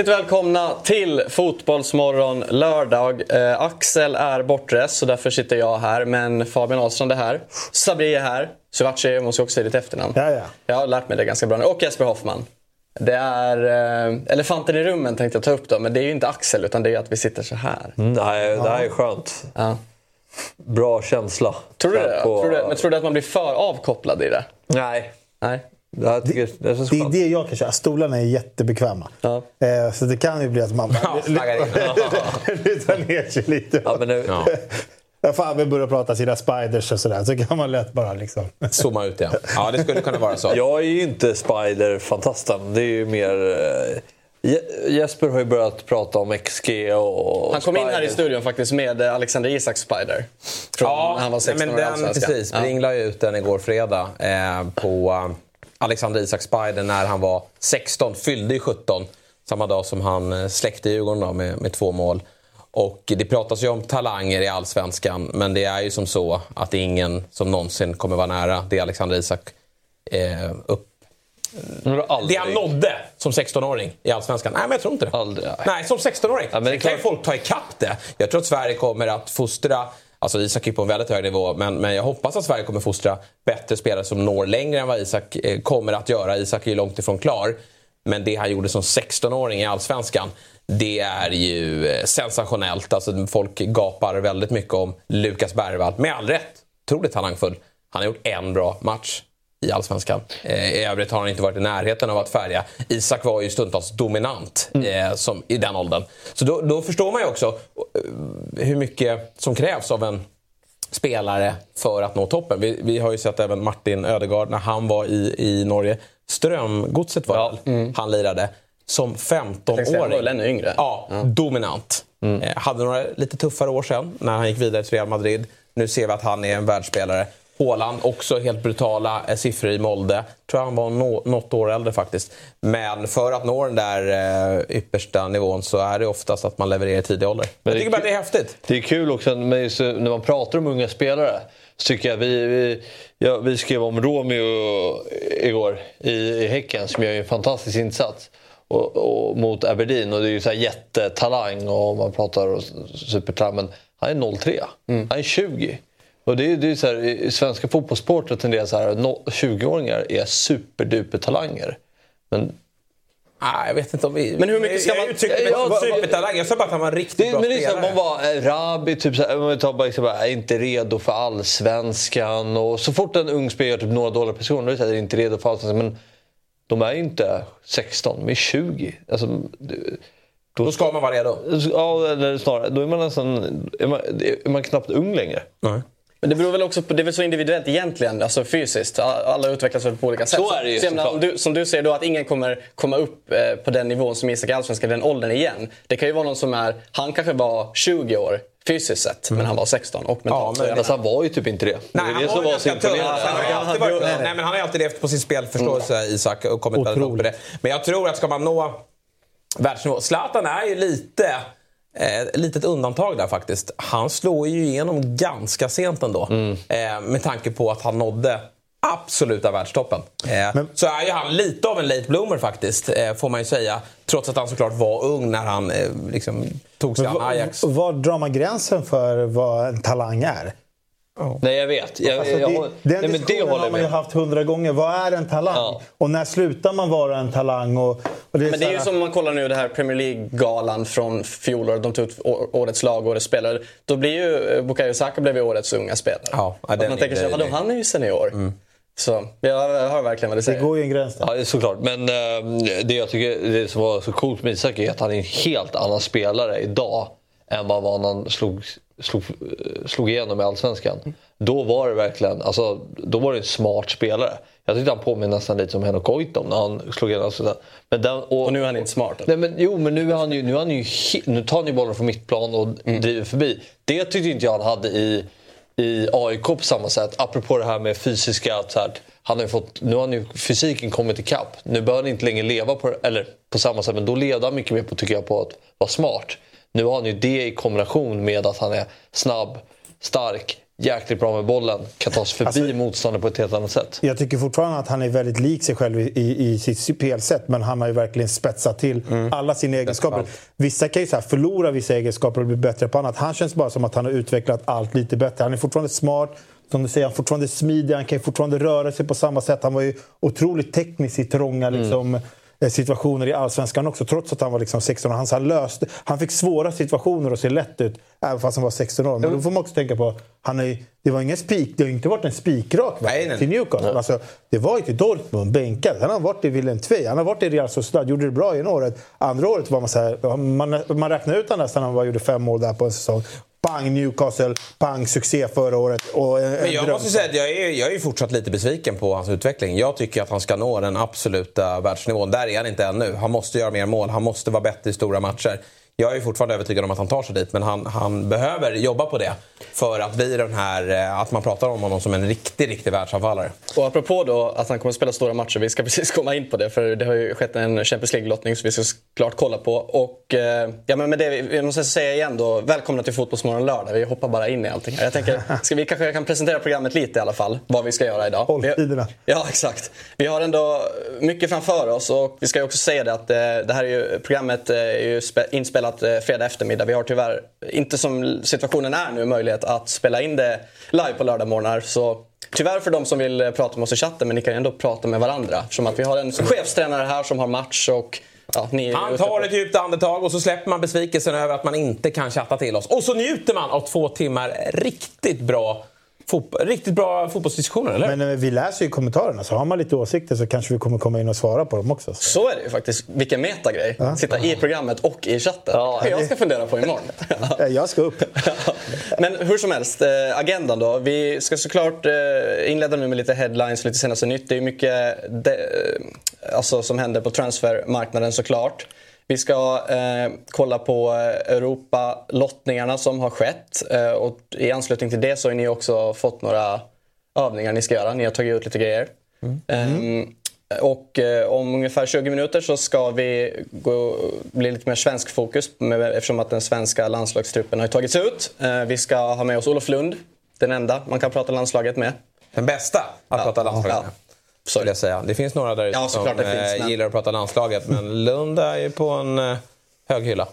Hjärtligt välkomna till Fotbollsmorgon lördag. Eh, Axel är bortrest så därför sitter jag här. Men Fabian Ahlstrand är här. Sabri är här. Suvaci måste jag också säga ditt efternamn. Ja, ja. Jag har lärt mig det ganska bra nu. Och Jesper Hoffman. Det är eh, elefanten i rummen tänkte jag ta upp då. Men det är ju inte Axel utan det är att vi sitter så här. Mm, det, här är, det här är skönt. Ja. Bra känsla. Tror du det? på- Tror du, men tror du att man blir för avkopplad i det? Nej. Nej. Det, här tycker, det känns Det är det jag kan köra. Stolarna är jättebekväma. Ja. Eh, så det kan ju bli att man Ja, lutar ner sig lite. Ja, men nu, Ja. Ja. Fabian börjar prata sina spiders och sådär. Så kan man lätt bara liksom... Zooma ut igen. Ja, det skulle kunna vara så. jag är ju inte Spider-fantasten. Det är ju mer... eh, Je- Jesper har ju börjat prata om XG och Han kom in här i studion faktiskt med eh, Alexander Isak Spider. Från när han var 16 men år den, Allsvenskan. precis. Ja. Bring la ju ut den igår fredag eh, på eh, Alexander Isak Spider när han var 16, fyllde ju 17. Samma dag som han eh, släckte Djurgården då med, med två mål. Och det pratas ju om talanger i Allsvenskan men det är ju som så att det är ingen som någonsin kommer vara nära det Alexander Isak eh, upp det han nådde som 16-åring i Allsvenskan? Nej, men jag tror inte det. Aldrig, nej. som 16-åring. Ja, Sen kan ju folk ta ikapp det. Jag tror att Sverige kommer att fostra Alltså Isak är på en väldigt hög nivå men, men jag hoppas att Sverige kommer fostra bättre spelare som når längre än vad Isak eh, kommer att göra. Isak är ju långt ifrån klar. Men det han gjorde som 16-åring i Allsvenskan det är ju eh, sensationellt. Alltså, folk gapar väldigt mycket om Lukas Bergvall. Med all rätt. Otroligt talangfull. Han har gjort en bra match i Allsvenskan. Eh, I övrigt har han inte varit i närheten av att färga. Isak var ju stundtals dominant eh, som, i den åldern. Så då, då förstår man ju också eh, hur mycket som krävs av en spelare för att nå toppen. Vi, vi har ju sett även Martin Ödegaard när han var i, i Norge. Strömgodset var Ja. väl? Han lirade som tänkte säga, han var 15-åring. väl ännu yngre. Ja, dominant. Eh, hade några lite tuffare år sen när han gick vidare till Real Madrid. Nu ser vi att han är en världsspelare. Haaland, också helt brutala eh, siffror i Molde. Tror han var nå- något år äldre faktiskt. Men för att nå den där eh, yppersta nivån så är det oftast att man levererar i tidig ålder. Men jag det tycker bara att det är häftigt. Det är kul också just, när man pratar om unga spelare. Så tycker jag vi, vi, ja, vi skrev om Romeo igår i, i Häcken som gör en fantastisk insats. Och, och, mot Aberdeen och det är ju så här jättetalang och man pratar och supertalang. Men han är 03. Han är 20. Och det är, det är så här, i svenska fotbollssporter tenderar så här, no- 20-åringar är superduper talanger. Men Ah, jag vet inte om vi... Men hur mycket ska jag, man- Jag uttryckte mig Ja, som vad- supertalang. Jag sa bara att han var en riktigt Det, bra men spelare. man var eh, Rabi, typ så här, vi tar bara, liksom, är inte redo för allsvenskan. Och så fort en ung spelare gör typ några dåliga prestationer, då är det här, är inte redo för allsvenskan. Men de är ju inte 16, de är 20. Alltså, det- Då ska man vara redo. Ja, eller snarare, då är man nästan är man, är man knappt ung längre. Nej. Men det beror väl också på, det är väl så individuellt egentligen, alltså fysiskt. Alla utvecklas väl på olika sätt. Så är det ju, så menar, du, Som du säger då att ingen kommer komma upp eh, på den nivån som Isak i Allsvenskan, den åldern igen. Det kan ju vara någon som är, han kanske var 20 år fysiskt sett, men han var 16 och mentalt. Mm. Ja, så men- Fast han var ju typ inte det. Nej, det är han det som var, så imponerande. Han nej, men han har ju alltid levt på sin spelförståelse, Isak, och kommit väldigt långt på det. Men jag tror att ska man nå världsnivå... Zlatan är ju lite... Eh, litet undantag där faktiskt. Han slår ju igenom ganska sent ändå. Eh, med tanke på att han nådde absoluta världstoppen. Eh, Så är ju han lite av en late bloomer faktiskt, eh, får man ju säga. Trots att han såklart var ung när han eh, liksom, tog sig Men an Ajax. var drar man gränsen för vad en talang är? Nej, jag vet. Jag, Alltså, jag, det, jag, den nej, men det diskussionen håller har man ju haft hundra gånger. Vad är en talang? Ja. Och när slutar man vara en talang? Och, och det är Men det är så ju här- som om man kollar nu det här Premier League-galan från fjolåret. De tog ut årets lag och årets spelare. Då blir ju eh, Bukayo Saka blev ju årets unga spelare. Ja, ja, man är tänker sig, vadå han är ju senior. Så jag hör verkligen vad du Det säger. går ju en gräns där. Ja, det såklart. Men eh, det jag tycker det som var så coolt med Isak är att han är en helt annan spelare idag än vad han slog, slog, slog igenom i Allsvenskan. Då var det verkligen, alltså, då var det en smart spelare. Jag tyckte han påminner nästan lite som Henok Goitom när han slog igenom. Sådär. Men den, och, Och nu är han inte smart. Nej, men, jo, men nu, är han ju, nu, är han ju, nu tar han ju bollen från mittplan och driver förbi. Det tyckte inte jag han hade i, i AIK på samma sätt. Apropå det här med fysiska. Så här, han har fått, nu har han ju fysiken kommit ikapp. Nu behöver han inte längre leva på, eller på samma sätt, men då levde han mycket mer på, tycker jag, på att vara smart. Nu har han ju det i kombination med att han är snabb, stark, jäkligt bra med bollen. Kan ta sig förbi motståndare på ett helt annat sätt. Jag tycker fortfarande att han är väldigt lik sig själv i, i, i sitt spelsätt. Men han har ju verkligen spetsat till alla sina egenskaper. Vissa kan ju så förlora vissa egenskaper och bli bättre på annat. Han känns bara som att han har utvecklat allt lite bättre. Han är fortfarande smart. Som du säger, han är fortfarande smidig. Han kan fortfarande röra sig på samma sätt. Han var ju otroligt teknisk i trånga liksom, eh, situationer i Allsvenskan också. Trots att han var liksom 16 år. Han, han, löste, han fick svåra situationer och se lätt ut. Även fast han var 16 år. Men då får man också tänka på, han är, det var ingen spik, det har inte varit en spikrak Nej, till Newcastle. Alltså, det var ju till Dortmund, bänkad. Han har varit i Willem Tvei, han har varit i Real Sociedad, gjorde det bra ena året. Andra året var man så här, man, man räknar ut honom nästan när han var- gjorde fem mål där på en säsong. Pang Newcastle, pang succé förra året. Och en, Men en jag dröm. måste säga att jag är, jag är fortsatt lite besviken på hans utveckling. Jag tycker att han ska nå den absoluta världsnivån. Där är han inte ännu. Han måste göra mer mål, han måste vara bättre i stora matcher. Jag är fortfarande övertygad om att han tar sig dit, men han, han behöver jobba på det. För att bli den här, eh, att man pratar om honom som en riktig, riktig världsanfallare. Och apropå då att han kommer att spela stora matcher, vi ska precis komma in på det för det har ju skett en Champions League-lottning som vi ska klart kolla på. Och eh, ja, men med det, vi måste säga igen då, välkomna till Fotbollsmorgon lördag. Vi hoppar bara in i allting här. Jag tänker, ska vi kanske kan presentera programmet lite i alla fall, vad vi ska göra idag. Hålltiderna. Ja, exakt. Vi har ändå mycket framför oss och vi ska också säga det att eh, det här är ju, programmet är ju spe, inspelat eh, fredag eftermiddag. Vi har tyvärr inte som situationen är nu möjlighet att spela in det live på lördagmorgnar. Så tyvärr för de som vill eh, prata med oss i chatten, men ni kan ändå prata med varandra. Eftersom att vi har en chefstränare här som har match och ja, Han tar ett djupt andetag och så släpper man besvikelsen över att man inte kan chatta till oss. Och så njuter man av två timmar riktigt bra, fot- riktigt bra fotbollsdiskussioner, eller? Men eh, vi läser ju kommentarerna, så har man lite åsikter så kanske vi kommer komma in och svara på dem också. Så är det ju faktiskt. Vilken metagrej. Sitta i programmet och i chatten. Ja, jag ska fundera på imorgon. Eh, Jag ska upp. Men hur som helst, eh, agendan då. Vi ska såklart eh, inleda nu med lite headlines, lite senaste nytt. Det är mycket de, alltså, som händer på transfermarknaden såklart. Vi ska eh, kolla på eh, Europa-lottningarna som har skett. Eh, och I anslutning till det så har ni också fått några övningar ni ska göra. Ni har tagit ut lite grejer. Ehm, och eh, om ungefär 20 minuter så ska vi gå, bli lite mer svensk fokus med, eftersom att den svenska landslagstruppen har tagits ut. Eh, vi ska ha med oss Olof Lund, den enda man kan prata landslaget med. Den bästa att prata landslaget Ja. med. Så Vill jag säga. Det finns några där Ja, som såklart det finns, men- gillar att prata landslaget, men Lund är ju på en eh, hög hylla.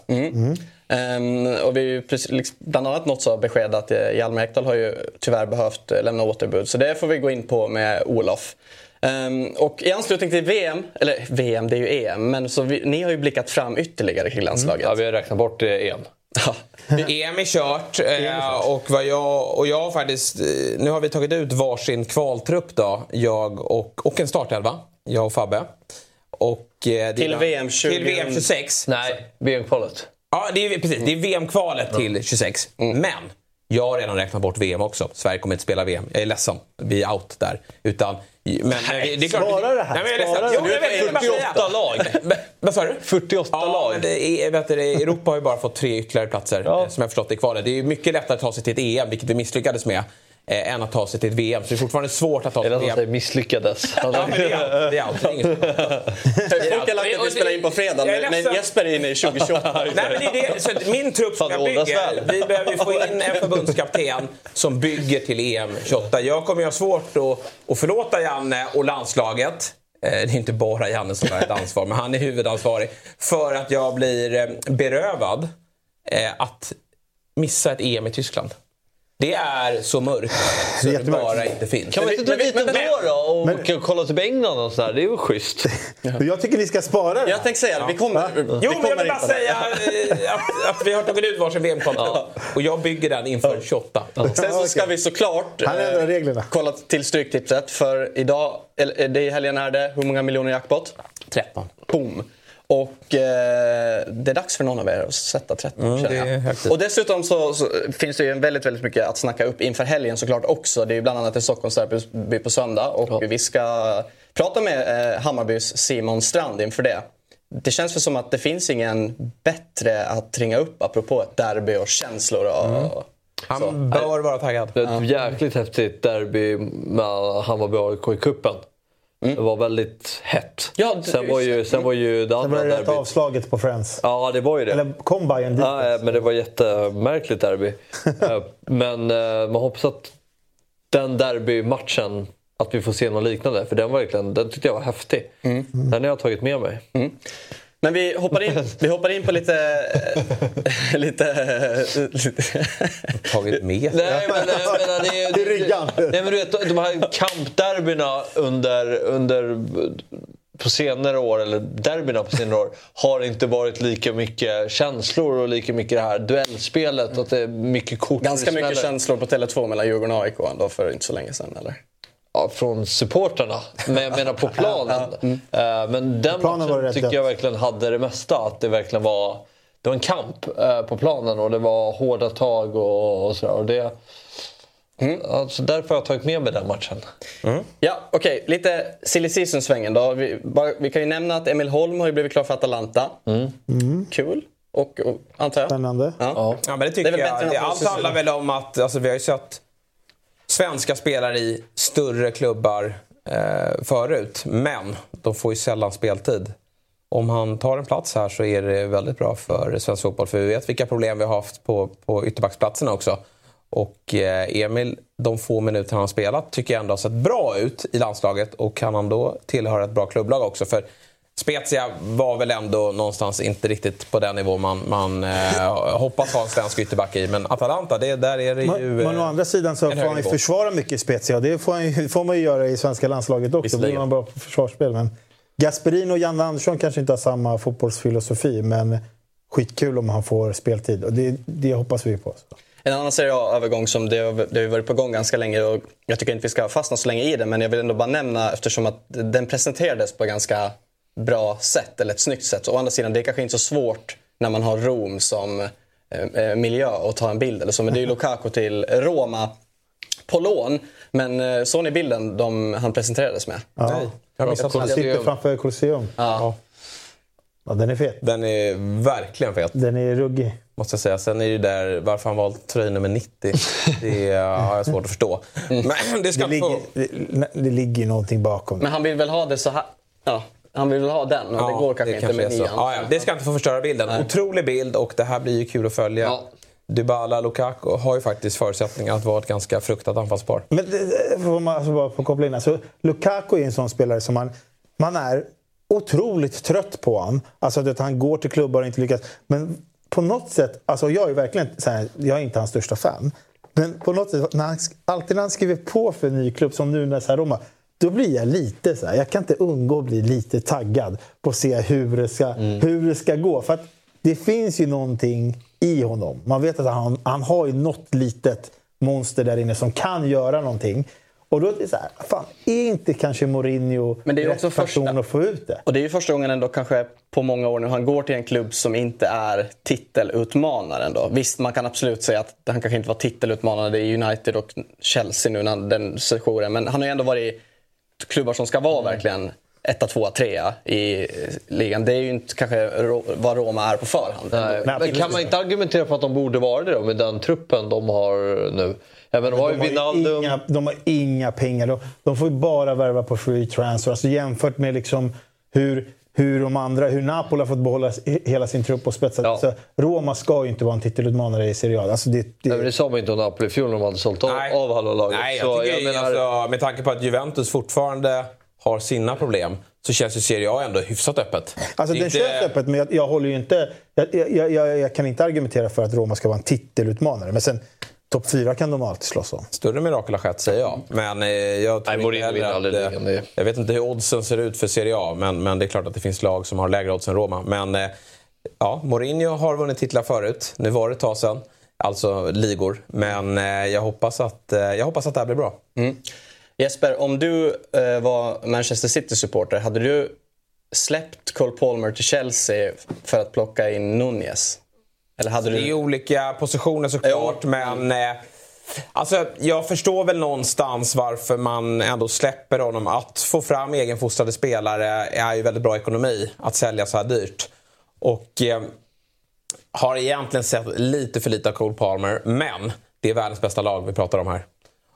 Ehm, och vi har ju precis, liksom, bland annat nått så besked att eh, Hjalmar Ekdal har ju tyvärr behövt eh, lämna återbud. Så det får vi gå in på med Olof. Ehm, och i anslutning till VM, eller VM det är ju EM, men så vi, ni har ju blickat fram ytterligare kring landslaget. Ja, vi har räknat bort EM. Ja. EM är kört eh, och, vad jag, och jag har faktiskt... eh, Nu har vi tagit ut varsin kvaltrupp då. Jag och, och en startelva. Jag och Fabbe. Och, eh, är Till VM 20 Till VM 26. Nej, VM-kvalet. Ja, det är, precis. Det är VM-kvalet till 26. Mm. Men jag har redan räknat bort VM också. Sverige kommer inte spela VM. Jag är ledsen. Vi är out där. Utan, men, men det är klart, spara det här. Nej, men jag är ledsen. det. Jo, jag vet, jag vill bara säga. 48 lag. Vad sa du? 48 ja, lag. Men det är, vet du, Europa har ju bara fått tre ytterligare platser Ja. eh, som jag förstått det i kvalet. Det är mycket lättare att ta sig till ett EM, vilket vi misslyckades med, eh, än att ta sig till ett VM. Så det är fortfarande svårt att ta sig till säger VM. misslyckades. Ja, men det är allt. Det är allt. Det är inget Folk har lagt att vi spelar in på fredag, men. Jesper är inne i 2028. Nej, men det är det. Så min trupp som jag bygger, väl. vi behöver få in en förbundskapten som bygger till EM 28. Jag kommer ju ha svårt att, att förlåta Janne och landslaget. Eh, Det är inte bara Janne som har ett ansvar, men han är huvudansvarig. För att jag blir eh, berövad eh, att missa ett EM i Tyskland. Det är så mörkt så Det är bara inte finns. Kan vi inte dra dit men- ändå då och Men- kolla till England och sådär? Det är ju schysst. Jag tycker ni ska spara det. Jag tänkte säga det, vi kommer, vi Jo, men jag kommer vill bara säga eh, att, att vi har tagit ut varsin VM-konto. Och jag bygger den inför 28. Sen så ska vi såklart eh, kolla till Stryktipset. För idag, eller eh, det i helgen är det, hur många miljoner jackpot? 13. Boom! Och eh, det är dags för någon av er att sätta 13 Mm, känner jag. Och dessutom så, så finns det ju väldigt, väldigt mycket att snacka upp inför helgen såklart också. Det är ju bland annat ett Stockholmsderby på söndag och vi ska prata med eh, Hammarbys Simon Strand inför det. Det känns väl som att det finns ingen bättre att ringa upp apropå ett derby och känslor och, Mm. Han bör vara taggad. Det är ett jäkligt häftigt derby med Hammarby AIK i kuppen. Det var väldigt hett. Ja, det- sen, var ju, sen var ju det Sen var det rätt avslaget på Friends. Ja, det var ju det. Eller kom Bayern dit? Ja, eh, men det var jättemärkligt derby. Eh, men eh, man hoppas att den derbymatchen, att vi får se något liknande. För den, var verkligen, den tyckte jag var häftig. Den har jag tagit med mig. Men vi hoppar in, vi hoppar in på lite... lite, lite Tagit med. Nej, men, menar, det, är- I ryggan. Nej, men du vet, de här kampderbyna under, under på senare år, eller derbyna på senare år, har inte varit lika mycket känslor och lika mycket det här duellspelet. Att det är mycket kort ganska mycket känslor på Tele2 mellan Djurgården och AIK ändå för inte så länge sedan eller? Ja, från supportrarna. Men jag menar på planen. Eh, Men den planen det matchen rätt tycker jag verkligen hade det mesta. Att det verkligen var, det var en kamp eh, på planen och det var hårda tag och, och sådär. Och det, alltså därför har jag tagit med mig den matchen. Ja, okej. Lite silly season-svängen då. Vi, bara, vi kan ju nämna att Emil Holm har ju blivit klar för Atalanta. Kul. Och, och, antar jag. Spännande. Ja. Ja, men det Det är tycker väl bättre jag. Det, allt handlar väl om att alltså, vi har ju sett svenska spelare i större klubbar eh, förut. Men de får ju sällan speltid. Om han tar en plats här så är det väldigt bra för svensk fotboll. För vi vet vilka problem vi har haft på, på ytterbacksplatserna också. Och eh, Emil, de få minuter han har spelat, tycker jag ändå har sett bra ut i landslaget. Och kan han då tillhöra ett bra klubblag också? För Spezia var väl ändå någonstans inte riktigt på den nivå man, man eh, hoppas ha en svensk ytterback i. Men Atalanta, det, där är det ju... Men, men å eh, andra sidan så får han ju försvara mycket Spezia och det får, han får man ju göra i svenska landslaget också. Då blir Visserligen. man bra på försvarsspel. Men Gasperin och Janne Andersson kanske inte har samma fotbollsfilosofi men skitkul om han får speltid och det, det hoppas vi på. Så. En annan Serie A-övergång som det har, det har varit på gång ganska länge och jag tycker inte vi ska fastna så länge i den men jag vill ändå bara nämna eftersom att den presenterades på ganska bra sätt eller ett snyggt sätt. Så å andra sidan, det är kanske inte så svårt när man har Rom som eh, eh, miljö att ta en bild eller så. Men det är ju Lukaku till Roma på lån. Men eh, såg ni bilden de, han presenterades med? Ja. Nej, jag Han sitter framför Colosseum. Ja. Ja, den är fet. Den är verkligen fet, Den är ruggig. måste jag säga. Sen är det där varför han valt tröja nummer 90. Det eh, har jag svårt att förstå. Men det ska Det inte få... ligger, det, det ligger ju någonting bakom. Men han vill väl ha det så här? Ja, han vill väl ha den och det går kanske inte med nian. Ja, ja, det ska inte få förstöra bilden. Otrolig bild och det här blir ju kul att följa. Ja. Dybala Lukaku har ju faktiskt förutsättningar att vara ett ganska fruktat anfallspar. Men det, det får man alltså bara få koppla in. Alltså, Lukaku är en sån spelare som man, man är otroligt trött på. Han. Alltså att han går till klubbar och inte lyckas. Men på något sätt, alltså jag är verkligen så här, jag är inte hans största fan. Men på något sätt, när han, alltid när han skriver på för en ny klubb, som nu när så här Roma, då blir jag lite så här, jag kan inte undgå att bli lite taggad på att se hur det ska, hur det ska gå. För att det finns ju någonting i honom. Man vet att han, han har ju något litet monster där inne som kan göra någonting. Och då är det så här, fan, är inte kanske Mourinho Men det är rätt person första- att få ut det? Och det är ju första gången ändå kanske på många år nu han går till en klubb som inte är titelutmanare ändå. Visst, man kan absolut säga att han kanske inte var titelutmanare. Är United och Chelsea nu, när den sessionen. Men han har ju ändå varit i klubbar som ska vara verkligen etta, tvåa, trea i ligan. Det är ju inte kanske vad Roma är på förhand. Nej, men absolut kan man inte argumentera för att de borde vara det då med den truppen de har nu? Ja, men de har ju De har, ju Wijnaldum. inga, de har inga pengar. De, de får ju bara värva på free transfer. Alltså jämfört med liksom hur, hur de andra, hur Napoli har fått behålla hela sin trupp och spetsa. Ja. Så Roma ska ju inte vara en titelutmanare i Serie A. Alltså det, det, Nej, men det sa man inte om Napoli i fjol när de hade sålt av, av halva laget. Nej, Så jag tycker, jag menar, alltså, med tanke på att Juventus fortfarande har sina problem så känns ju Serie A ändå hyfsat öppet. Alltså Det den känns öppet, men jag, jag håller ju inte... Jag, jag, jag, jag kan inte argumentera för att Roma ska vara en titelutmanare. Men sen, topp fyra kan de alltid slåss om. Större mirakel har skett, säger jag. Men eh, jag tror Nej, inte heller att, aldrig eh, Jag vet inte hur oddsen ser ut för Serie A, men, men det är klart att det finns lag som har lägre odds än Roma. Men eh, ja, Mourinho har vunnit titlar förut. Nu var det ett tag sedan. Alltså ligor. Men eh, jag, hoppas att, jag hoppas att det här blir bra. Jesper, om du eh, var Manchester City-supporter, hade du släppt Cole Palmer till Chelsea för att plocka in Nunez? Eller hade Det är du... olika positioner såklart, men... Eh, alltså, jag förstår väl någonstans varför man ändå släpper honom. Att få fram egenfostrade spelare är ju väldigt bra ekonomi. Att sälja så här dyrt. Och eh, har egentligen sett lite för lite av Cole Palmer, men det är världens bästa lag vi pratar om här.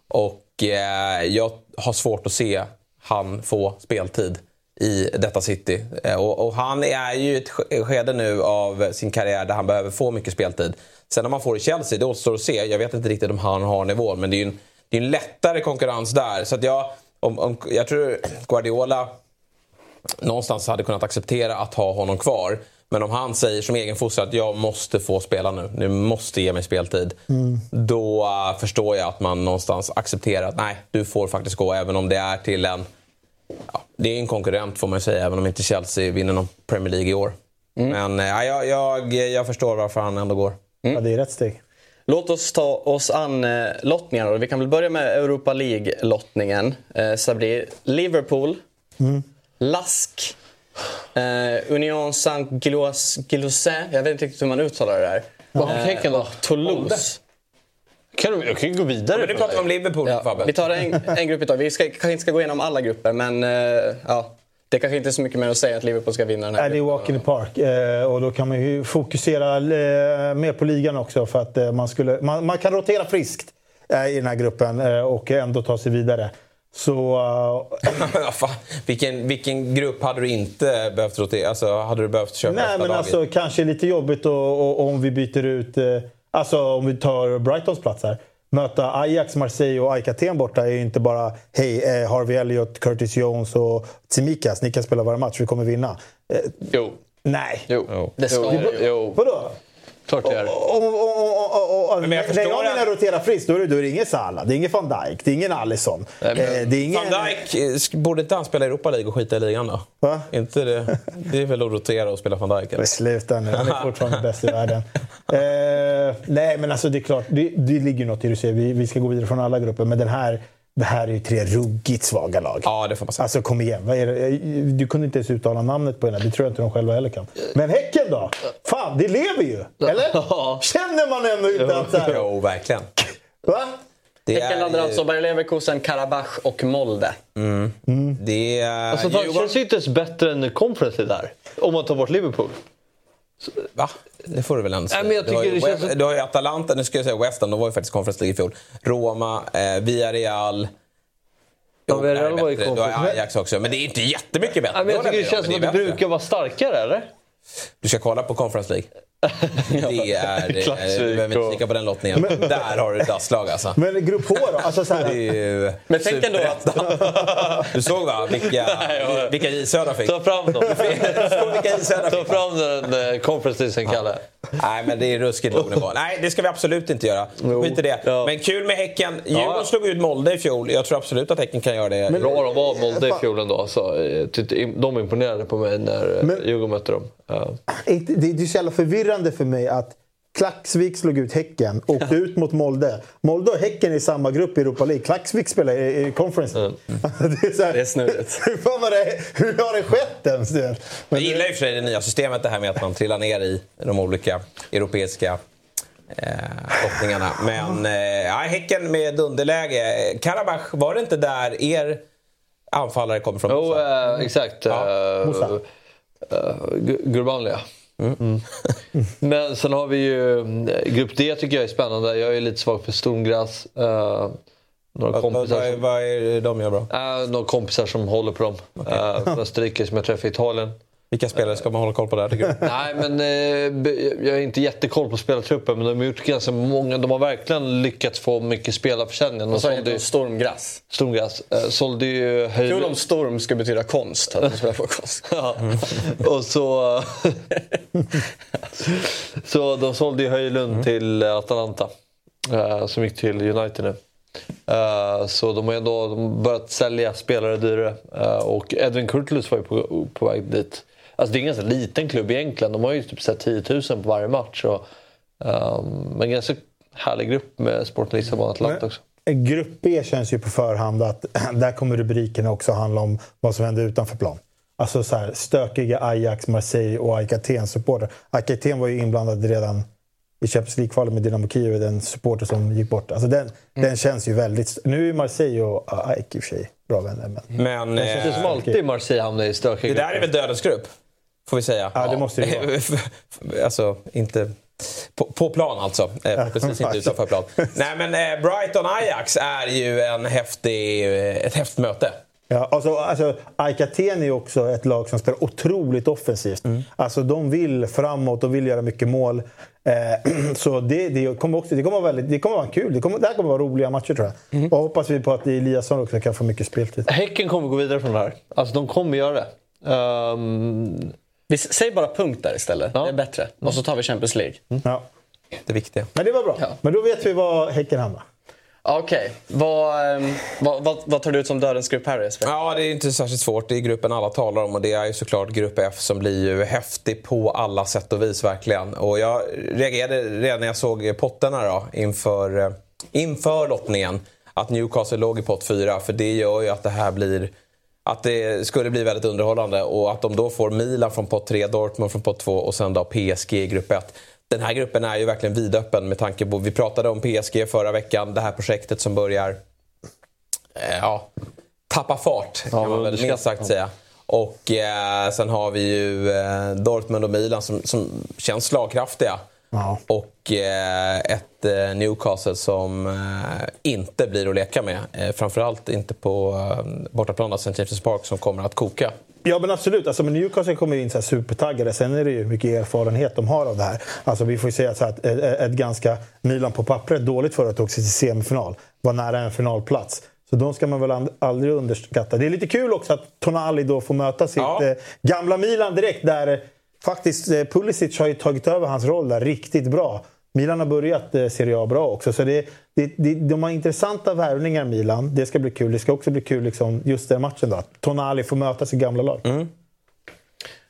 Och eh, jag har svårt att se han få speltid i detta City. Eh, och, och, han är ju i ett sk- skede nu av sin karriär där han behöver få mycket speltid. Sen om han får i Chelsea, det återstår att se. Jag vet inte riktigt om han har nivån, men det är ju en, det är en lättare konkurrens där. Så att jag, om, om, jag tror Guardiola någonstans hade kunnat acceptera att ha honom kvar. Men om han säger som egen fostrare att jag måste få spela nu, ni måste ge mig speltid. Då uh, förstår jag att man någonstans accepterar att nej, du får faktiskt gå även om det är till en... Ja, det är en konkurrent får man säga, även om inte Chelsea vinner någon Premier League i år. Men uh, jag, jag, jag förstår varför han ändå går. Ja, det är rätt steg. Låt oss ta oss an eh, lottningarna. Vi kan väl börja med Europa League-lottningen. Eh, Sabri, Liverpool, Lask, eh, Union Saint-Gilloise, jag vet inte riktigt hur man uttalar det där. Vad har då? Toulouse. Kan du, jag kan ju gå vidare. Men nu pratar vi om Liverpool, Ja, Fabbe. vi tar en, en grupp i taget. Vi ska, kanske inte ska gå igenom alla grupper, men eh, ja, det kanske inte är så mycket mer att säga att Liverpool ska vinna den här Ja, det är walk in the park. Eh, och då kan man ju fokusera eh, mer på ligan också. För att eh, man, skulle, man, man kan rotera friskt i den här gruppen och ändå ta sig vidare. Så... vilken, vilken grupp hade du inte behövt rotera? Alltså, hade du behövt köpa nej, men alltså kanske lite jobbigt och, och, om vi byter ut... Alltså om vi tar Brightons plats här. Möta Ajax, Marseille och AIK borta är ju inte bara hej, eh, Harvey Elliott, Curtis Jones och Tsimikas. Ni kan spela varje match, vi kommer vinna. Eh, Jo. nej. Jo. Det ska jo. det ju. jo. Vadå? Klart det är. Och, och, och, och, och, Men jag när jag menar rotera friskt, då är det, då är det ingen Salah, det är ingen van Dijk, det är ingen Alisson. Nej, men- eh, det är ingen... Van Dijk, eh, borde inte han spela i Europa League och skita i ligan då? Va? Inte det, det är väl att rotera och spela van Dijk? eller? Sluta nu, han är fortfarande bäst i världen. Eh, nej, men alltså det är klart, det, det ligger något i det du säger. Vi, vi ska gå vidare från alla grupper, men den här, det här är ju tre ruggigt svaga lag. Ja, det får man säga. Alltså kom igen, vad är det? du kunde inte ens uttala namnet på den här. Det tror jag inte de själva heller kan. Men Häcken då? Fan, det lever ju! Eller? Känner man ändå inte att här, Jo, verkligen. Va? Det Häcken är, hade alltså Bayer Leverkusen, Karabach och Molde. det är Alltså, fan, känns ju inte ens bättre än Conference där. Om man tar bort Liverpool. Va? Det får du väl ändå säga. Nej, du, har ju, tycker det känns West- du har ju Atalanta, nu ska jag säga West Ham, de var ju faktiskt Conference League i fjol. Roma, eh, Villarreal. Ja, Jo, Villarreal det här är var ju. Du har Ajax också, men det är inte jättemycket bättre. Nej, men jag Det tycker det håller känns som att det är brukar vara starkare, eller? Du ska kolla på Conference League. Det är... eh, Du behöver inte kika på den lottningen. Där har du dasslag alltså. Men grupp H då? Alltså så Det är här, ju Men tänk ändå att-. Du såg va? Vilka, vilka J Södra fick. Ta fram dem. Du såg vilka J Södra Ta fram den eh, Conference League Kalle. Nej, men det är ruskigt låg nivå. Nej, det ska vi absolut inte göra. Skit i det. Ja. Men kul med Häcken. Djurgården Ja. slog ut Molde i fjol. Jag tror absolut att Häcken kan göra det. Bra de var Molde i fjol ändå. Alltså, jag tyckte- de imponerade på mig när eh, Men- Djurgården mötte dem. Ja. det är så jävla förvirrande för mig att Klaxvik slog ut Häcken, åkte ut mot Molde. Molde och Häcken är i samma grupp i Europa League. Klaxvik spelar i, i Conference. det är, så här, Det är snurrigt. hur, fan var det, hur har det skett ens? vet? Jag gillar ju för sig det nya systemet, det här med att man trillar ner i de olika europeiska eh, lottningarna. Men eh, ja, Häcken med underläge. Karabach, var det inte där er anfallare kommer från? Jo, Bosa? eh, exakt. Ja, eh, Musa. eh, Gu- Gurbanlia. Mm. Men sen har vi ju eh, Grupp D tycker jag är spännande. Jag är lite svag för Stormgräs. Uh, några, vad, vad, vad, är det de gör bra? eh, några kompisar som håller på dem. Okay. Uh, Österrike som jag träffade i Italien. Vilka spelare ska man hålla koll på där tycker du? Nej, men eh, jag har inte jättekoll på spelartruppen. Men de har gjort ganska många. De har verkligen lyckats få mycket spelarförsäljning. De sålde ju, de Stormgräs. Stormgräs eh, sålde ju Kul Höjlund. om storm skulle betyda konst. Att de spelar på konst. Ja. Och så... så de sålde ju Höjlund till Atalanta. eh, som gick till United nu. Eh, så de har ändå de börjat sälja spelare dyrare. Eh, och Edwin Kurtulus var ju på, på väg dit. Alltså det är en ganska liten klubb egentligen. De har ju typ så här 10 000 på varje match. Och, eh, men en ganska härlig grupp med Sporting Lissabon och Atlanta också. Grupp B känns ju på förhand att där kommer rubrikerna också handla om vad som händer utanför plan. Alltså så här, stökiga Ajax, Marseille och AIK Aten-supportrar. AIK Aten var ju inblandad redan i Champions League-kvalet med Dynamo Kiev, den supporter som gick bort. Alltså den, Mm. den känns ju väldigt... Nu är Marseille och AIK i och för sig bra vänner. Men... Men Det är som eh, alltid Marseille hamnar i stökiga det där är väl dödens grupp? Får vi säga. Ja, det måste det vara. alltså, inte... På, på plan alltså. Eh, precis inte utanför plan. Nej men eh, Brighton-Ajax är ju en häftig, eh, ett häftigt möte. Ja, alltså, alltså, AIK Aten är ju också ett lag som spelar otroligt offensivt. Mm. Alltså, de vill framåt, de vill göra mycket mål. Eh, så det, det, kommer också, det, kommer vara väldigt, det kommer vara kul. Det, kommer, det här kommer vara roliga matcher tror jag. Mm. Och hoppas vi på att Eliasson också kan få mycket speltid. Häcken kommer gå vidare från det här. Alltså de kommer göra det. Ehm, Vi, säg bara punkt där istället. Ja. Det är bättre. Och så tar vi Champions League. Ja. Det viktiga. Men det var bra. Ja. Men då vet vi var Häcken hamnar. Okej, vad, ehm, vad, vad, vad tar du ut som dödens grupp här Jesper? Ja, det är inte särskilt svårt. Det är gruppen alla talar om och det är ju såklart grupp F som blir ju häftig på alla sätt och vis verkligen. Och jag reagerade redan när jag såg potterna då inför, eh, inför lottningen att Newcastle låg i pott 4 för det gör ju att det här blir att det skulle bli väldigt underhållande och att de då får Milan från pott 3, Dortmund från pott 2 och sen då PSG i grupp 1. Den här gruppen är ju verkligen vidöppen med tanke på, vi pratade om PSG förra veckan, det här projektet som börjar eh, ja, tappa fart kan man väl minst sagt säga. Och eh, sen har vi ju eh, Dortmund och Milan som, som känns slagkraftiga. Ja. Och eh, ett eh, Newcastle som eh, inte blir att leka med. Eh, framförallt inte på eh, bortaplan St. James' Park som kommer att koka. Ja men absolut, alltså, men Newcastle kommer in så här supertaggade. Sen är det ju mycket erfarenhet de har av det här. Alltså, vi får ju säga så att ett, ett ganska Milan på pappret dåligt för att tog sig till semifinal. Var nära en finalplats. Så de ska man väl aldrig underskatta. Det är lite kul också att Tonali då får möta sitt Ja. gamla Milan direkt. Där faktiskt eh, Pulisic har ju tagit över hans roll där riktigt bra. Milan har börjat eh, Serie A bra också. Så det, det, det, de har intressanta värvningar Milan. Det ska bli kul. Det ska också bli kul liksom, just den matchen då. Tonali får möta sitt gamla lag.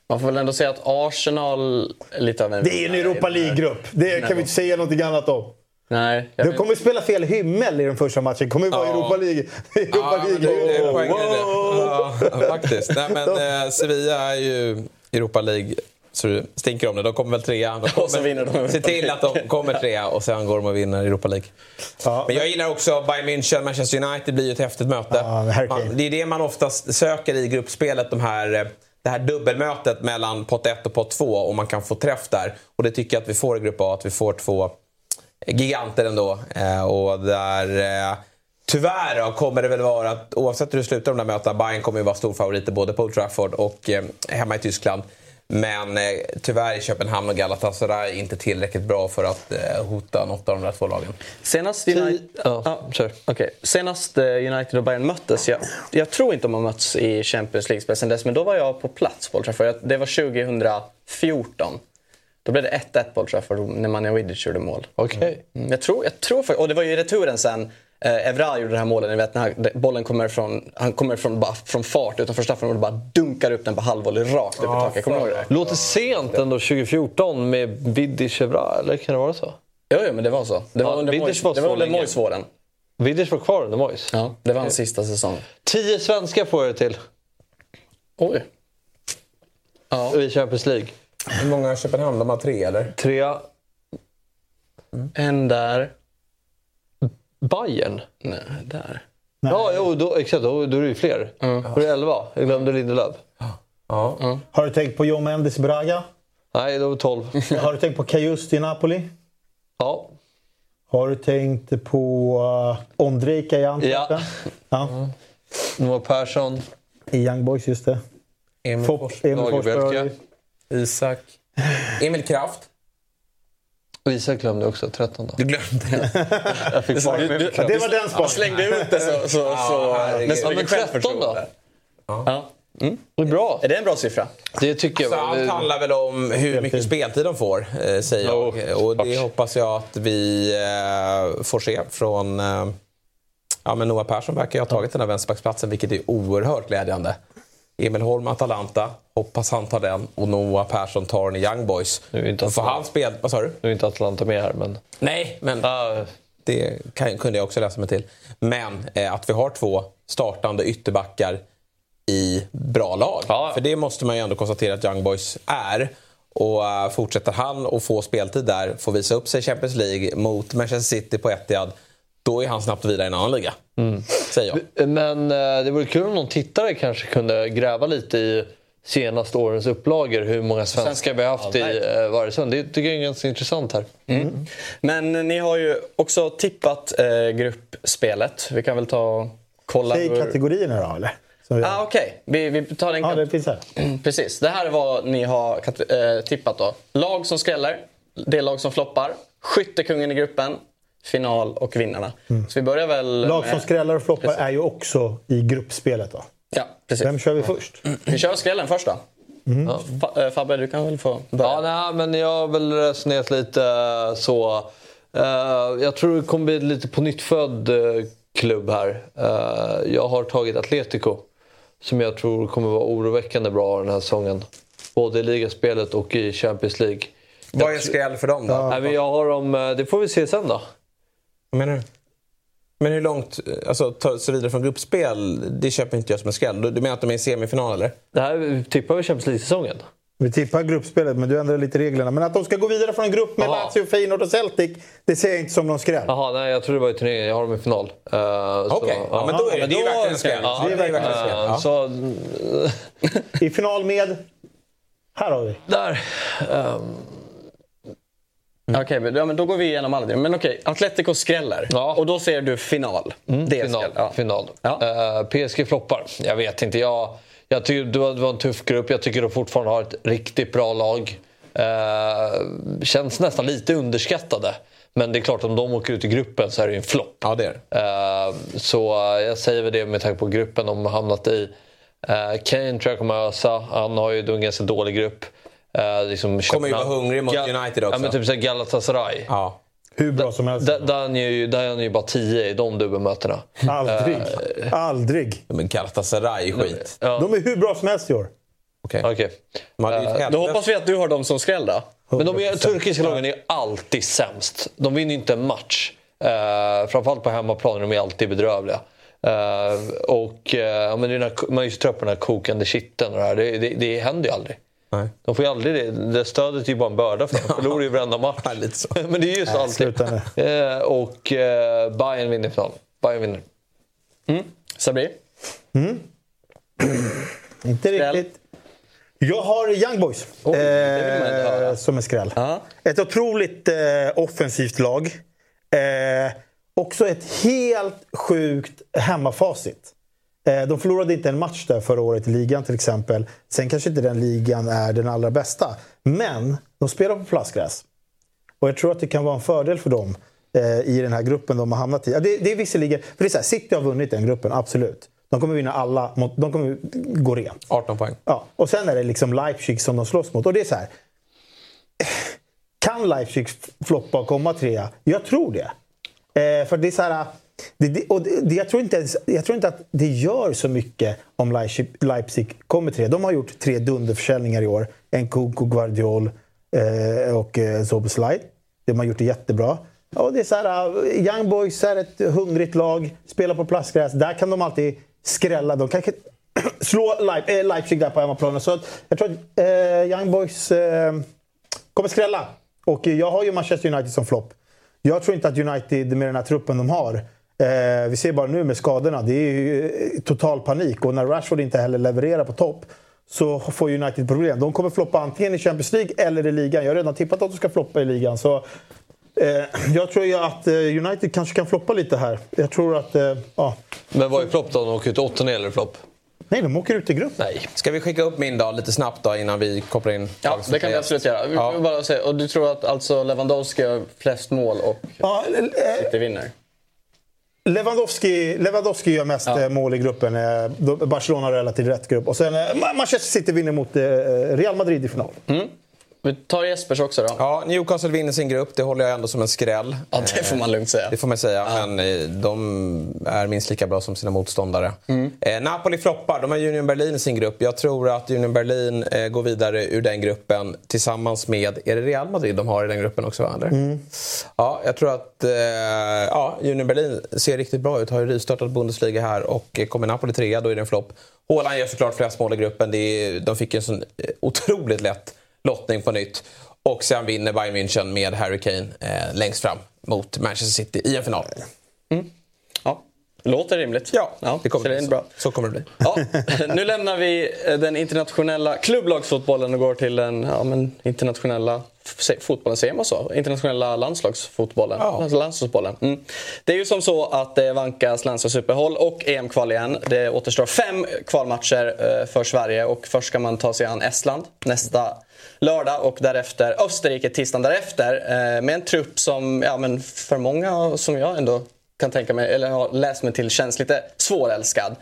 Man får väl ändå säga att Arsenal är lite av en... Det är en Europa League-grupp. Det kan vi inte säga något annat om. Nej. De kommer spela fel himmel i den första matchen. kommer vara Ja. Europa League. Europa Ja, League. det, det, Wow. poängen är det. Ja, faktiskt. Nej, men, eh, Sevilla är ju Europa League så det stinker om det. De kommer väl trea. De kommer, Och så vinner de Se till att de kommer trea och sen går de och vinner Europa League. Ja, Men jag gillar också Bayern München, Manchester United blir ju ett häftigt möte. Ja. Man, det är det man oftast söker i gruppspelet, de här, eh, det här dubbelmötet mellan pott 1 och pott 2 och man kan få träff där. Och det tycker jag att vi får i grupp A, att vi får två giganter ändå. Eh, och där... Eh, Tyvärr då, kommer det väl vara att oavsett hur det slutar de där mötena, Bayern kommer ju vara storfavoriter både på Old Trafford och eh, hemma i Tyskland. Men eh, tyvärr är Köpenhamn och Galatasaray inte tillräckligt bra för att eh, hota något av de där två lagen. Senast United, Ja, kör. okej. Senast eh, United och Bayern möttes, jag, jag tror inte de har mötts i Champions League sen dess, men då var jag på plats på Old Trafford. Jag- Det var 2014. Då blev det 1-1 på Old Trafford när Manja Vidic gjorde mål. Okej. Mm, Jag tror, jag tror för, och det var ju i returen sen. Eh, Evra gjorde det här målet, ni vet när han- bollen kommer från, han kommer från, bara, från fart utanför straffområdet och bara dunkar upp den på halvvolley rakt upp i taket. Kommer du ihåg det? Låter sent ändå 2014 med Vidic Evra, eller kan det vara så? Jo, jo, men det var så. Det var Ja, under Vidic var det var under länge. Moyes-våren. Vidic var kvar under Moyes. Ja, det var hans sista säsong. Tio svenskar får jag det till Oj. Ja, i Champions League. Hur många Köpenhamn? De har tre eller? Trea, en där. Bayern. Nej, där. Ja, jo, då, exakt. Då, då är det ju fler. Då är det elva. Jag glömde Lindelöf. Ja. Har du tänkt på Joe Mendes Braga? Nej, då var det tolv. Har du tänkt på Cajusti i Napoli? Ja. Har du tänkt på uh, Ondrejka i Antwerpen? Ja. Noah Persson. I Young Boys, just det. Emil Fop, Fors, Emil. Forsberg. Isak. Emil Kraft. Och Isak glömde också, 13 då. Du glömde. Jag fick bara Det var den spaningen. slängde ut det så... så, så herregud. så Ja, men mycket 13 självförtroende. då? Ja. Det är bra. Är det en bra siffra? Det tycker Så jag. allt handlar väl om hur mycket speltid de får, eh, säger jag. Och det hoppas jag att vi eh, får se från... Eh, ja, men Noah Persson verkar ju ha tagit den här vänsterbacksplatsen, vilket är oerhört glädjande. Emil Holm, Atalanta. Hoppas han tar den. Och Noah Persson tar den i Young Boys. Nu är inte Atalanta- han spel... Vad sa du? Nu är inte Atlanta med här, men... Nej, men Ah, det kan, kunde jag också läsa mig till. Men eh, att vi har två startande ytterbackar i bra lag. Ja. För det måste man ju ändå konstatera att Young Boys är. Och uh, fortsätter han att få speltid där, får visa upp sig i Champions League mot Manchester City på Etihad, då är han snabbt vidare i en annan liga. Säger jag. Men eh, det vore kul om någon tittare kanske kunde gräva lite i senaste årens upplagor. Hur många svenskar vi har haft i eh, Varesund. Det tycker jag är ganska intressant här. Men ni har ju också tippat eh, gruppspelet. Vi kan väl ta och kolla Säg kategorierna då, eller? Ah, Okej, vi, vi tar den Ja, det finns här. Precis. Det här är vad ni har eh, tippat då. Lag som skräller, det lag som floppar, skyttekungen i gruppen, final och vinnarna. Så vi börjar väl Mm. Lag med... som skrällar och floppar är ju också i gruppspelet. Då. Ja, precis. Vem kör vi först? Vi kör skrällen först då. Mm. Fa- eh, Fabbe, du kan väl få börja. Ja, nej, men jag har väl resonerat lite eh, så. Eh, jag tror det kommer bli lite på nytt född klubb här. Jag har tagit Atletico. Som jag tror kommer vara oroväckande bra den här säsongen. Både i ligaspelet och i Champions League. Vad är skräll för dem då? Nej, men jag har dem, det får vi se sen då. Vad menar du? Men hur långt, alltså ta sig vidare från gruppspel, det köper inte jag som en skräll. Du, du menar att de är i semifinal eller? Det här tippar vi Champions League-säsongen. Vi tippar gruppspelet, men du ändrar lite reglerna. Men att de ska gå vidare från en grupp med Jaha. Lazio, Feyenoord och Celtic, det ser jag inte som någon skräll. Jaha, nej jag tror det var i turneringen. Jag har dem i final. Uh, Okej, ja, men då är det, det är verkligen en skräll. ja, det är verkligen en skräll. Ja. Så, I final med... Här har vi. där. Ehm, Okej, ja, men då går vi igenom alla. Men okej, Atletico skräller. Ja. Och då ser du final. det är final. Ja. final. Ja. Eh, PSG floppar. Jag vet inte. Jag, jag tycker det var, det en tuff grupp. Jag tycker de fortfarande har ett riktigt bra lag. Eh, känns nästan lite underskattade. Men det är klart, om de åker ut i gruppen så är det ju en flopp. ja, det är det. Eh, så jag säger väl det med tanke på gruppen de har hamnat i. Kane tror jag kommer ösa. Han har ju en ganska dålig grupp. Uh, liksom Kommer ju vara hungrig mot Ga- United också. Ja, men typ såhär Galatasaray. Ja. Hur bra som helst. Där, där, är han ju, där är han ju bara 10 i de dubbelmötena. Aldrig. Aldrig. Men Galatasaray är skit. De är hur bra som helst i år. Okej. Hade ju ett Då hoppas vi att du har dem som skräll då. Men de är, turkiska lagen är alltid sämst. De vinner ju inte en match. Uh, framförallt på hemmaplan är de är alltid bedrövliga. Eh, och uh, ja, men det är den här, man är ju så trött på den här kokande kitteln och det här. Det, det, det händer ju aldrig. Nej. De får ju aldrig det. Det stödet är ju bara en börda för dem. De förlorar ju varenda match. Ja, lite så. Men det är ju så alltid. Eh, och uh, Bayern vinner finalen. Bayern vinner. Sabri? Inte Skräll. riktigt. Jag har Young Boys inte höra. eh, som en skräll. Ja. Ett otroligt eh, offensivt lag. Eh, också ett helt sjukt hemmafacit. Eh, de förlorade inte en match där förra året i ligan till exempel. Sen kanske inte den ligan är den allra bästa. Men de spelar på plastgräs. Och jag tror att det kan vara en fördel för dem eh, i den här gruppen de har hamnat i. Ja, det, det är visserligen, för det är så här, City har vunnit den gruppen, absolut. De kommer vinna alla, mot- de kommer gå rent. 18 poäng. Ja, och sen är det liksom Leipzig som de slåss mot. Och det är så här. Kan Leipzig floppa och komma trea? Jag tror det. Eh, för det är så här... Det, och det, det- jag, tror inte, ens- jag tror inte att det gör så mycket om Leipzig, Leipzig kommer tre. De har gjort tre dunderförsäljningar i år. Nkunku, Guardiol eh, och eh, Zoboslaj. De har gjort det jättebra. Och det är så här, eh, Young Boys är ett hungrigt lag, spelar på plastgräs. Där kan de alltid skrälla. De kanske slå Leip, äh, Leipzig där på hemmaplan. Så jag tror att eh, Young Boys eh, kommer skrälla. Och jag har ju Manchester United som flopp. Jag tror inte att United med den här truppen de har eh, vi ser bara nu med skadorna, det är ju eh, total panik. Och när Rashford inte heller levererar på topp så får United problem. De kommer floppa antingen i Champions League eller i ligan. Jag har redan tippat att de ska floppa i ligan. Så, eh, jag tror ju att eh, United kanske kan floppa lite här. Jag tror att... Eh, ja. Men vad är flopp då? De åker ut åttondel eller flopp? Nej, de åker ut i grupp. Nej. Ska vi skicka upp min dag lite snabbt då innan vi kopplar in Ja, det kan vi absolut göra. Vi Ja. bara säga, och du tror att alltså Lewandowski har flest mål och Ja, eh, City vinner? Lewandowski, Lewandowski gör mest Ja. eh, mål i gruppen. Eh, Barcelona relativt rätt grupp. Och sen eh, Ma- Manchester City vinner mot Real Madrid i final. Vi tar Jespers också då. Ja, Newcastle vinner sin grupp. Det håller jag ändå som en skräll. Ja, det får man lugnt säga. Det får man säga. Ja. Men eh, de är minst lika bra som sina motståndare. Mm. Eh, Napoli floppar. De har Union Berlin i sin grupp. Jag tror att Union Berlin eh, går vidare ur den gruppen tillsammans med... Är det Real Madrid de har i den gruppen också? Eller? Mm. Ja, jag tror att eh, ja, Union Berlin ser riktigt bra ut. Har ju rivstartat Bundesliga här och kommer Napoli trea, då är det en flopp. Håland gör såklart flest mål i gruppen. Är, de fick en sån eh, otroligt lätt lottning på nytt. Och sen vinner Bayern München med Harry Kane eh, längst fram mot Manchester City i en final. Mm. Ja. Låter rimligt. Ja, ja det kommer det bra. så kommer det bli. Ja, nu lämnar vi eh, den internationella klubblagsfotbollen och går till den ja, men, internationella fotbollen, säger man så? Internationella landslagsfotbollen. Ja. Landslagsbollen. Mm. Det är ju som så att det vankas landslagsuppehåll och EM-kval igen. Det återstår fem kvalmatcher eh, för Sverige och först ska man ta sig an Estland nästa lördag och därefter Österrike tisdagen därefter. Eh, med en trupp som ja, men för många, som jag ändå kan tänka mig, eller har läst mig till, känns lite svårälskad.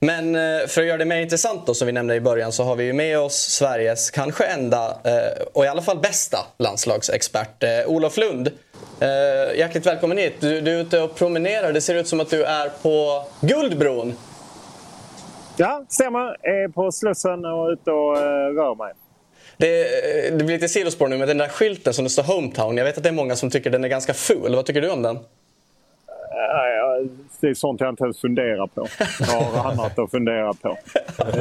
Men eh, för att göra det mer intressant då, som vi nämnde i början, så har vi ju med oss Sveriges kanske enda, eh, och i alla fall bästa, landslagsexpert, eh, Olof Lund. Hjärtligt välkommen hit. Du, du är ute och promenerar. Det ser ut som att du är på Guldbron. Ja, stämmer. Jag är på Slussen och ute och rör mig. Det, det blir lite sidospår nu, men den där skylten som det står Hometown. Jag vet att det är många som tycker den är ganska ful. Vad tycker du om den? Det är sånt jag inte ens funderar på. Jag har annat att fundera på.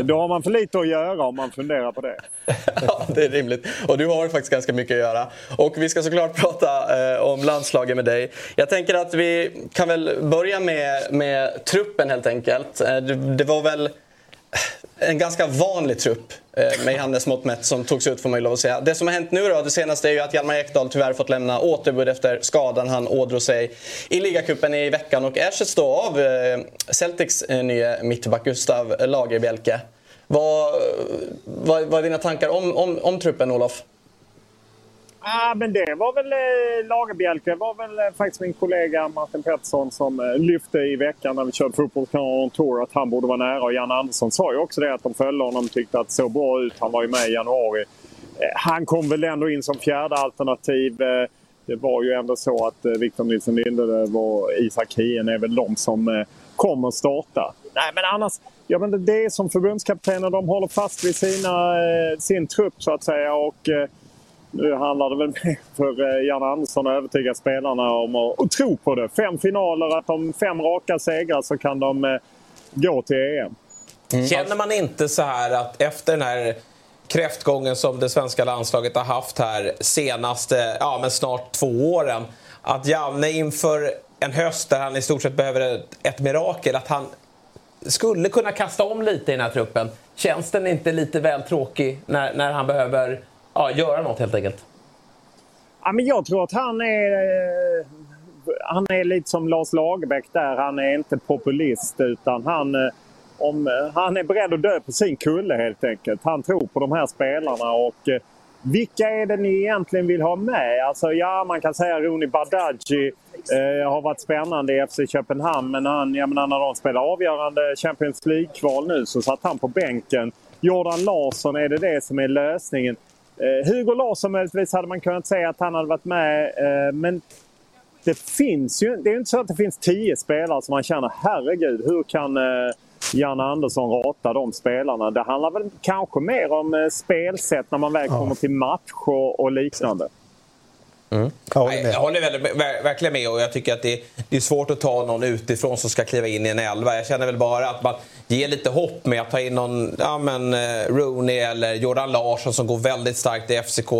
Då har man för lite att göra om man funderar på det. Ja, det är rimligt. Och du har faktiskt ganska mycket att göra. Och vi ska såklart prata eh, om landslaget med dig. Jag tänker att vi kan väl börja med, med truppen helt enkelt. Eh, det, det var väl en ganska vanlig trupp eh, med Hannes mått mätt som togs ut får man ju lov att säga. Det som har hänt nu då, det senaste är ju att Hjalmar Ekdal tyvärr fått lämna återbud efter skadan han ådrog sig i ligacupen i veckan och ersätts då av eh, Celtics eh, nye nya mittback Gustav Lagerbielke. Vad, vad, vad är dina tankar om, om, om truppen Olof? Ja, men det var väl eh, Lagerbjälke. Det var väl eh, faktiskt min kollega Martin Pettersson som eh, lyfte i veckan när vi körde Fotbollskanalen Tour att han borde vara nära. Och Jan Andersson sa ju också det att de följde honom och tyckte att det såg bra ut. Han var ju med i januari. Eh, han kom väl ändå in som fjärde alternativ. Eh, det var ju ändå så att eh, Victor Nilsson Lindelöf och Isak Hien är väl de som kommer starta. Nej, men annars, ja, men det är som förbundskaptener. De håller fast vid sina, sin trupp så att säga. Och, nu handlar det väl mer för eh, Jan Andersson att övertyga spelarna om att tro på det. Fem finaler, att de fem raka segrar så kan de eh, gå till EM. Mm. Känner man inte så här att efter den här kräftgången som det svenska landslaget har haft här senaste, ja men snart två åren. Att Janne inför en höst där han i stort sett behöver ett, ett mirakel, att han skulle kunna kasta om lite i den här truppen. Känns den inte lite väl tråkig när, när han behöver ja, göra något helt enkelt? Ja, men jag tror att han är, eh, han är lite som Lars Lagerbäck där. Han är inte populist utan han, eh, om, eh, han är beredd att dö på sin kulle helt enkelt. Han tror på de här spelarna och vilka är det ni egentligen vill ha med? Alltså, ja, man kan säga Roni Badaji eh, har varit spännande i FC Köpenhamn. Men han, jag menar, när de spelar avgörande Champions League-kval nu så satt han på bänken. Jordan Larsson, är det det som är lösningen? Eh, Hugo Larsson möjligtvis hade man kunnat säga att han hade varit med. Eh, men det finns ju det är inte så att det finns tio spelare som man känner herregud, hur kan eh, Janne Andersson rata de spelarna? Det handlar väl kanske mer om eh, spelsätt när man väl kommer till match och, och liknande. Mm. Jag håller, med. jag håller väldigt, verkligen med och jag tycker att det, det, är svårt att ta någon utifrån som ska kliva in i en elva. Jag känner väl bara att man ger lite hopp med att ta in någon ja, men, eh, Rooney eller Jordan Larsson som går väldigt starkt i FCK.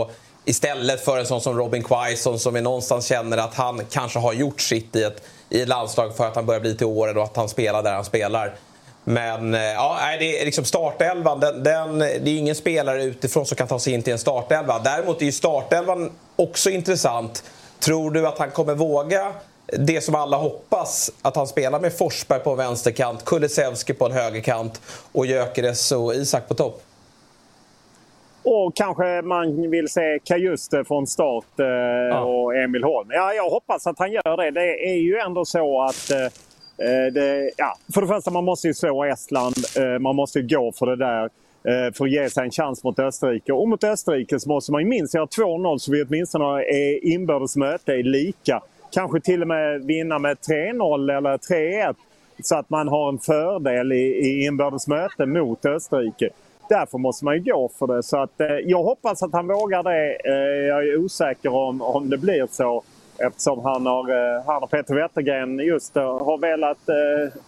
Istället för en sån som Robin Quaison som vi någonstans känner att han kanske har gjort sitt i ett, i ett landslag för att han börjar bli till åren och att han spelar där han spelar. Men eh, ja, det är liksom startelvan, den, den, det är ingen spelare utifrån som kan ta sig in till en startelva. Däremot är ju startelvan också intressant. Tror du att han kommer våga det som alla hoppas, att han spelar med Forsberg på vänsterkant, Kulusevski på en högerkant och Gyökeres och Isak på topp? Och kanske man vill se Kajuste från start eh, ja. och Emil Holm. Ja, jag hoppas att han gör det. Det är ju ändå så att eh, Eh, det, ja, för det första, man måste ju slå Estland. Eh, man måste gå för det där. Eh, för att ge sig en chans mot Österrike. Och mot Österrike så måste man ju minst göra 2-0 så vi åtminstone är inbördes möte är lika. Kanske till och med vinna med 3-0 eller 3-1 så att man har en fördel i, i inbördes möte mot Österrike. Därför måste man ju gå för det. Så att, eh, jag hoppas att han vågar det. Eh, jag är osäker om, om det blir så. Eftersom han, har, eh, han och Peter Wettergren just har velat... Eh,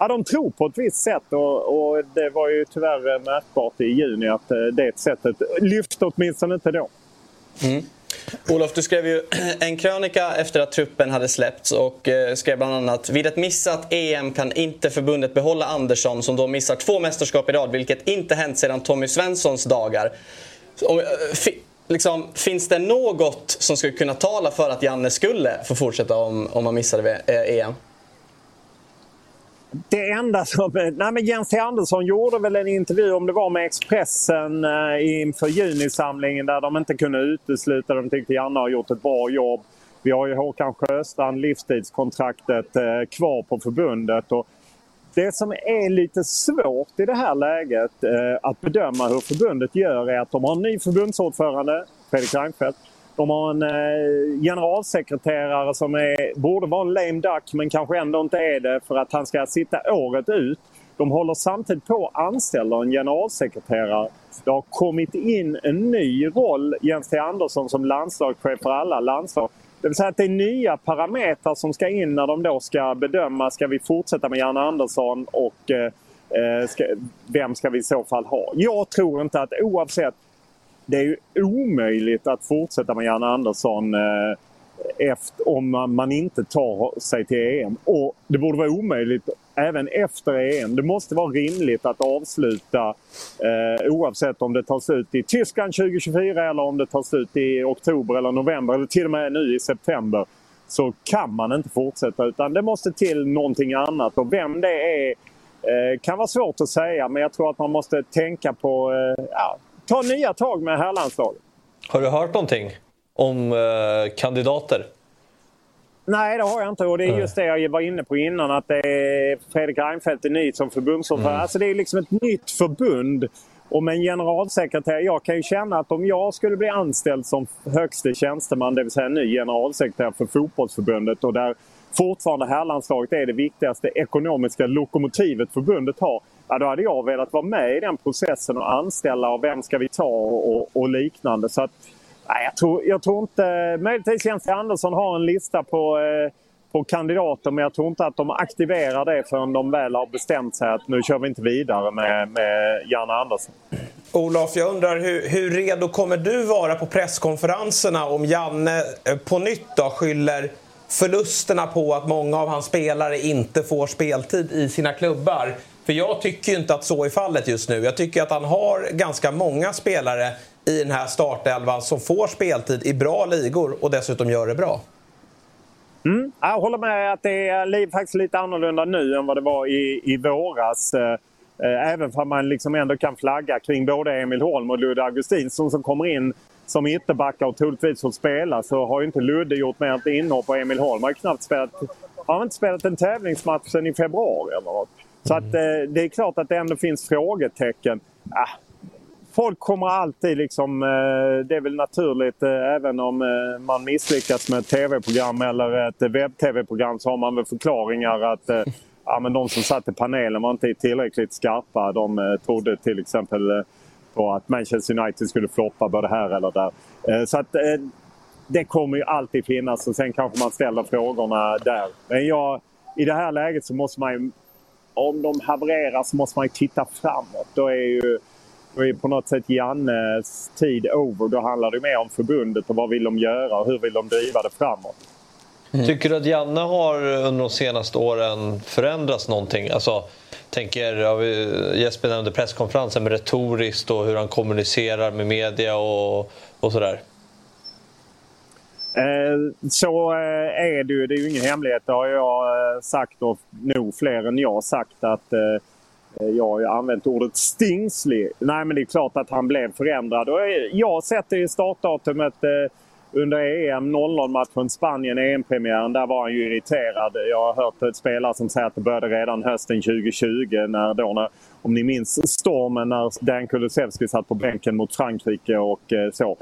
Ja, de tror på ett visst sätt och, och, det var ju tyvärr märkbart i juni att eh, det sättet lyfte åtminstone inte då. Mm. Olof, du skrev ju en krönika efter att truppen hade släppts och eh, skrev bland annat Vid ett missat EM kan inte förbundet behålla Andersson som då missar två mästerskap i rad, vilket inte hänt sedan Tommy Svenssons dagar eh, liksom, finns det något som skulle kunna tala för att Janne skulle få fortsätta om, om han missade EM? Det enda som... Nej men Jens T Andersson gjorde väl en intervju, om det var med Expressen eh, inför junisamlingen där de inte kunde utesluta. De tyckte Janne har gjort ett bra jobb. Vi har ju Håkan Sjöstrand, livstidskontraktet, eh, kvar på förbundet. Och det som är lite svårt i det här läget eh, att bedöma hur förbundet gör är att de har en ny förbundsordförande, Fredrik Reinfeldt. De har en eh, generalsekreterare som är, borde vara en lame duck men kanske ändå inte är det för att han ska sitta året ut. De håller samtidigt på att anställa en generalsekreterare. Det har kommit in en ny roll, Jens T Andersson som landslagschef för alla landslag. Det vill säga att det är nya parametrar som ska in när de då ska bedöma, ska vi fortsätta med Janne Andersson och eh, eh, ska, vem ska vi i så fall ha? Jag tror inte att oavsett, det är ju omöjligt att fortsätta med Janne Andersson eh, efter, om man, man, inte tar sig till EM. Och det borde vara omöjligt även efter EM. Det måste vara rimligt att avsluta eh, oavsett om det tar slut i Tyskland 2024 eller om det tar slut i oktober eller november eller till och med nu i september. Så kan man inte fortsätta utan det måste till någonting annat och vem det är eh, kan vara svårt att säga men jag tror att man måste tänka på eh, ja, ta nya tag med herrlandslaget. Har du hört någonting om eh, kandidater? Nej, det har jag inte. Och det är just det jag var inne på innan. Att Fredrik Reinfeldt är ny som förbundsordförande. Mm. Alltså det är liksom ett nytt förbund. Och med en generalsekreterare, jag kan ju känna att om jag skulle bli anställd som högste tjänsteman, det vill säga ny generalsekreterare för fotbollsförbundet och där fortfarande herrlandslaget är det viktigaste ekonomiska lokomotivet förbundet har. Ja, då hade jag velat vara med i den processen och anställa och vem ska vi ta och, och, liknande. Så att, Nej, jag, tror, jag tror inte... Möjligtvis Jens Andersson har en lista på, eh, på kandidater men jag tror inte att de aktiverar det förrän de väl har bestämt sig att nu kör vi inte vidare med, med Janne Andersson. Olof, jag undrar hur, hur redo kommer du vara på presskonferenserna om Janne eh, på nytt då skyller förlusterna på att många av hans spelare inte får speltid i sina klubbar? För jag tycker inte att så är fallet just nu. Jag tycker att han har ganska många spelare i den här startelvan som får speltid i bra ligor och dessutom gör det bra. Mm. Jag håller med att det är faktiskt lite annorlunda nu än vad det var i, i våras. Eh, eh, även om man liksom ändå kan flagga kring både Emil Holm och Ludde Augustinsson som kommer in som ytterbackar och troligtvis får spela så har ju inte Ludde gjort mer än ett inhopp och Emil Holm har ju knappt spelat, har inte spelat en tävlingsmatch sedan i februari eller något. Så att, eh, det är klart att det ändå finns frågetecken. Ah, folk kommer alltid liksom, eh, det är väl naturligt eh, även om eh, man misslyckas med ett tv-program eller ett webb-tv-program så har man väl förklaringar att eh, ja, men de som satt i panelen var inte tillräckligt skarpa. De eh, trodde till exempel eh, på att Manchester United skulle floppa både här eller där. Så att det kommer ju alltid finnas och sen kanske man ställer frågorna där. Men jag, i det här läget så måste man ju, om de havererar så måste man ju titta framåt. Då är ju då är på något sätt Jannes tid over. Då handlar det mer om förbundet och vad vill de göra och hur vill de driva det framåt. Mm. Tycker du att Janne har under de senaste åren förändrats någonting? Alltså, tänker, Jesper nämnde presskonferensen med retoriskt och hur han kommunicerar med media och, och sådär. Eh, så eh, är det ju. Det är ju ingen hemlighet. Det har jag eh, sagt och nog fler än jag sagt att jag har ju använt ordet stingslig. Nej men det är klart att han blev förändrad. Och jag sätter ju startdatumet under EM 00-matchen, Spanien, EM-premiären, där var han ju irriterad. Jag har hört ett spelare som säger att det började redan hösten 2020 när då, när, om ni minns stormen när Dan Kulusevski satt på bänken mot Frankrike och så.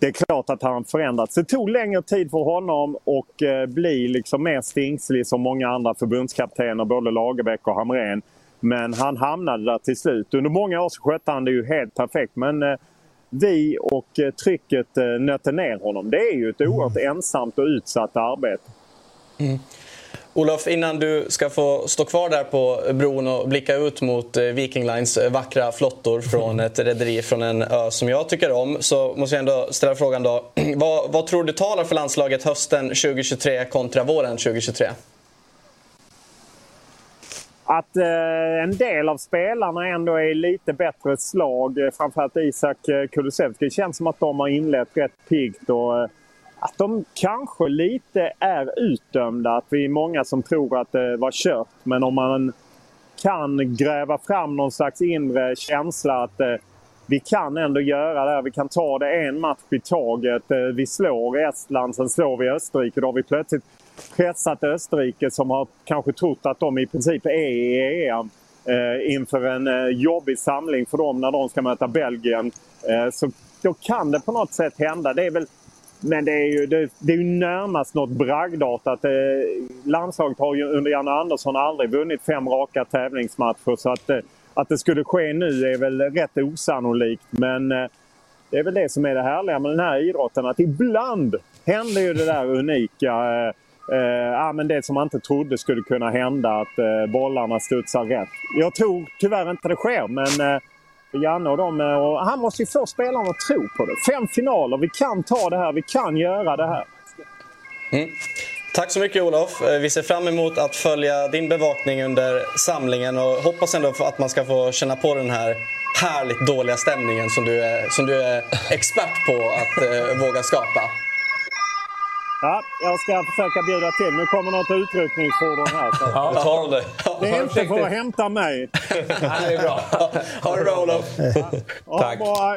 Det är klart att han förändrats. Det tog längre tid för honom att eh, bli liksom mer stingslig som många andra förbundskaptener, både Lagerbäck och Hamrén. Men han hamnade där till slut. Under många år så skötte han det ju helt perfekt. Men eh, vi och eh, trycket nötte ner honom. Det är ju ett oerhört mm. ensamt och utsatt arbete. Mm. Olof, innan du ska få stå kvar där på bron och blicka ut mot eh, Viking Lines vackra flottor från ett rederi från en ö som jag tycker om så måste jag ändå ställa frågan då. Vad, vad tror du talar för landslaget hösten 2023 kontra våren 2023? att eh, en del av spelarna ändå är lite bättre slag. Eh, framförallt Isak eh, Kulusevski. Det känns som att de har inlett rätt piggt. Och, eh, att de kanske lite är utdömda. Att vi är många som tror att det var kört. Men om man kan gräva fram någon slags inre känsla att eh, vi kan ändå göra det här. Vi kan ta det en match i taget. Eh, vi slår Estland, sen slår vi Österrike. Då har vi plötsligt pressat Österrike som har kanske trott att de i princip är i EM eh, inför en eh, jobbig samling för dem när de ska möta Belgien. Eh, så då kan det på något sätt hända. Det är väl, men det är ju, det, det är ju närmast något bragdartat. Eh, landslaget har ju under Janne Andersson aldrig vunnit fem raka tävlingsmatcher så att, eh, att det skulle ske nu är väl rätt osannolikt. Men eh, det är väl det som är det härliga med den här idrotten att ibland händer ju det där unika. Eh, eh, men det som man inte trodde skulle kunna hända, att eh, bollarna studsar rätt. Jag tror tyvärr inte det sker, men eh, Janne och dem. Eh, och han måste ju få spelarna att tro på det. Fem finaler, vi kan ta det här, vi kan göra det här. Mm. Tack så mycket Olof. Eh, vi ser fram emot att följa din bevakning under samlingen och hoppas ändå att man ska få känna på den här härligt dåliga stämningen som du är, som du är expert på att eh, våga skapa. Ja, jag ska försöka bjuda till. Nu kommer något utryckningsfordon här. Så. Ja, tar de det. Det är inte för att hämta mig. ja, det är bra. Ha det bra Olof. Ja, Tack. Bra.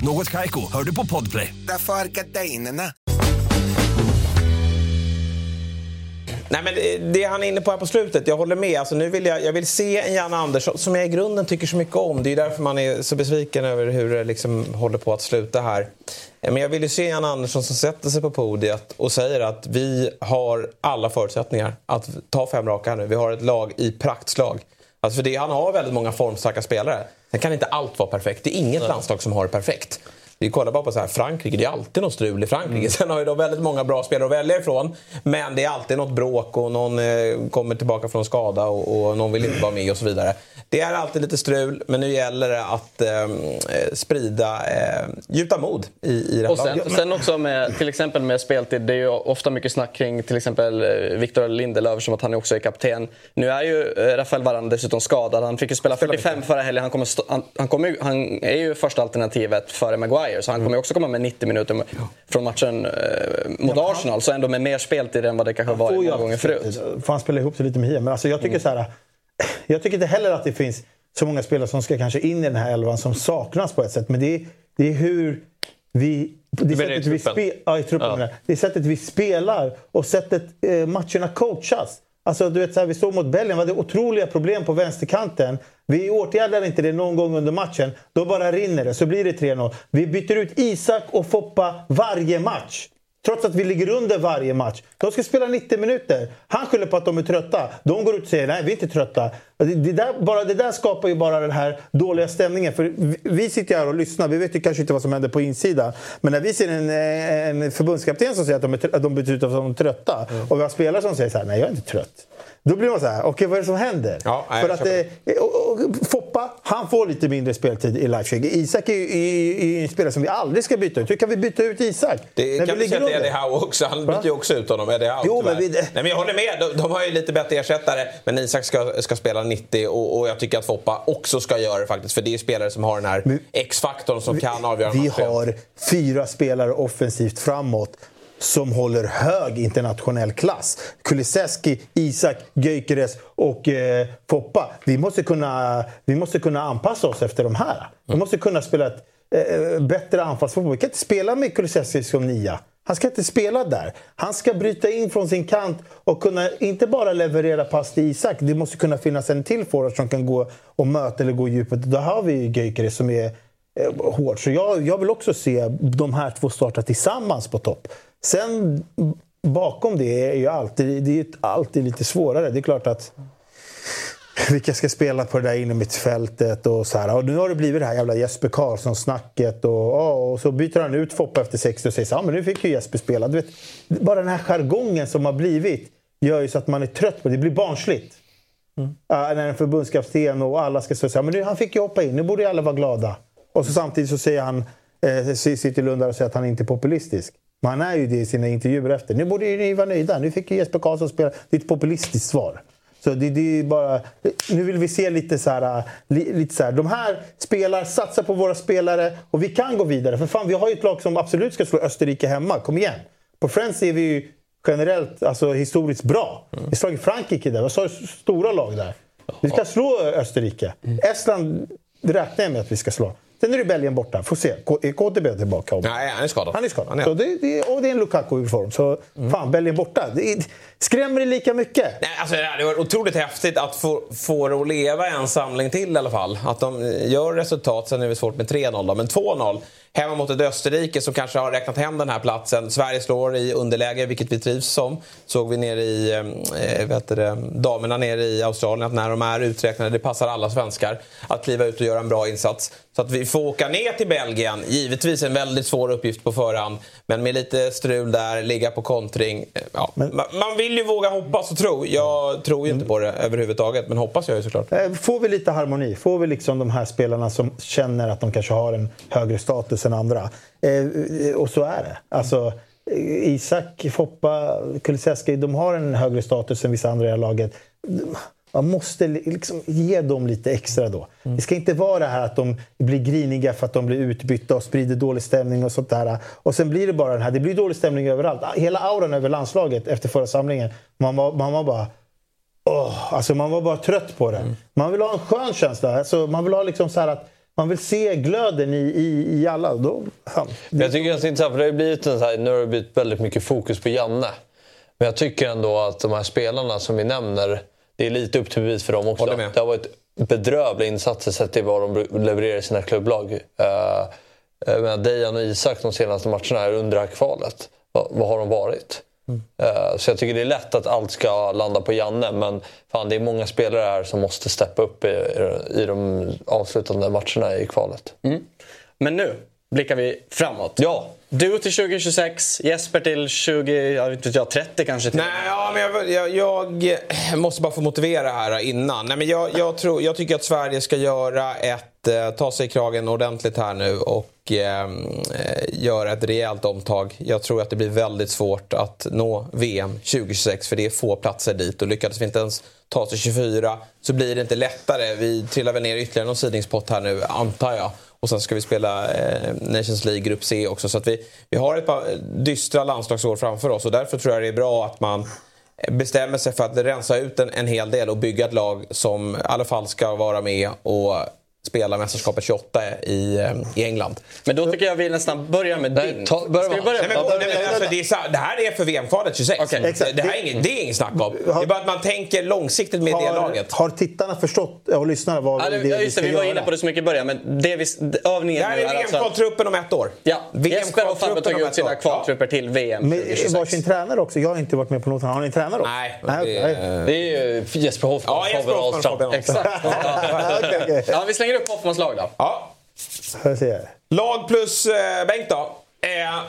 Något kajko, hör du på podplay. Därför är gardinerna. Nej, men det han är inne på här på slutet, jag håller med. Alltså, nu vill jag, jag vill se en Jan Andersson som jag i grunden tycker så mycket om. Det är därför man är så besviken över hur det liksom håller på att sluta här. Men jag vill ju se Jan Andersson som sätter sig på podiet och säger att vi har alla förutsättningar att ta fem raka här nu. Vi har ett lag i praktslag. Alltså för det, han har väldigt många formstarka spelare. Sen kan inte allt vara perfekt. Det är inget Nej. landslag som har det perfekt. Vi kollar bara på så här, Frankrike, det är alltid något strul i Frankrike. Mm. Sen har ju de väldigt många bra spelare att välja ifrån. Men det är alltid något bråk och någon eh, kommer tillbaka från skada och, och, någon vill inte vara med och så vidare. Det är alltid lite strul, men nu gäller det att eh, sprida, eh, gjuta mod i, i det här och sen, sen också med, till exempel med speltid, det är ju ofta mycket snack kring till exempel eh, Victor Lindelöf som att han också är kapten. Nu är ju eh, Rafael Varane dessutom skadad. Han fick ju spela 45 förra helgen. Han, kommer han, han, kommer, han är ju första alternativet före Maguire. Maguire. Så han kommer också komma med 90 minuter från matchen eh, mot ja, Arsenal. Så ändå med mer speltid än vad det kanske var många gånger förut. Får han spela ihop sig lite med Hia. Men alltså jag tycker mm. så här, Jag tycker inte heller att det finns så många spelare som ska kanske in i den här elvan som saknas på ett sätt. Men det är, det är hur vi det sättet, vi spe, ja, i truppen, ja. det sättet vi spelar och sättet eh, matcherna coachas. Alltså, du vet, så här, vi stod mot Belgien, vi hade otroliga problem på vänsterkanten. Vi åtgärdar inte det någon gång under matchen. Då bara rinner det, så blir det 3-0. Vi byter ut Isak och Foppa varje match. Trots att vi ligger under varje match. De ska spela 90 minuter. Han skyller på att de är trötta. De går ut och säger nej, vi är inte trötta. Det där, bara, det där skapar ju bara den här dåliga stämningen. För vi sitter här och lyssnar. Vi vet ju kanske inte vad som händer på insidan. Men när vi ser en, en förbundskapten som säger att de, är, att de byter ut att de är trötta. Mm. Och vi har spelare som säger så här, nej jag är inte trött. Då blir man så här, okej okay, vad är det som händer? Ja, nej, För att, eh, och, och, Foppa, han får lite mindre speltid i Leipzig. Isak är ju en spelare som vi aldrig ska byta ut. Hur kan vi byta ut Isak? Det kan vi säga till Eddie Howe också. Han byter ju också ut honom. Eddie Howe, jo, men, vi... Nej, men jag håller med. De, de, har ju lite bättre ersättare. Men Isak ska, ska spela 90 och, och, jag tycker att Foppa också ska göra det faktiskt. För det är spelare som har den här X-faktorn som vi, kan avgöra Vi har fyra spelare offensivt framåt som håller hög internationell klass. Kuliseski, Isak, Gyökeres och eh, Foppa. Vi måste, kunna, vi måste kunna anpassa oss efter de här. Vi måste kunna spela ett eh, bättre anfallsfotboll. Vi kan inte spela med Kuliseski som nia. Han ska inte spela där. Han ska bryta in från sin kant och kunna inte bara leverera pass till Isak. Det måste kunna finnas en till forward som kan gå och möta eller gå i djupet. Då har vi Gyökeres som är eh, hård. Så jag, jag vill också se de här två starta tillsammans på topp. Sen bakom det är ju alltid, det är alltid lite svårare. Det är klart att vilka ska spela på det där inne mittfältet och så här. Och nu har det blivit det här jävla Jesper Karlsson-snacket och, och, så byter han ut Foppa efter 60 och säger så ja men nu fick ju Jesper spela. Du vet, bara den här jargongen som har blivit gör ju så att man är trött på det. Det blir barnsligt. Mm. Uh, när en förbundskapten och alla ska säga men nu, han fick ju hoppa in, nu borde ju alla vara glada. Och så samtidigt så säger han, eh, sitter Lund och säger att han inte är populistisk. Men han är ju det i sina intervjuer efter. Nu borde ni vara nöjda. Nu fick ju Jesper Karlsson spela. Det är ett populistiskt svar. Så det, det, är bara, nu vill vi se lite så här, lite så här. De här spelar, satsar på våra spelare och vi kan gå vidare. För fan, vi har ju ett lag som absolut ska slå Österrike hemma. Kom igen! På Friends är vi ju generellt, alltså historiskt bra. Vi slagit Frankrike där. Vi har stora lag där. Vi ska slå Österrike. Mm. Estland räknar jag med att vi ska slå. Sen är det Belgien borta. Får se. Är KTB tillbaka? Nej, han är skadad. Han är skadad. Han är. Så det, det, och det är en Lukaku i form. Så mm. fan, Belgien borta. Det, skrämmer det lika mycket? Nej, alltså, det hade varit otroligt häftigt att få, få det att leva en samling till i alla fall. Att de gör resultat. Sen är det svårt med 3-0 men 2-0 hemma mot ett Österrike som kanske har räknat hem den här platsen. Sverige slår i underläge, vilket vi trivs som. Såg vi nere i, eh, vet det, damerna nere i Australien att när de är uträknade, det passar alla svenskar att kliva ut och göra en bra insats. Så att vi får åka ner till Belgien, givetvis en väldigt svår uppgift på förhand. Men med lite strul där, ligga på kontring. Eh, ja. Men, man vill ju våga hoppas och tro. Jag tror ju inte på det överhuvudtaget, men hoppas jag ju såklart. Eh, får vi lite harmoni? Får vi liksom de här spelarna som känner att de kanske har en högre status än andra? Eh, och så är det. Alltså, Isak, Foppa, Kulusevski, de har en högre status än vissa andra i laget. Man måste liksom ge dem lite extra då. Mm. Det ska inte vara det här att de blir griniga för att de blir utbytta och sprider dålig stämning och sånt där. Och sen blir det bara den här, det blir dålig stämning överallt. Hela auran över landslaget efter förra samlingen, man var, man var bara... Oh, alltså man var bara trött på det. Mm. Man vill ha en skön känsla. Alltså man vill ha liksom så att man vill se glöden i, i, i alla. Då, fan. Jag tycker det är intressant, för det har blivit en så här, nu har det blivit väldigt mycket fokus på Janne. Men jag tycker ändå att de här spelarna som vi nämner det är lite upp till bevis för dem också. Det har varit bedrövliga insatser sett till vad de levererar i sina klubblag. Uh, uh, Dejan och Isak de senaste matcherna är under det här kvalet. Vad, har de varit? Mm. Uh, så jag tycker det är lätt att allt ska landa på Janne men fan, det är många spelare här som måste steppa upp i, i de avslutande matcherna i kvalet. Mm. Men nu blickar vi framåt. Ja. Du till 2026, Jesper till 20, jag vet inte, 30 kanske? Till. Nej, ja, men jag, jag, jag, måste bara få motivera här innan. Nej, men jag, jag, tror, jag tycker att Sverige ska göra ett, eh, ta sig i kragen ordentligt här nu och eh, göra ett rejält omtag. Jag tror att det blir väldigt svårt att nå VM 2026 för det är få platser dit och lyckades vi inte ens ta sig 24 så blir det inte lättare. Vi trillar väl ner ytterligare någon sidningspott här nu, antar jag. Och sen ska vi spela eh, Nations League Grupp C också. Så att vi, vi har ett par eh, dystra landslagsår framför oss och därför tror jag det är bra att man eh, bestämmer sig för att rensa ut en, en hel del och bygga ett lag som i alla fall ska vara med och spela mästerskapet 28 i, eh, i England. Men då tycker jag vi nästan börjar med din. Ta, börja Ska vi börja? Nej, men, nej, men, alltså, det, är, det, här är för VM-kvalet 26. Okay. Det, det, här är inget, det är inget snack om. Det är bara att man tänker långsiktigt med har, det laget. Har tittarna förstått och lyssnarna vad ja, det, det, vi ska Vi var inne på det så mycket i början, men det vi, övningen Det här är VM-kvaltruppen om ett år. Ja, Jesper och Fabbe tog ut sina kvaltrupper till VM Med varsin tränare också. Jag har inte varit med på något. Har ni tränare också? Nej. Det är Jesper Hoffman. Ja, Jesper Hoffman. Exakt. Ja, vi slänger upp Hoffmans lag då. Ja. Lag plus eh, Bengt då. Eh,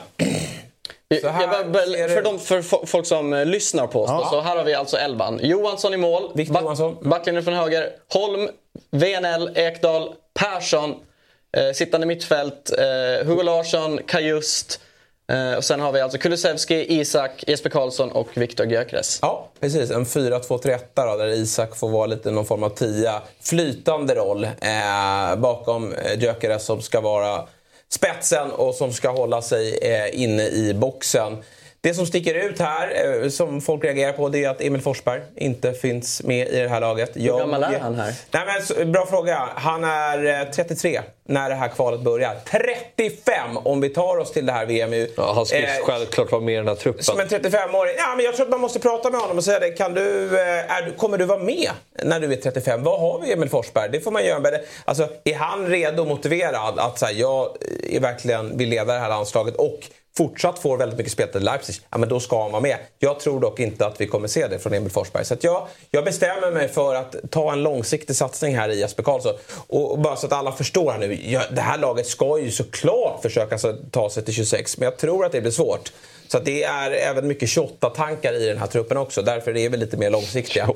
här det för, de, för fo- folk som eh, lyssnar på oss, då, så här har vi alltså elvan. Johansson i mål. Victor Johansson. Backlinjen från höger. Holm, VNL, Ekdal, Persson. Eh, sittande mittfält. Eh, Hugo Larsson, Kajust. Eh, och sen har vi alltså Kulusevski, Isak, Jesper Karlsson och Viktor Gyökeres. Ja, precis. En 4-2-3-1 där Isak får vara lite någon form av tia. Flytande roll eh, bakom eh, Gyökeres som ska vara spetsen och som ska hålla sig eh, inne i boxen. Det som sticker ut här, eh, som folk reagerar på, det är att Emil Forsberg inte finns med i det här laget. Hur gammal är han här? Nej, men, bra fråga. Han är eh, 33 när det här kvalet börjar. 35 om vi tar oss till det här VM. Ja, han ska Eh, självklart vara med i den här truppen. som en 35-åring. Ja, men jag tror att man måste prata med honom och säga det. Kan du, eh, är, kommer du vara med när du är 35? Vad har vi Emil Forsberg? Det får man göra. Men det- Alltså, är han redo och motiverad att så här, jag är verkligen vill leda det här landslaget och fortsatt får väldigt mycket speltid i Leipzig, ja, men då ska han vara med. Jag tror dock inte att vi kommer se det från Emil Forsberg. Så jag, jag bestämmer mig för att ta en långsiktig satsning här i Jesper Karlsson. Och, och bara så att alla förstår här nu. Ja, det här laget ska ju såklart försöka ta sig till 26, men jag tror att det blir svårt. Så det är även mycket 28-tankar i den här truppen också. Därför är vi lite mer långsiktiga.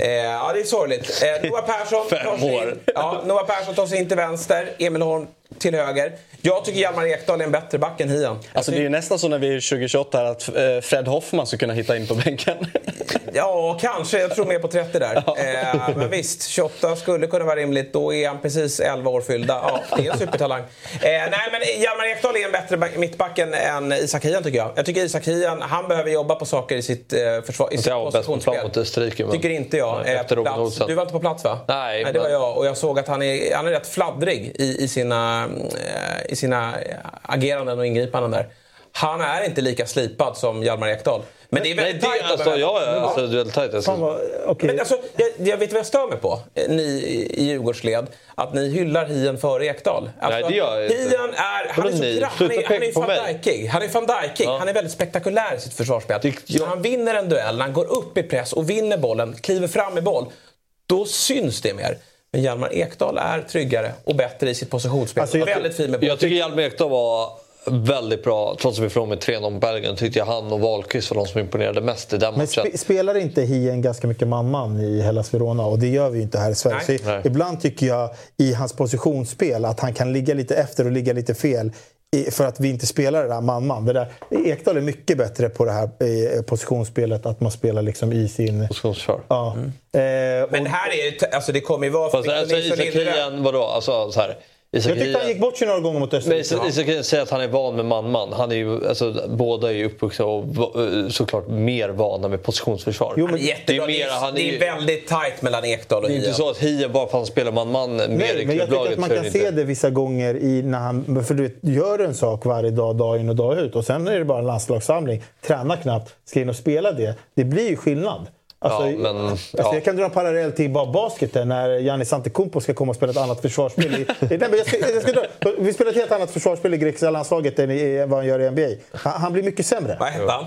Eh, ja, det är sorgligt. Eh, Noah Persson tar sig in. Ja, Noah Persson tar sig in till vänster. Emil Holm till höger. Jag tycker Hjalmar Ekdal är en bättre back än Hien. Alltså det är ju nästan så när vi är 2028 här att eh, Fred Hoffman ska kunna hitta in på bänken. Ja, kanske. Jag tror mer på 30 där. Eh, men visst, 28 skulle kunna vara rimligt. Då är han precis 11 år fyllda. Ja, det är en supertalang. Eh, nej, men Hjalmar Ekdal är en bättre back- mittback än- Isak Hien tycker jag. Jag tycker Isak Hien, han behöver jobba på saker i sitt eh, försvar, i sitt Jag var positionsspel. mot Österrike. men- Tycker inte jag. Nej, Eh. Du var inte på plats va? Nej, Nej det var men- jag. Och jag såg att han är, han är rätt fladdrig i, i, sina, eh, i sina ageranden och ingripanden där. Han är inte lika slipad som Hjalmar Ekdal. Men det är Nej, väldigt det, tajt alltså, ja, ja, alltså, det är väldigt tajt. Alltså. Okej. men alltså, jag, jag vet vad jag stör mig på, eh, ni i- Djurgårdsled. Att ni hyllar Hien före Ekdal. Alltså, Nej, det gör jag inte. Hien är, han är, så, ni? kra- han är, han van. Dijkig. Han är van Dijkig. Ja. Han är väldigt spektakulär i sitt försvarsspel. Det- ja. När han vinner en duell, när han går upp i press och vinner bollen, kliver fram i boll. Då syns det mer. Men Hjalmar Ekdal är tryggare och bättre i sitt positionsspel. Alltså, jag- väldigt fin med boll. Jag tycker Hjalmar Ekdal var väldigt bra. Trots att vi förlorade med 3-0 mot Belgien tyckte jag han och Wahlqvist var de som imponerade mest i den Men matchen. spe, spelar inte Hien ganska mycket man-man i Hellas Verona? Och det gör vi ju inte här i Sverige. Nej. Så Nej. ibland tycker jag i hans positionsspel att han kan ligga lite efter och ligga lite fel. För att vi inte spelar det där man-man. Det där, Ekdal är mycket bättre på det här eh, positionsspelet. Att man spelar liksom i sin... Positionsförsvar. Ja. Eh, Men och, här är det, alltså det kommer ju vara... Fast alltså, Isak. Hien, vadå? Alltså, så här. Isak jag tyckte han gick Hien- bort sig några gånger mot Österrike. Isak Isak Hien säger att han är van med man-man. Han är ju, alltså, båda är ju uppvuxna och såklart mer vana med positionsförsvar. Jo, men- Jättebra. Det Det är mer- han är det är ju- väldigt tajt mellan Ekdal och Det är inte Hien. så att Hien bara för att han spelar man-man mer Nej, i men jag tycker att man kan se det vissa gånger i när han... För du vet, gör en sak varje dag, dag in och dag ut. Och sen är det bara en landslagssamling. Tränar knappt, ska in och spela det. Det blir ju skillnad. Alltså, Ja, men- alltså, ja. Jag kan dra en parallell till bara basketen när Giannis Antetokounmpo ska komma och spela ett annat försvarsspel. I, nej, men jag ska, jag ska dra, vi spelar ett helt annat försvarsspel i grekiska landslaget än i, vad han gör i NBA. Han, han blir mycket sämre. Vad hette han?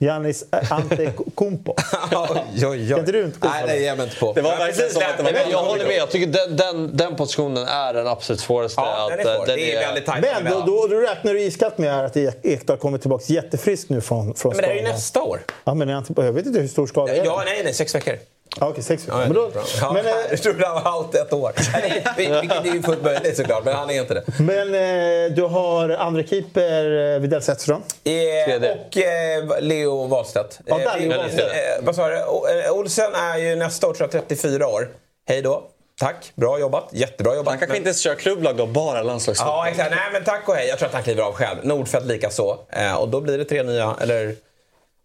Giannis Antetokounmpo. Kan inte du inte Nej, det ger jag mig inte på. Det var verkligen precis som att det var- jag håller med. Jag tycker den, den, den positionen är den absolut svåraste. Ja, den är eh, svår. Det är väldigt tajt. Men då, då, då räknar du iskallt med att Ekdal kommer tillbaka jättefrisk nu från, från Men det är ju nästa år. Ja, men är jag vet inte hur stor skada är Ja, nej, nej, sex veckor. Ja, okej, sex veckor. Ja, men då, ja, men, eh, jag trodde han var out ett år. Vilket är ju fullt möjligt såklart, men han är inte det. men eh, du har andra keeper eh, Widell Zetterström. Eh, och eh, Leo Wahlstedt. Ja, där Leo Wahlstedt. eh, vad sa du? Olsen är ju nästa år tror jag 34 år. Hej då. Tack, bra jobbat. Jättebra jobbat. Han kanske Men- inte ens kör klubblag då, bara landslagsfotboll. Ja, exakt. Nej, men tack och hej. Jag tror att han kliver av själv. Nordfeldt lika så. Eh, och då blir det tre nya, eller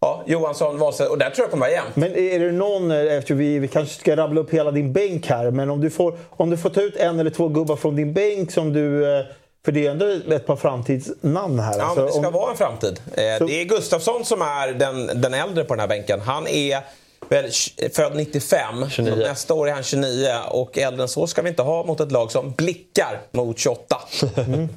ja, Johansson, Wahlstedt. Och där tror jag kommer vara jämnt. Men är det någon, eh, eftersom vi, vi kanske ska rabbla upp hela din bänk här, men om du, får, om du får ta ut en eller två gubbar från din bänk som du... eh, För det är ändå ett par framtidsnamn här. Ja, alltså, det ska om- vara en framtid. Eh, Så- Det är Gustafsson som är den, den äldre på den här bänken. Han är väl född 95. 29. Nästa år är han 29. Och äldre än så ska vi inte ha mot ett lag som blickar mot 28.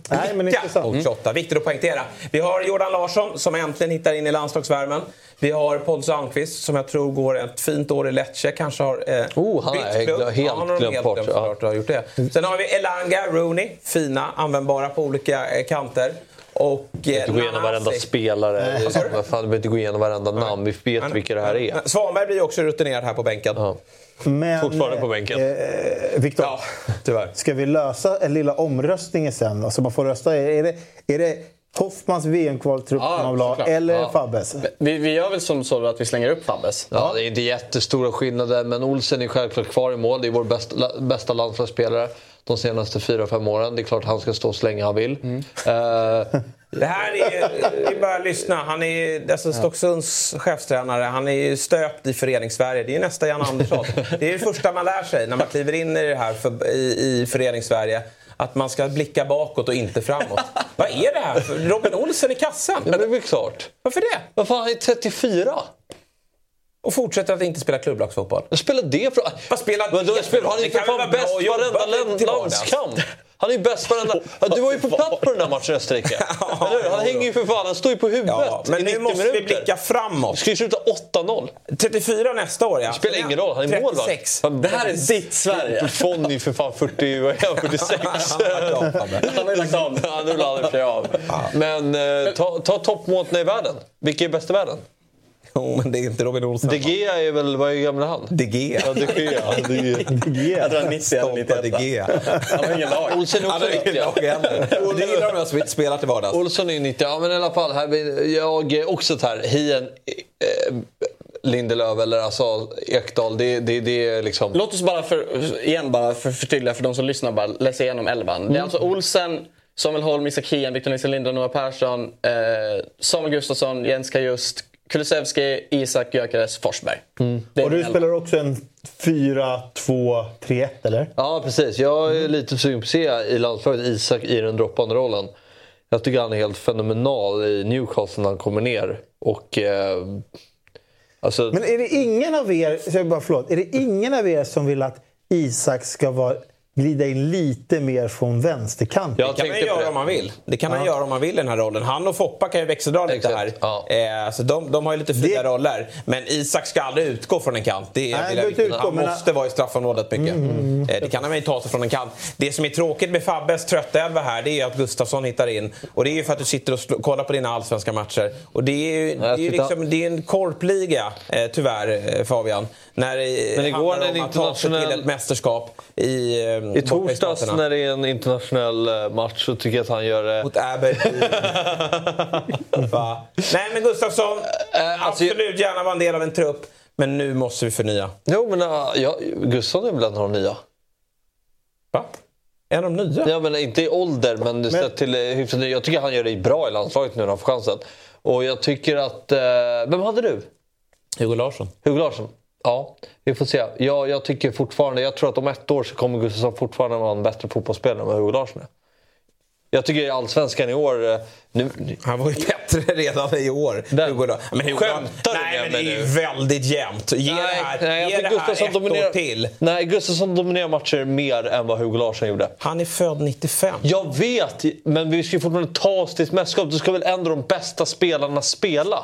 Nej, men intressant. mot 28. Viktigt att poängtera. Vi har Jordan Larsson som äntligen hittar in i landslagsvärmen. Vi har Pontus Almqvist som jag tror går ett fint år i Lecce. Kanske har eh, Oh, han bytt klubb. helt ja, han har glömt bort, glömt ja. har gjort det. Sen har vi Elanga, Rooney. Fina, användbara på olika eh, kanter. Och Vi behöver inte gå igenom varenda spelare. Vad fan, vi behöver inte gå igenom varenda namn. Vi vet vilka det här är. Svanberg blir också rutinerad här på bänken. Ja. Men, Fortfarande på bänken. Eh, Viktor, Ja, tyvärr. ska vi lösa en lilla omröstning sen? Alltså man får rösta. Är det, är det Hoffmans VM-kvaltrupp Ja, man vill ha eller Ja. Fabbes? Vi, vi gör väl som så att vi slänger upp Fabbes. Ja, det är inte jättestora skillnader, men Olsen är självklart kvar i mål. Det är vår bästa, bästa landslagsspelare de senaste 4-5 åren. Det är klart han ska stå så länge han vill. Eh, Det här är, det är bara att lyssna. Han är alltså Stocksunds chefstränare. Han är ju stöpt i föreningssverige. Det är ju nästa Jan Andersson. Det är det första man lär sig när man kliver in i det här för, i, i föreningssverige. Att man ska blicka bakåt och inte framåt. Vad är det här? Robin Olsen i kassan? ja, det är väl klart. Varför det? Vad fan, han är 34! Och fortsätter att inte spela klubblagsfotboll. Vad spelar det för... Vad spelar Men då spelar, han är ju för fan bäst varenda landskamp. Han är ju bäst varenda... Du var ju på plats på den där matchen i Österrike. Eller hur? Han hänger ju för fan, han står ju på huvudet Ja, men nu 90 måste minuter. vi blicka framåt. Det ska ju sluta 8-0. 34 nästa år ja. Det spelar ingen roll, han är målvakt. 36. Han- Det här är ditt Sverige. Buffon är för fan 40, vad är han, 46. Han har ju lagt av. Han för sig av. Men eh, ta, ta toppmåltna i världen. Vilka är bäst i världen? Jo, men det är inte Robin Olsen. De Gea är väl, vad är gamla han? De Gea. Ja, De Gea. De Gea. Jag tror han är 90 eller De 91. Gea. Han har ingen lag. Olsen är också har ingen 90. lag heller. Det gillar de som spelar till vardags. Olsson är 90. Ja, men i alla fall. Här, jag är också så här. Hien, eh, Lindelöf eller alltså Ekdal. Det, det, det är liksom... Låt oss bara för, igen bara för förtydliga för de som lyssnar bara läsa igenom elvan. Det är alltså Olsen, Samuel Holm, Isak Hien, Victor Nilsson Lindelöf, Noah Persson, eh, Samuel Gustafsson, Jens Kajust, Kulusevski, Isak Gyökeres, Forsberg. Är Och du spelar också en 4-2-3-1 eller? Ja, precis. Jag är lite sugen på att se i landslaget Isak i den droppande rollen. Jag tycker han är helt fenomenal i Newcastle när han kommer ner. Och... Eh, alltså, Men är det ingen av er, så jag bara, förlåt, är det ingen av er som vill att Isak ska vara, glida in lite mer från vänsterkanten? jag Det kan på göra det. om han vill. Det kan han göra om han vill i den här rollen. Han och Foppa kan ju växeldra lite Exakt, här. ja. Eh, så de, de har ju lite fria Det- roller. Men Isak ska aldrig utgå från en kant. Det är Nej, det utgår, Han men- måste vara i straffområdet mycket. Eh, det kan han väl ta sig från en kant. Det som är tråkigt med Fabbes tröttelva här det är att Gustafsson hittar in. Och det är ju för att du sitter och slå, kollar på dina allsvenska matcher. Och det är ju, det är ju liksom, det är en korpliga, eh, tyvärr eh, Fabian. När det Men igår när är sig internationell- till ett mästerskap i, eh, I torsdags när det är en internationell eh, match så tycker jag att han gör det... Mot Aberdeen. Nej men Gustafsson, Eh, alltså, absolut gärna vara en del av en trupp. Men nu måste vi förnya. Jo, men uh, ja, Gustavsson är väl en av de nya? Va? En av de nya? Ja, men inte i ålder, men, men... sett till hyfsat. Jag tycker han gör det bra i landslaget nu när han får chansen. Och jag tycker att... Eh, vem hade du? Hugo Larsson. Hugo Larsson? Ja, vi får se. Jag, jag tycker fortfarande... Jag tror att om ett år så kommer Gustafsson fortfarande vara en bättre fotbollsspelare än vad Hugo Larsson är. Jag tycker Allsvenskan i år... eh, Nu, Han var ju bättre redan i år. Den- Hugo. Men Hugo Skämtar du Nej med men det är mig ju nu? väldigt jämnt. Ge det här, nej, ge det här Gustafsson ett dominerar, år till. Nej, Gustafsson dominerar matcher mer än vad Hugo Larsson gjorde. Han är född 95. Jag vet, men vi ska ju fortfarande ta oss till ett mästerskap. Då ska väl ändå de bästa spelarna spela?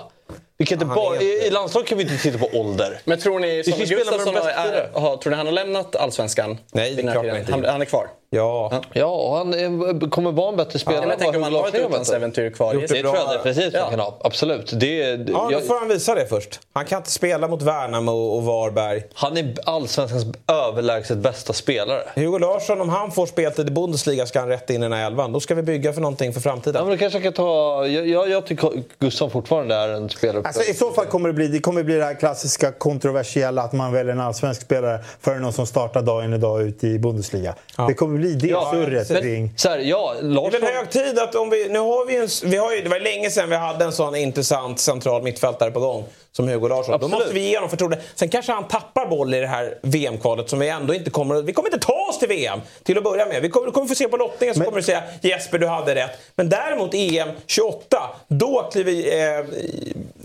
Vi kan inte Han bara, i, landslaget kan vi inte titta på ålder. Men tror ni ska Samuel ju spela med de Gustafsson bästa har, där. är, har, tror ni han har lämnat Allsvenskan? Nej, det är klart inte han, han är kvar? Ja. Ja, han är, kommer vara en bättre spelare Ja, jag tänker om han har ett utlandsäventyr kvar Det sig. tror jag bra. definitivt Ja. han kan ha. Absolut. Det, Ja, då får han visa det först. Han kan inte spela mot Värnamo och Varberg. han är allsvenskans överlägset bästa spelare. Hugo Larsson, om han får speltid i Bundesliga ska han rätt in i den här elvan. Då ska vi bygga för någonting för framtiden. Ja, men då kanske jag kan ta... Jag, jag, jag tycker Gustav fortfarande är en spelare. Alltså, I så fall kommer det bli det kommer bli det här klassiska kontroversiella att man väljer en allsvensk spelare före någon som startar dagen idag ute i Bundesliga. Det kommer bli det Ja, surret men- kring... Så här, ja, Det är Larsson... väl hög tid att om vi... Nu har vi, en, vi har ju, det var länge sedan vi hade en sån intressant central mittfältare på gång som Hugo Larsson. Absolut. Då måste vi ge honom förtroende. Sen kanske han tappar boll i det här VM-kvalet som vi ändå inte kommer... Vi kommer inte ta oss till VM till att börja med. Vi kommer, kommer få se på lottningen så Men- kommer du säga Jesper du hade rätt. Men däremot EM 28, då kliver eh,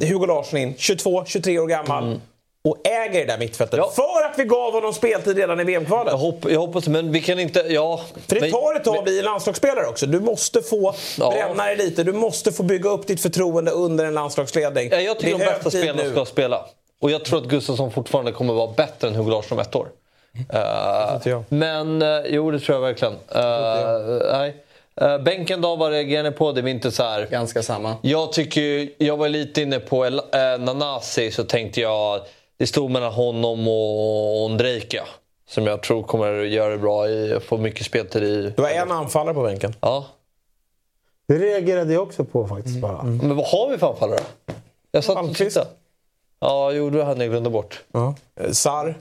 Hugo Larsson in, 22-23 år gammal. Och äger det där mittfältet. Ja. För att vi gav honom speltid redan i VM-kvalet. Jag, hopp, jag hoppas men vi kan inte... Ja, För det men- tar ett tag att bli landslagsspelare också. Du måste få Ja. bränna dig lite. Du måste få bygga upp ditt förtroende under en landslagsledning. Ja, jag tycker de bästa spelarna nu. ska spela. Och jag tror att Gustafsson fortfarande kommer vara bättre än Hugo Larsson om ett år. Uh, men, uh, jo det tror jag verkligen. Uh, nej. Uh, bänken då, vad reagerar ni på? Det är inte så här... Ganska samma. Jag tycker, jag var lite inne på uh, Nanasi så tänkte jag, det stod mellan honom och Ondrejka. Som jag tror kommer göra det bra i, få mycket speltid i. Det var en anfallare på bänken. Ja. Det reagerade jag också på faktiskt bara. Mm. Men vad har vi för anfallare? Jag satt och tittade. Ja, jo, det hade jag glömt bort. Ja. Sar.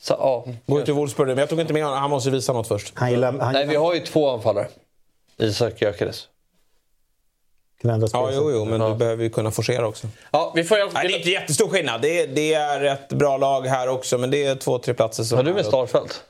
Så, ja. Går till Wolfsburg men jag tog inte med honom. Han måste visa något först. Han gillar, han Nej, vi har ju två anfallare. Isak Gyökeres. Kan ändra Ja, jo, jo, men du behöver ju kunna forcera också. Ja, vi får... Nej, det är inte jättestor skillnad. Det är, det är ett bra lag här också, men det är två, tre platser som... Har du med Starfelt?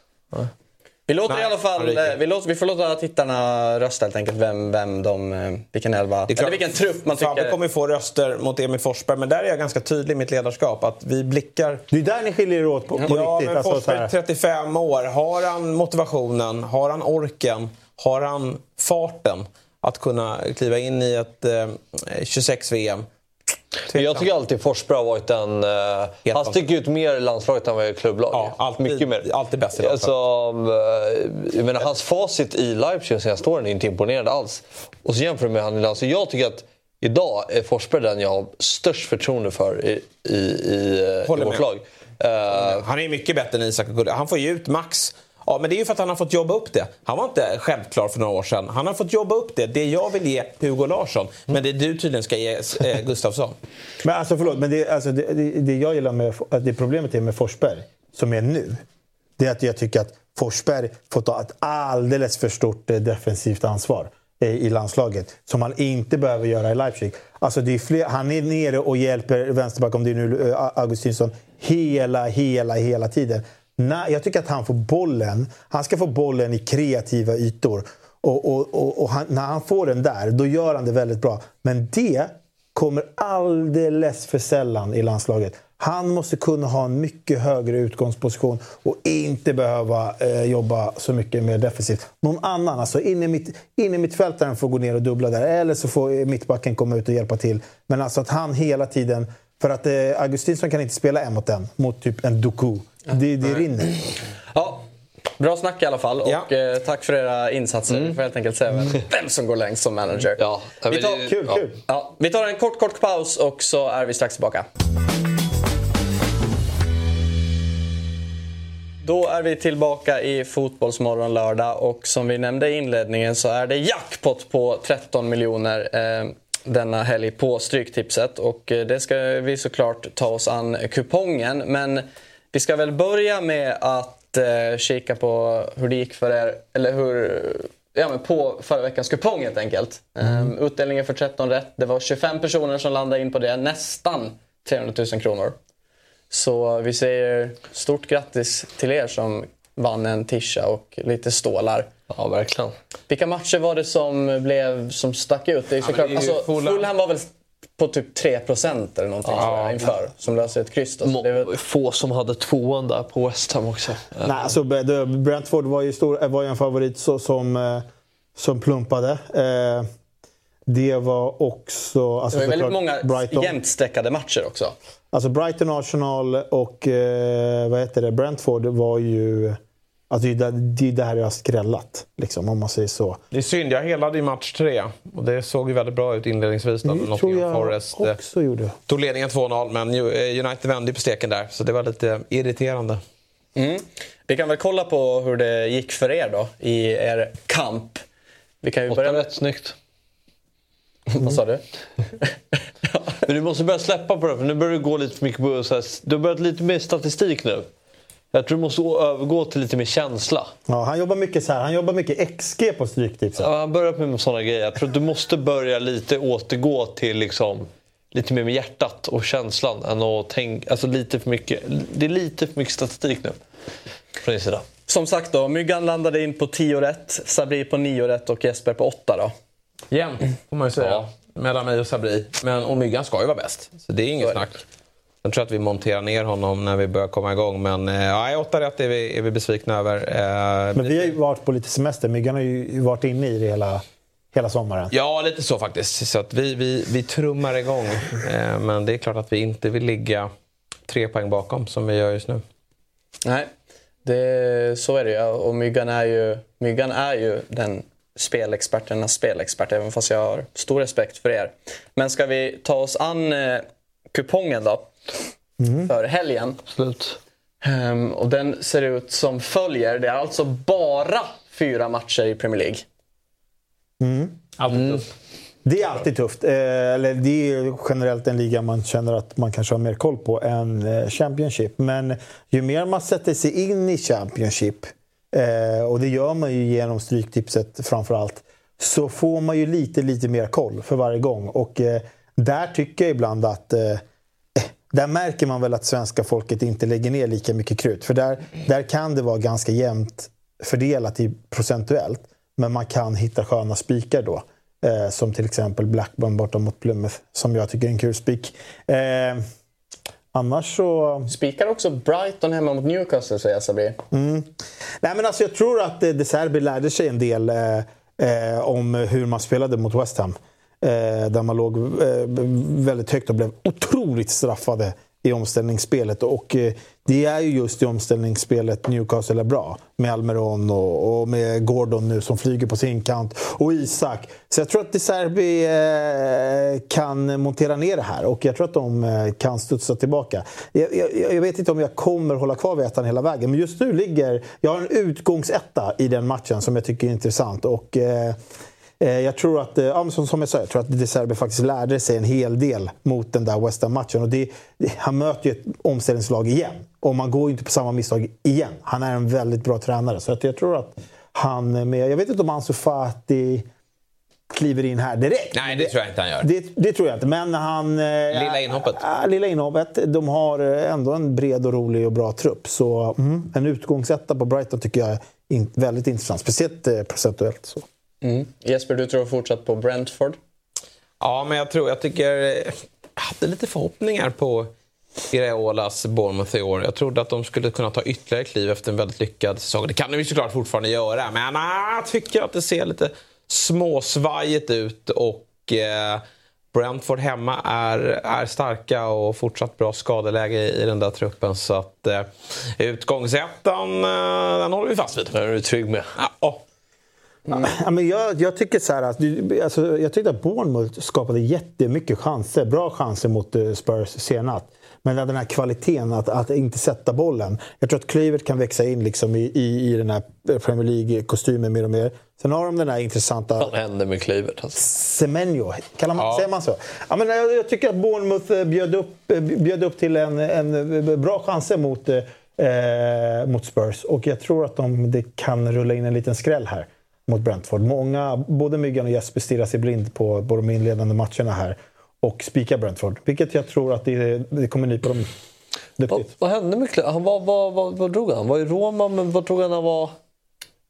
Vi låter Nej, i alla fall, vi, låter, vi får låta tittarna rösta helt enkelt vem, vem de, vilken elva, Det är klart, eller vilken trupp man Fabbe tycker... kommer ju få röster mot Emil Forsberg, men där är jag ganska tydlig i mitt ledarskap. Att vi blickar... Det är där ni skiljer er åt på, på Ja, riktigt. men Alltså, så Forsberg är här. 35 år. Har han motivationen? Har han orken? Har han farten? Att kunna kliva in i ett eh, 26-VM. Men jag tycker alltid Forsberg har varit en... Uh, han sticker ut mer i landslaget än vad i klubblag. Ja, alltid- Mycket mer. alltid bäst i alltså, uh, jag menar, Hans facit i Leipzig de senaste åren är inte imponerande alls. Och så jämför med han i landslaget. Jag tycker att idag är Forsberg den jag har störst förtroende för i, i, i, eh, i vårt med. lag. Uh, Han är mycket bättre än Isak. Han får ju ut max. Ja, men det är ju för att han har fått jobba upp det. Han var inte självklar för några år sedan. Han har fått jobba upp det. Det jag vill ge Hugo Larsson. Men det du tydligen ska ge eh, Gustafsson. Men alltså förlåt, men det, alltså, det, det, det jag gillar med det problemet är med Forsberg, som är nu, det är att jag tycker att Forsberg får ta ett alldeles för stort eh, defensivt ansvar eh, i landslaget. Som han inte behöver göra i Leipzig. Alltså det är fler, han är nere och hjälper vänsterback, om det är nu eh, Augustinsson, hela, hela, hela tiden. Nej, jag tycker att han får bollen. Han ska få bollen i kreativa ytor. Och, och, och, och han, när han får den där, då gör han det väldigt bra. Men det kommer alldeles för sällan i landslaget. Han måste kunna ha en mycket högre utgångsposition och inte behöva eh, jobba så mycket mer defensivt. Någon annan, alltså in i, mitt, in i mittfältaren får gå ner och dubbla där. Eller så får eh, mittbacken komma ut och hjälpa till. Men alltså att han hela tiden... För att eh, Augustinsson kan inte spela en mot en mot typ en Doku. Det, det rinner. Ja, bra snack i alla fall och Ja. eh, tack för era insatser. Vi får helt enkelt se vem, vem som går längst som manager. ja, Vi tar- det- Kul, ja. kul. Ja, vi tar en kort, kort paus och så är vi strax tillbaka. Då är vi tillbaka i Fotbollsmorgon lördag och som vi nämnde i inledningen så är det jackpot på 13 miljoner eh, denna helg på Stryktipset och eh, det ska vi såklart ta oss an kupongen men vi ska väl börja med att eh, kika på hur det gick för er, eller hur Ja, men på förra veckans kupong helt enkelt. Mm. Utdelningen för 13 rätt. Det var 25 personer som landade in på det. Nästan 300 000 kronor. Så vi säger stort grattis till er som vann en tisha och lite stålar. Ja, verkligen. Vilka matcher var det som, blev, som stack ut? Det är såklart, det är alltså, Fulham. Fulham var väl på typ 3% eller någonting sådär inför. Som löste ett kryss. Då. Det väl, Få som hade tvåan där på West Ham också. Nej, alltså, Brentford var ju, stor, var ju en favorit så, som, eh, som plumpade. Eh, det var också... Alltså, det var väldigt många Brighton. jämnt streckade matcher också. Alltså Brighton, Arsenal och eh, vad heter det? Brentford var ju... Alltså det är där- det är där jag har skrällat, liksom, om man säger så. Det är synd, jag helade i match tre. Och det såg ju väldigt bra ut inledningsvis. Då, Det tror jag Forest eh, också gjorde. tog ledningen 2-0, men eh, United vände på steken där. Så det var lite irriterande. Mm. Vi kan väl kolla på hur det gick för er då i er kamp. Vi kan ju Åtta börja rätt, snyggt. Vad sa du? Men du måste börja släppa på det, för nu börjar du gå lite för mycket på... Så här, du har börjat lite mer statistik nu. Jag tror du måste övergå till lite mer känsla. Ja, han jobbar mycket så här. Han jobbar mycket XG på Stryktipset. Ja, han börjar med sådana grejer. Jag tror att du måste börja lite återgå till liksom, lite mer med hjärtat och känslan än att tänka... Alltså lite för mycket. Det är lite för mycket statistik nu. Från din sida. Som sagt då, Myggan landade in på 10 rätt, Sabri på 9 rätt och Jesper på 8 då. Jämnt, får man ju säga. Ja. Mellan mig och Sabri. Men och Myggan ska ju vara bäst. Så det är inget Så det. snack. Jag tror att vi monterar ner honom när vi börjar komma igång. Men eh, ja, åtta rätt är vi, är vi besvikna över. Eh, Men vi har ju varit på lite semester. Myggan har ju varit inne i det hela, hela sommaren. Ja, lite så faktiskt. Så att vi, vi, vi trummar igång. Eh, men det är klart att vi inte vill ligga tre poäng bakom som vi gör just nu. Nej, det, så är det ju. Och Myggan är ju, Myggan är ju den spelexperternas spelexpert, även fast jag har stor respekt för er. Men ska vi ta oss an eh, kupongen då? För helgen. Slut. Ehm, och den ser ut som följer. Det är alltså bara fyra matcher i Premier League. Alltid tufft. Det är alltid tufft. Eh, eller det är generellt en liga man känner att man kanske har mer koll på än eh, Championship. Men ju mer man sätter sig in i Championship, eh, och det gör man ju genom Stryktipset framför allt, så får man ju lite, lite mer koll för varje gång. Och eh, där tycker jag ibland att där märker man väl att svenska folket inte lägger ner lika mycket krut. För där, där kan det vara ganska jämnt fördelat i procentuellt. Men man kan hitta sköna spikar då. Eh, som till exempel Blackburn borta mot Plymouth. Som jag tycker är en kul spik. Eh, annars så... Spikar också Brighton hemma mot Newcastle, säger Sabri. Nej, men alltså, jag tror att eh, De Serbi lärde sig en del eh, eh, om hur man spelade mot West Ham. Eh, där man låg eh, väldigt högt och blev otroligt straffade i omställningsspelet. Och eh, det är ju just i omställningsspelet Newcastle är bra. Med Almeron och, och med Gordon nu som flyger på sin kant. Och Isak. Så jag tror att De Serbi eh, kan montera ner det här. Och jag tror att de eh, kan studsa tillbaka. Jag, jag, jag vet inte om jag kommer hålla kvar vid ettan hela vägen. Men just nu ligger... Jag har en utgångsetta i den matchen som jag tycker är intressant. Och... Eh, Eh, Jag tror att, eh, ja, som, som jag sa, jag tror att De Serbi faktiskt lärde sig en hel del mot den där West Ham-matchen. Och det, det, han möter ju ett omställningslag igen. Och man går ju inte på samma misstag igen. Han är en väldigt bra tränare. Så att jag tror att han, med, jag vet inte om Ansu Fati kliver in här direkt. Nej, det tror jag inte han gör. Det, det tror jag inte, men han... eh, Lilla inhoppet. äh, lilla inhoppet. De har ändå en bred och rolig och bra trupp. Så mm, en utgångsetta på Brighton tycker jag är in, väldigt intressant. Speciellt procentuellt. Så. Mm. Jesper, du tror fortsatt på Brentford? Ja, men jag tror, jag tycker... Jag hade lite förhoppningar på Iraolas Bournemouth i år. Jag trodde att de skulle kunna ta ytterligare kliv efter en väldigt lyckad säsong. Det kan de ju såklart fortfarande göra, men ah, jag tycker att det ser lite småsvajigt ut och eh, Brentford hemma är, är starka och fortsatt bra skadeläge i, i den där truppen. Så att eh, utgångsettan, eh, den håller vi fast vid. Den är du trygg med. Ja, Ja, men jag, jag tycker så här att, alltså, jag tyckte att Bournemouth skapade jättemycket chanser, bra chanser mot eh, Spurs senast. Men den här kvaliteten att, att inte sätta bollen. Jag tror att Kluivert kan växa in liksom i, i, i den här Premier League-kostymen mer och mer. Sen har de den här intressanta... Vad hände med Kluivert? Alltså. Semenyo, man, säger man så? Ja, men jag, jag tycker att Bournemouth eh, bjöd upp, eh, bjöd upp till en, en bra chanser mot, eh, mot Spurs. Och jag tror att de, det kan rulla in en liten skräll här mot Brentford. Många, både Myggan och Jesper stirrar sig blind på, på de inledande matcherna här och spikar Brentford. Vilket jag tror att det, det kommer nypa dem Vad, duktigt. vad hände med Kluivert? Han var, vad, vad, vad drog han? Han var i Roma, men vad drog han han var?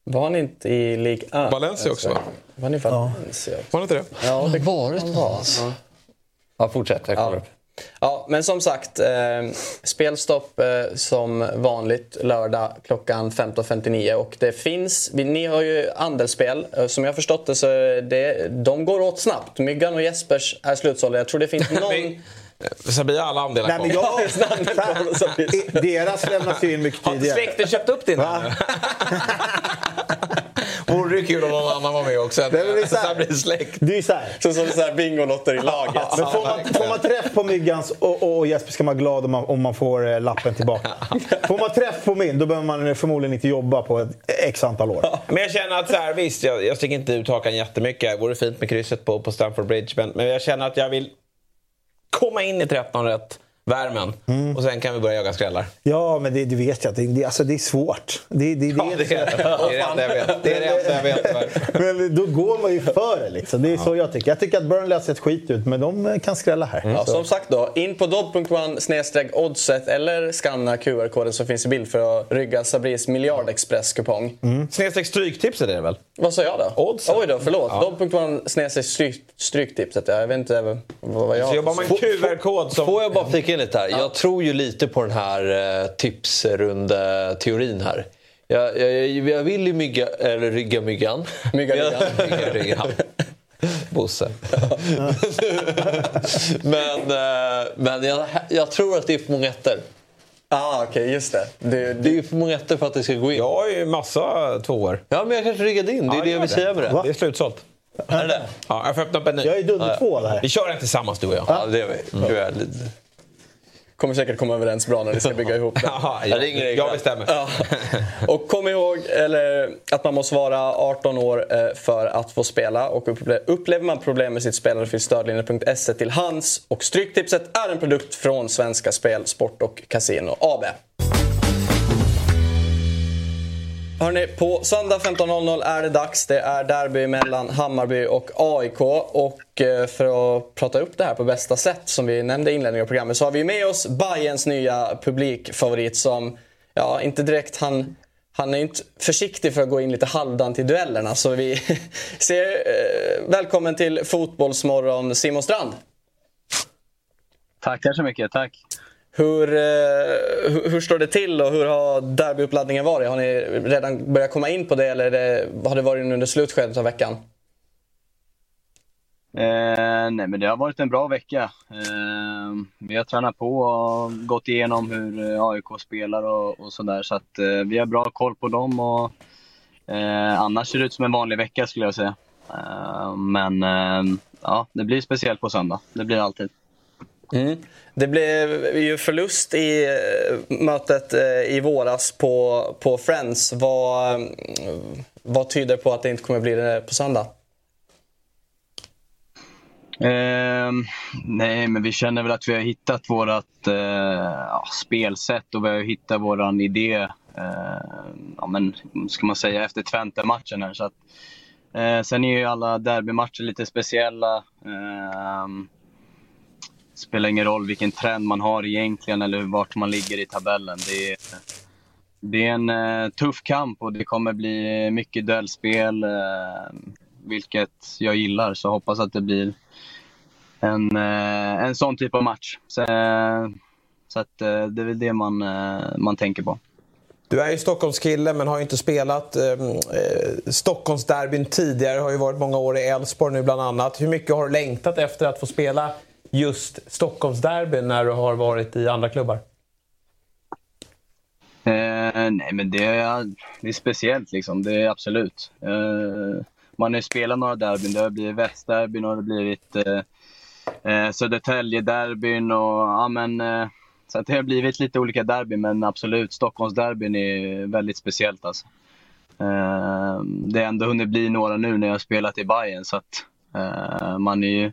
Var han inte i Ligue 1? Valencia också, va? Var han i Valencia? var det inte det? Ja, det Han varit någonstans. Ja, fortsätt. Jag kommer Ja. upp. Ja, men som sagt, eh, spelstopp eh, som vanligt lördag klockan 15.59 och det finns, ni har ju andelsspel, eh, som jag har förstått det så det, de går åt snabbt. Myggan och Jespers är slutsålda. Jag tror det finns någon... Sabia har alla andelar Nej, men kvar. jag, deras lämnas ju in mycket Har inte tidigare. släkten köpt upp din? Vore det kul om någon annan var med också? Det är så här- blir släkt. Det är så här. Så som så här bingolotter i laget. Men får man, får man träff på Myggans och, och, och Jesper ska man vara glad om man, om man får eh, lappen tillbaka. Får man träff på min, då behöver man förmodligen inte jobba på ett x antal år. Men jag känner att så här, visst, jag, jag sticker inte ut hakan jättemycket. Det vore fint med krysset på, på Stamford Bridge. Men, men jag känner att jag vill komma in i 13 rätt värmen. Och sen kan vi börja jaga skrällar. Ja, men det, du vet ju att det, det, alltså, det är svårt. Det, det, det, Ja, det, är, det är det enda jag vet. Det är det enda jag vet. Men då går man ju för det. Liksom. Det är så jag tycker. Jag tycker att Burnley har sett skit ut, men de eh, kan skrälla här. Ja, Så. som sagt då, in på dobb.one oddset eller skanna QR-koden som finns i bild för att rygga Sabris miljardexpress-kupong. Snedstreck stryktips är det väl? Vad sa jag då? Oddset. Oj då, förlåt. Ja. Dobb.one stryk, stryktipset. Jag vet inte vad, vad jag Så jobbar man QR-kod som... Får jag bara flika in lite här? Jag tror ju lite på den här eh, tipsrunda-teorin här. Jag, jag, jag vill ju mygga, eller rygga myggan. Mygga ryggan. Mygga ryggan. Bosse. men eh, men jag, jag tror att det är för många ettor. ah, okej, okay, just det. det. Det är ju för många ettor för att det ska gå in. Jag har ju massa tvåor. Ja, men jag kanske riggade in. Det är ja, det jag vill säga med det. Va? Det är slutsålt. Är det Ja, jag får öppna upp en ny. Jag är dunder ja, två där. Vi kör en tillsammans du och jag. Ja, det gör vi. Mm kommer säkert komma överens bra när vi ska bygga ihop det. Aha, jag, ringer jag bestämmer. Ja. Och kom ihåg eller, att man måste vara 18 år eh, för att få spela. Och upplever man problem med sitt spelande finns stödlinjen.se till hands. Och Stryktipset är en produkt från Svenska Spel, Sport och Casino AB. Hörrni, på söndag 15.00 är det dags. Det är derby mellan Hammarby och AIK. Och eh, för att prata upp det här på bästa sätt, som vi nämnde i inledningen av programmet, så har vi med oss Bayerns nya publikfavorit som, ja, inte direkt han han är inte försiktig för att gå in lite halvdant i duellerna. Så vi ser eh, välkommen till Fotbollsmorgon Simon Strand. Tackar så mycket, tack. Hur, eh, hur, hur, står det till och hur har derbyuppladdningen varit? Har ni redan börjat komma in på det eller det, har det varit under slutskedet av veckan? Eh, nej, men det har varit en bra vecka. Eh, vi har tränat på och gått igenom hur eh, AIK spelar och, och sådär. Så att eh, vi har bra koll på dem. Och, eh, annars ser det ut som en vanlig vecka skulle jag säga. Eh, men eh, ja, det blir speciellt på söndag. Det blir alltid. Mm. Det blev ju förlust i eh, mötet eh, i våras på, på Friends. Vad, vad tyder på att det inte kommer bli det på söndag? Eh, nej, men vi känner väl att vi har hittat vårt eh, spelsätt och vi har hittat vår idé. Eh, ja, men, ska man säga efter Twente-matchen här. Så att, eh, sen är ju alla derbymatcher lite speciella. Spelar ingen roll vilken trend man har egentligen eller vart man ligger i tabellen. Det är, det är en uh, tuff kamp och det kommer bli mycket duellspel, uh, vilket jag gillar. Så hoppas att det blir en, uh, en sån typ av match. Så, så att, det är väl det man, man tänker på. Du är ju Stockholmskille men har ju inte spelat eh, Stockholmsderbyn tidigare. har ju varit många år i Elfsborg nu bland annat. Hur mycket har du längtat efter att få spela just Stockholmsderbyn när du har varit i andra klubbar? Eh, nej, men det är, det är speciellt liksom. Det är absolut. Eh, man har ju spelat några derbyn. Det har blivit Västderbyn och det har blivit eh, eh Södertälje-derbyn och ja, men eh, så det har blivit lite olika derbyn, men absolut, Stockholmsderbyn är väldigt speciellt. Alltså. Eh, det har ändå hunnit bli några nu när jag har spelat i Bayern så att eh, man är ju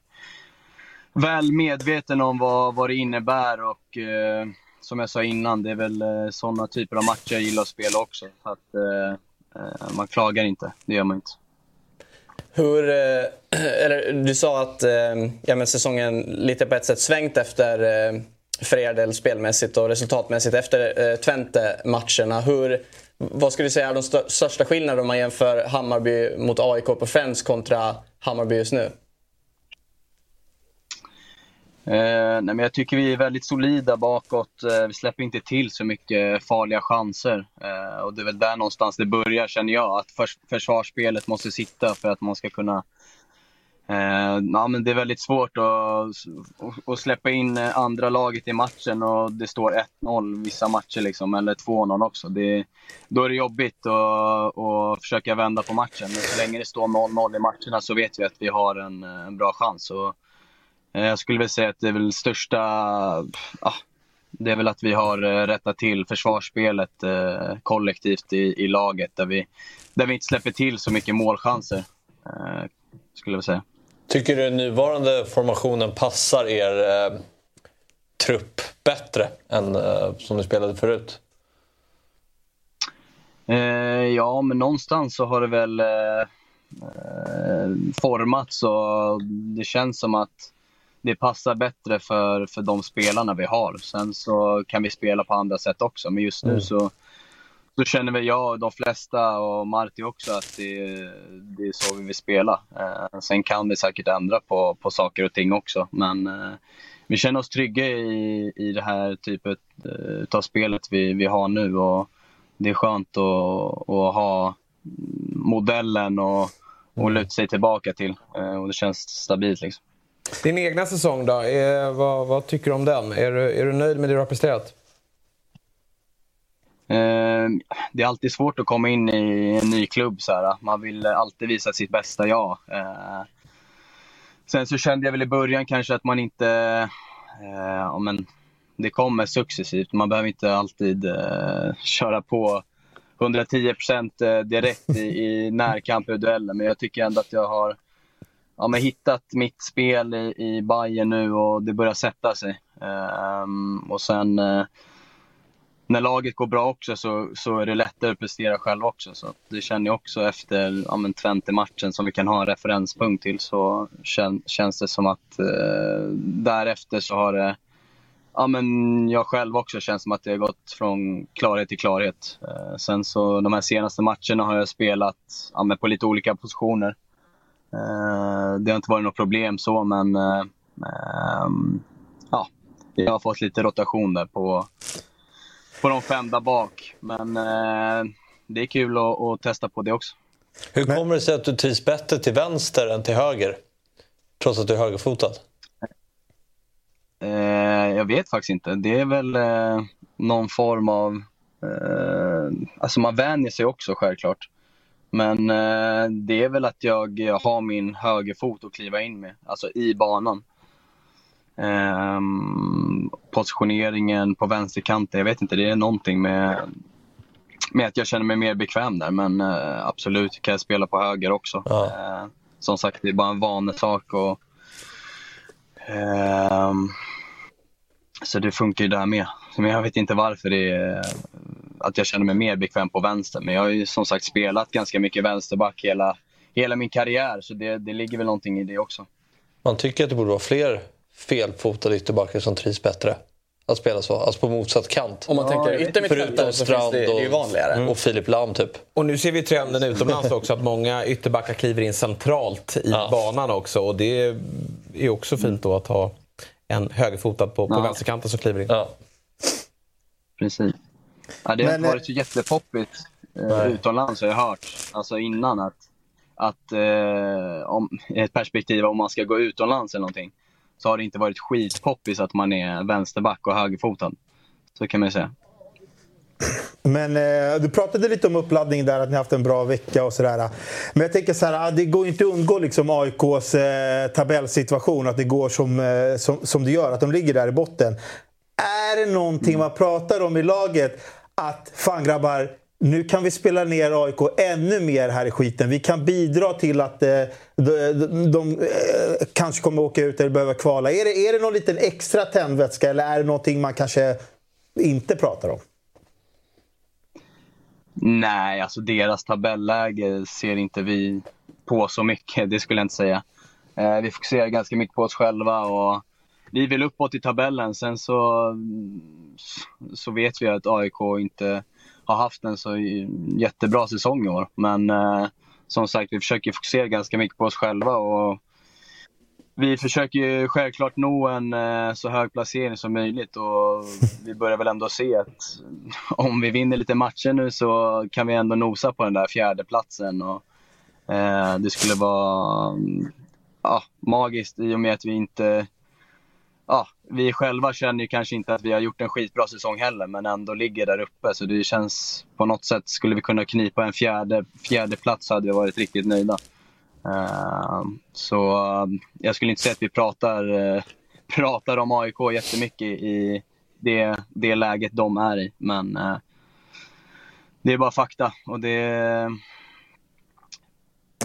väl medveten om vad, vad det innebär och eh, som jag sa innan, det är väl eh, sådana typer av matcher jag gillar att spela också. Så att, eh, eh man klagar inte, det gör man inte. Hur, eh, eller du sa att eh, ja, men säsongen lite på ett sätt svängt efter för er del spelmässigt och resultatmässigt efter Twente-matcherna. Hur, vad skulle du säga är de största skillnaderna om man jämför Hammarby mot AIK på Friends kontra Hammarby just nu? Eh, nej, men jag tycker vi är väldigt solida bakåt. Eh, vi släpper inte till så mycket farliga chanser. Eh, och det är väl där någonstans det börjar, känner jag. Att förs försvarsspelet måste sitta för att man ska kunna... Eh, ja, men det är väldigt svårt att, att släppa in eh, andra laget i matchen och det står 1-0 vissa matcher, liksom, eller 2-0 också. Det, då är det jobbigt att, att försöka vända på matchen. Men så länge det står 0-0 i matcherna så vet vi att vi har en, en bra chans. Och, jag skulle väl säga att det är väl största... Ah, det är väl att vi har eh, rättat till försvarsspelet eh, kollektivt i, i laget där vi, där vi inte släpper till så mycket målchanser. Eh, skulle jag säga. Tycker du nuvarande formationen passar er eh, trupp bättre än eh, som ni spelade förut? ja, men någonstans så har det väl formats och det känns som att det passar bättre för, för de spelarna vi har. Sen så kan vi spela på andra sätt också, men just nu mm. så, så känner väl jag och de flesta och Marti också att det, det är så vi vill spela. Eh, sen kan vi säkert ändra på, på saker och ting också, men eh, vi känner oss trygga i, i det här typet eh, av spelet vi, vi har nu och det är skönt att, att ha modellen och, och luta sig tillbaka till eh, och det känns stabilt. Liksom. Din egna säsong då, är, vad, vad, tycker du om den? Är du, är du nöjd med det du har presterat? Eh, det är alltid svårt att komma in i en ny klubb. Så här. Man vill alltid visa sitt bästa jag. Eh, sen så kände jag väl i början kanske att man inte... Eh, men det kommer successivt. Man behöver inte alltid eh, köra på 110 procent eh, direkt i, i närkamp och dueller. Men jag tycker ändå att jag har ja, men hittat mitt spel i, i Bayern nu och det börjar sätta sig. Um, och sen uh, när laget går bra också så, så är det lättare att prestera själv också. Så det känner jag också efter ja, Twente-matchen som vi kan ha en referenspunkt till så kän, känns det som att uh, därefter så har det Ja, men jag själv också känns som att det har gått från klarhet till klarhet. Uh, sen så de här senaste matcherna har jag spelat ja, på lite olika positioner. Uh, det har inte varit något problem så, men uh, um, ja, jag har fått lite rotation där på, på de fem där bak. Men uh, det är kul att, att, testa på det också. Hur kommer det sig att du trivs bättre till vänster än till höger? Trots att du är högerfotad? jag vet faktiskt inte. Det är väl någon form av... alltså man vänjer sig också självklart. Men eh, det är väl att jag har min högerfot att kliva in med, alltså i banan. Eh, positioneringen på vänsterkanten, jag vet inte, det är någonting med, med att jag känner mig mer bekväm där. Men eh, absolut kan jag spela på höger också. Ja. Eh, som sagt, det är bara en vanesak. Och, ehm, så det funkar ju där med. Men jag vet inte varför det är att jag känner mig mer bekväm på vänster. Men jag har ju som sagt spelat ganska mycket vänsterback hela, hela min karriär, så det, det ligger väl någonting i det också. Man tycker att det borde vara fler felfotade ytterbackar som trivs bättre att spela så, alltså på motsatt kant. Om man ja, tänker yttermittfältare så finns det, det är ju vanligare. Och, och Filip Lam typ. Och nu ser vi trenden utomlands också att många ytterbackar kliver in centralt i ja. banan också. Och det är också fint då att ha en högerfotad på, på ja. vänsterkanten som kliver in. Ja. Precis. Ja, det har inte varit så jättepoppigt eh, utomlands har jag hört. Alltså innan att, att eh, om, ett perspektiv om man ska gå utomlands eller någonting. Så har det inte varit skitpoppis att man är vänsterback och högerfotad. Så kan man ju säga. Men eh, du pratade lite om uppladdningen där, att ni haft en bra vecka och sådär. Men jag tänker så här, det går inte att undgå liksom AIKs eh, tabellsituation, att det går som, eh, som, som det gör, att de ligger där i botten. Är det någonting man pratar om i laget? Att fan grabbar, nu kan vi spela ner AIK ännu mer här i skiten. Vi kan bidra till att eh, de, de, de eh, kanske kommer åka ut eller behöver kvala. Är det, är det någon liten extra tändvätska eller är det någonting man kanske inte pratar om? Nej, alltså deras tabelläge ser inte vi på så mycket. Det skulle jag inte säga. Eh, vi fokuserar ganska mycket på oss själva och vi vill uppåt i tabellen. Sen så, mm, så vet vi att AIK inte har haft en så jättebra säsong i år. Men eh, som sagt, vi försöker fokusera ganska mycket på oss själva. Och vi försöker ju självklart nå en eh, så hög placering som möjligt och vi börjar väl ändå se att om vi vinner lite matcher nu så kan vi ändå nosa på den där fjärde platsen. Och, eh, det skulle vara mm, ja, magiskt i och med att vi inte ja, vi själva känner ju kanske inte att vi har gjort en skitbra säsong heller, men ändå ligger där uppe. Så det känns på något sätt, skulle vi kunna knipa en fjärde, fjärde plats hade vi varit riktigt nöjda. Uh, så uh, jag skulle inte säga att vi pratar, uh, pratar om AIK jättemycket i det, det läget de är i, men det är bara fakta. Och det,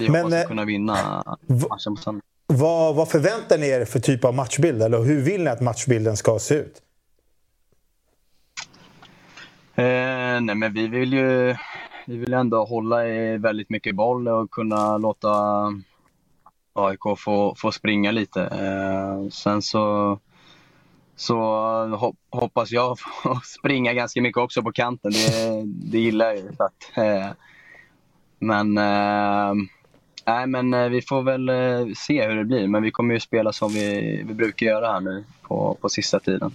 vi men, hoppas kunna vinna matchen på söndag. Vad, vad förväntar ni er för typ av matchbild? Eller hur vill ni att matchbilden ska se ut? Eh, nej men vi vill ju vi vill ändå hålla i väldigt mycket boll och kunna låta AIK få, få springa lite. Eh, sen så, så hoppas jag få springa ganska mycket också på kanten. Det, det gillar jag ju. Eh, men eh, Nej, men eh, vi får väl eh, se hur det blir. Men vi kommer ju spela som vi, vi brukar göra här nu på, på sista tiden.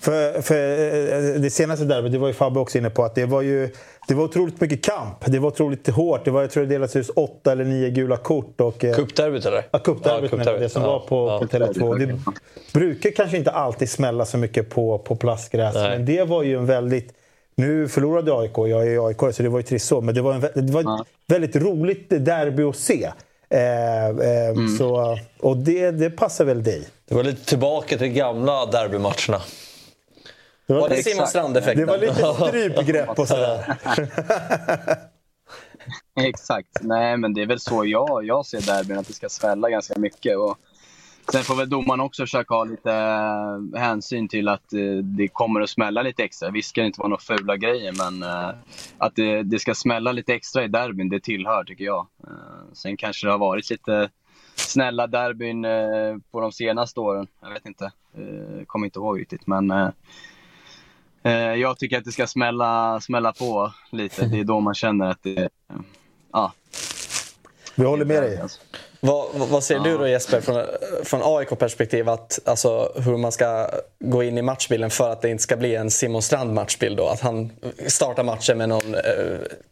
För, för eh, det senaste derbyt, det var ju Fabbe också inne på, att det var ju det var otroligt mycket kamp. Det var otroligt hårt. Det var, jag tror det delades ut åtta eller nio gula kort. Cupderbyt eller? Ja, cupderbyt ja, det som ja, var på, ja. på Tele2. Det brukar kanske inte alltid smälla så mycket på, på plastgräs. Nej. Men det var ju en väldigt Nu förlorade AIK, jag är AIK så det var ju trist så, men det var, en, det var ett väldigt roligt derby att se. Eh, eh, Mm. så, och det, det passar väl dig? Det var lite tillbaka till gamla derbymatcherna. Det Var det Simon Strand-effekten? Det var lite strypgrepp och sådär. Exakt. Nej, men det är väl så jag, jag ser derbyn, att det ska svälla ganska mycket. Och sen får väl domaren också försöka ha lite eh, hänsyn till att eh, det kommer att smälla lite extra. Visst ska det inte vara några fula grejer, men eh, att det, det ska smälla lite extra i derbyn, det tillhör tycker jag. Sen kanske det har varit lite snälla derbyn på de senaste åren. Jag vet inte. Kommer inte ihåg riktigt, men jag tycker att det ska smälla, smälla på lite. Det är då man känner att det... Ja. Vi håller med dig. Vad, vad- vad ser du då Jesper från, från AIK-perspektiv att, alltså, hur man ska gå in i matchbilden för att det inte ska bli en Simon Strand-matchbild? då? Att han startar matchen med någon eh,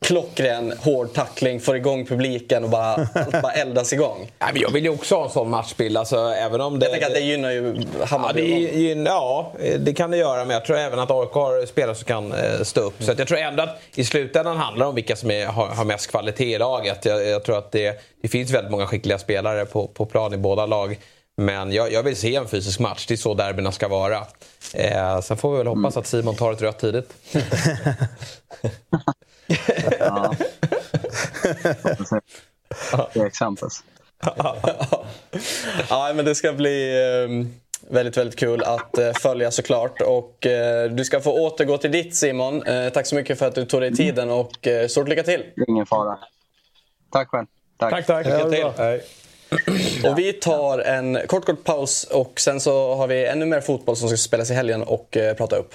klockren hård tackling, får igång publiken och bara, allt bara eldas igång. Nej, men jag vill ju också ha en sån matchbild. Alltså, även om det... Jag tänker att det gynnar ju Ja, Hammarby. det, gyn- ja, det kan det göra, men jag tror även att AIK har spelare som kan eh, stå upp. Så jag tror ändå att i slutändan handlar det om vilka som är, har, har mest kvalitet i laget. Jag, jag tror att det, det finns väldigt många skickliga spelare på, på plan i båda lag. Men jag, jag vill se en fysisk match, det är så derbyna ska vara. Eh, sen får vi väl hoppas att Simon tar ett rött tidigt. ja. Tveksamt alltså. ja, men det ska bli eh, väldigt, väldigt kul att eh, följa såklart. Och eh, du ska få återgå till ditt Simon. Eh, tack så mycket för att du tog dig tiden och stort lycka till. Ingen fara. Tack själv. Tack. Tack, tack. Lycka till. Och vi tar en kort, kort paus och sen så har vi ännu mer fotboll som ska spelas i helgen och eh, prata upp.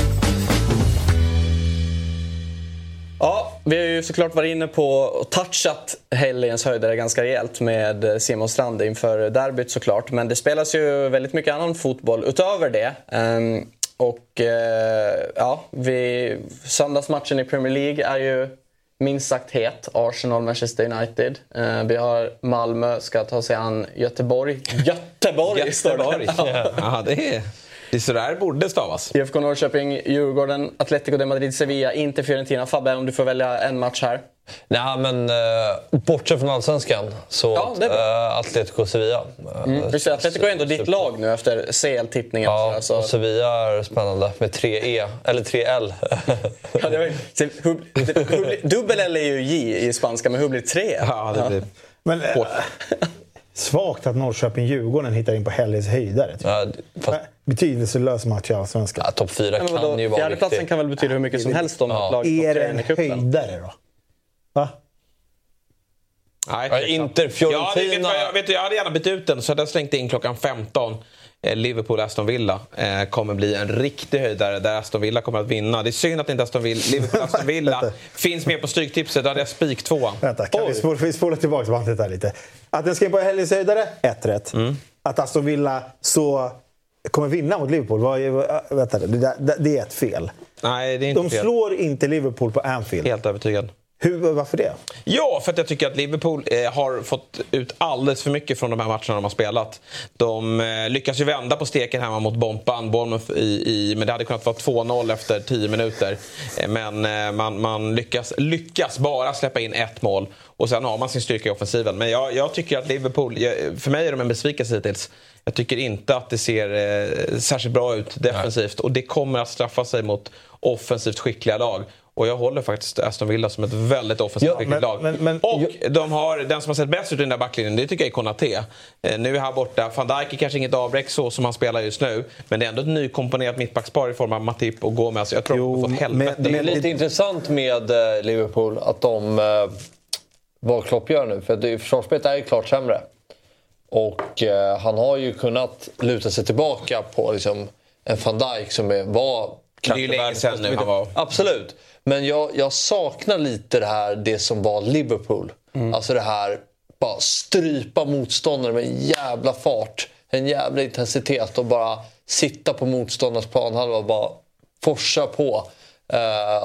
Ja, vi har ju såklart varit inne på och touchat helgens höjdare ganska rejält med Simon Strand inför derbyt såklart. Men det spelas ju väldigt mycket annan fotboll utöver det. Ehm, och eh, ja, vi, söndagsmatchen i Premier League är ju minst sagt het. Arsenal, Manchester United. Eh, vi har Malmö, ska ta sig an Göteborg. Göteborg. Göteborg. Ja, det är, det är sådär borde stavas. IFK Norrköping, Djurgården, Atletico de Madrid, Sevilla, inte Fiorentina. Fabbe, om du får välja en match här. Nej, men eh, bortsett från allsvenskan så Ja, eh, Atletico Sevilla. Eh, Mm. Just det, Atletico är ändå ditt lag nu efter CL-tippningen. Ja, Alltså, och Sevilla är spännande med 3E, eller 3L. ja, det var, hur, blir- dubbel L är ju J i spanska, men hur blir tre? Ja, det blir... Men, eh, svagt att Norrköping-Djurgården hittar in på helgens höjdare. Typ. ja, fast, Betydelselös match i Allsvenskan. ja, Topp 4 Ja, men kan ju vara fjärdeplatsen riktigt. kan väl betyda hur mycket som helst om Ja. ett lag Är det en höjdare då? Va? Nej, Ja. Inter, Fiorentina. Ja, jag, vet du, jag hade gärna bytt ut den så hade jag slängt in klockan 15. Eh, Liverpool-Aston Villa eh, kommer bli en riktig höjdare där Aston Villa kommer att vinna. Det är synd att inte Aston Villa, Liverpool-Aston Villa finns med på Stryktipset. Då hade jag spik tvåan. Vänta, kan vi spola, vi spola tillbaka bandet här lite? Att den ska in på helgens höjdare, ett rätt. Mm. Att Aston Villa så kommer vinna mot Liverpool, vad, vänta, det, där- det är ett fel. Nej, det är inte De fel. slår inte Liverpool på Anfield. Helt övertygad. Hur, varför det? Ja, för att jag tycker att Liverpool eh, har fått ut alldeles för mycket från de här matcherna de har spelat. De eh, lyckas ju vända på steken hemma mot Bompan, Bournemouth, i, i, men det hade kunnat vara 2-0 efter 10 minuter. Eh, men eh, man, man lyckas, lyckas bara släppa in ett mål och sen har man sin styrka i offensiven. Men jag, jag tycker att Liverpool, jag, för mig är de en besvikelse hittills. Jag tycker inte att det ser eh, särskilt bra ut defensivt och det kommer att straffa sig mot offensivt skickliga lag. Och jag håller faktiskt Aston Villa som ett väldigt offensivt Ja, skickligt men- lag. men- men- och de har, den som har sett bäst ut i den där backlinjen, det tycker jag är Konaté. Eh, nu är han borta. Van Dijk är kanske inget avbräck så som han spelar just nu. Men det är ändå ett nykomponerat mittbackspar i form av Matip och Gomez. Jag tror Jo, de har fått helvete. men- Det är lite intressant med eh, Liverpool att de, eh, vad Klopp gör nu. För försvarsspelet är ju klart sämre. Och eh, han har ju kunnat luta sig tillbaka på liksom, en van Dijk som är, var Det är ju länge sedan nu han var... Absolut. Men jag, jag saknar lite det här, det som var Liverpool. Mm. Alltså det här, bara strypa motståndare med en jävla fart. En jävla intensitet och bara sitta på motståndarens planhalva och bara forsa på. eh,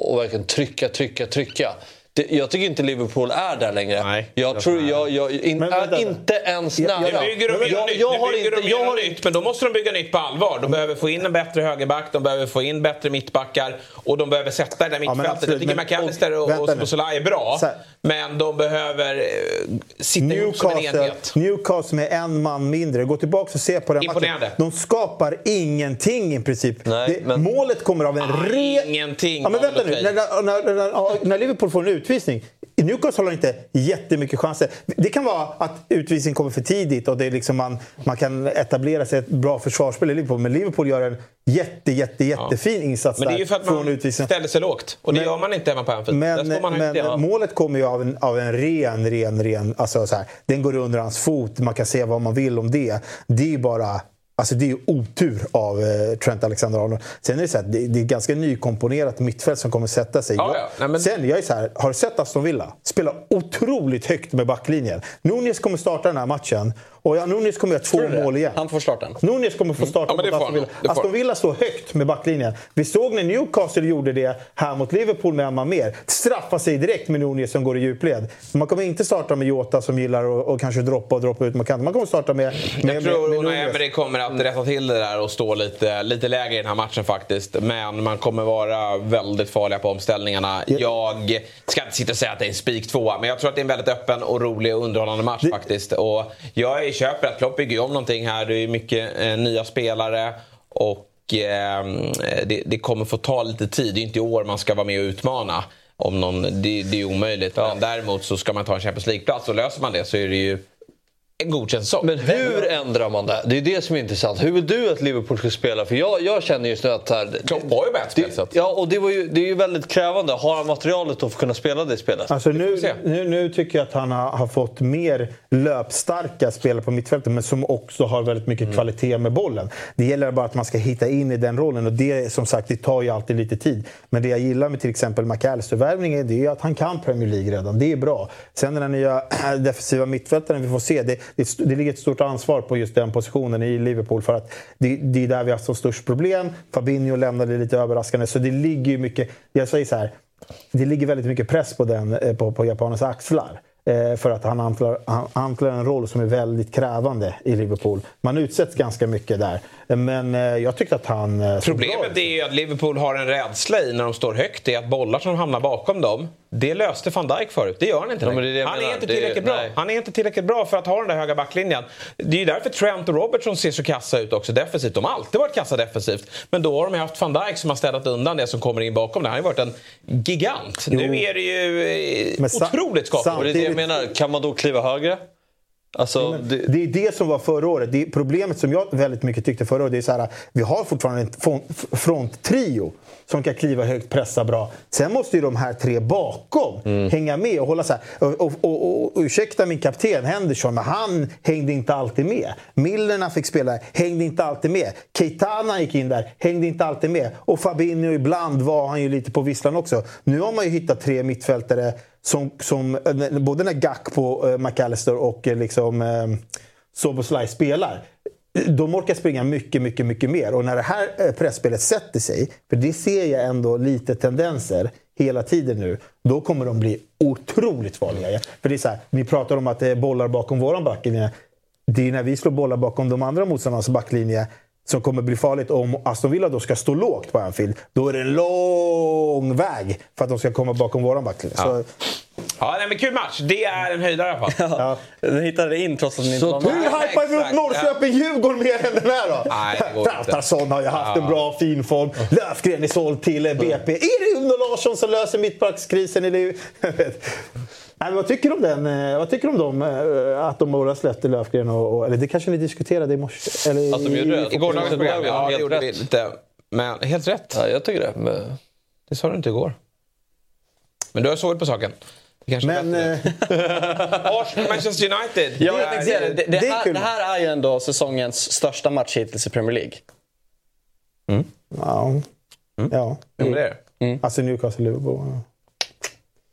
och verkligen trycka, trycka, trycka. Det, jag tycker inte Liverpool är där längre. Nej, jag tror jag, jag in, Men är inte ens Ja, nära. ja, Nu bygger de jag, nytt, jag har inte, jag har nytt, men då måste de bygga nytt på allvar. De behöver få in en bättre högerback, de behöver få in bättre mittbackar och de behöver sätta det där mittfältet. absolut, jag tycker McAllister och, vänta och nu. Soboslaj är bra, här. men de behöver eh, sitta ihop som en Newcastle, enhet. Newcastle med en man mindre. Gå tillbaka och se på den matchen. De skapar ingenting i princip. Nej, det, men- Målet kommer av en Ah, ren... ingenting Ja, men vänta nu. När, när, när, när, när Liverpool får en utvisning. Newcastle har inte jättemycket chanser. Det kan vara att utvisningen kommer för tidigt och det är liksom man, man kan etablera sig ett bra försvarsspel i Liverpool. Men Liverpool gör en jätte, jätte, jättefin insats Men det är ju för att man utvisningen. ställer sig lågt. Och det Men- gör man inte hemma på Anfield. Men, men målet kommer ju av en, av en ren, ren, ren... Alltså så här, den går under hans fot. Man kan säga vad man vill om det. Det är ju bara... Alltså det är ju otur av eh, Trent Alexander-Arnold. Sen är det så här, det, det är ganska nykomponerat mittfält som kommer sätta sig. Ja, ja. Nej, men- Sen, jag är så här, har du sett Aston Villa? Spela otroligt högt med backlinjen. Nunez kommer starta den här matchen. Och ja, Nunez kommer göra två mål igen. Han får starten. Nunez kommer få starta Ja, men det mot Aston Villa. Aston. Villa står högt med backlinjen. Vi såg när Newcastle gjorde det här mot Liverpool med en man mer. Straffa sig direkt med Nunez som går i djupled. Man kommer inte starta med Jota som gillar att och kanske droppa och droppa ut mot kanten. Man kommer starta med, med, Jag tror Unai. Emery kommer att rätta till det där och stå lite, lite lägre i den här matchen faktiskt. Men man kommer vara väldigt farliga på omställningarna. Jag ska inte sitta och säga att det är en spik tvåa, men jag tror att det är en väldigt öppen och rolig och underhållande match faktiskt. Och jag är- köper att Klopp bygger om någonting här. Det är mycket eh, nya spelare och eh, det, det kommer få ta lite tid. Det är inte i år man ska vara med och utmana. Om någon, det, det är omöjligt. Men däremot så ska man ta en Champions League-plats och löser man det så är det ju en godkänd säsong. Men hur ändrar man det? Det är det som är intressant. Hur vill du att Liverpool ska spela? För jag, jag känner just nu att... Här, Klopp har ju så att- Ja, och det, var ju, det är ju väldigt krävande. Har han materialet då för att kunna spela det spelet? Alltså nu, nu, nu tycker jag att han har, har fått mer löpstarka spelare på mittfältet men som också har väldigt mycket Mm. kvalitet med bollen. Det gäller bara att man ska hitta in i den rollen och det som sagt det tar ju alltid lite tid. Men det jag gillar med till exempel McAllister-värvningen det är att han kan Premier League redan. Det är bra. Sen den här nya defensiva mittfältaren vi får se, det, det, det ligger ett stort ansvar på just den positionen i Liverpool för att det, det är där vi har som störst problem. Fabinho lämnade lite överraskande så det ligger ju mycket, jag säger så här, det ligger väldigt mycket press på, den, eh, på, på japanens axlar. Eh, för att han antlar, han antlar en roll som är väldigt krävande i Liverpool. Man utsätts ganska mycket där. Men eh, jag tyckte att han... eh, Problemet är ju att Liverpool har en rädsla i när de står högt. Det är att bollar som hamnar bakom dem, det löste van Dijk förut. Det gör han inte Ja, men längre. det är det jag Han menar. är inte Det är- tillräckligt bra. nej. Han är inte tillräckligt bra för att ha den där höga backlinjen. Det är ju därför Trent och Robertson ser så kassa ut också defensivt. De har alltid varit kassa defensivt. Men då har de haft van Dijk som har städat undan det som kommer in bakom det. Han har ju varit en gigant. Nu är det ju eh, otroligt skapligt. Det är det jag menar. Kan man då kliva högre? Alltså, det, Det är det som var förra året. Det är problemet som jag väldigt mycket tyckte förra året, det är så här, vi har fortfarande en front- fronttrio som kan kliva högt, pressa bra. Sen måste ju de här tre bakom hänga med och hålla så här. Och, och, och, och, ursäkta min kapten Henderson, men han hängde inte alltid med. Millerna fick spela, hängde inte alltid med. Keitana gick in där, hängde inte alltid med. Och Fabinho ibland var han ju lite på visslan också. Nu har man ju hittat tre mittfältare som, som eh, både när Gakpo, eh, McAllister och eh, liksom eh, Soboslaj spelar. De orkar springa mycket, mycket, mycket mer. Och när det här eh, pressspelet sätter sig, för det ser jag ändå lite tendenser hela tiden nu, då kommer de bli otroligt farliga. För det är så här, ni pratar om att det är bollar bakom våran backlinje. Det är när vi slår bollar bakom de andra motståndarnas backlinje som kommer bli farligt. Om Aston Villa då ska stå lågt på Anfield, då är det en lång väg för att de ska komma bakom våran backlinje. Så, Ja, nej, men kul match. Det är en höjdare i alla fall. ja. Den hittade in trots att den inte Så var med. Hur hypar vi upp. Norrköping-Djurgården mer än den här då? Nej. Frautarsson har ju haft en bra fin form. Löfgren är såld till eh, BP. Är det Uno Larsson som löser mittbackskrisen? Eller... Nej, vad tycker du om den? eh, Vad tycker du om dem? eh, Att de bara släppte Löfgren och, och... Eller det kanske ni diskuterade i morse? Eller Att de gjorde det? i- I gårdagens program, ja, Helt gjorde rätt. lite. Men helt rätt. ja, jag tycker det. Men, Det sa du inte igår. Men du har sovit på saken. Men eh, Arsenal, Manchester United. Ja, det. Det, det, Det är här, det här är ju ändå säsongens största match hittills i Premier League. ja. ja. Men det är det. Alltså Newcastle-Liverpool.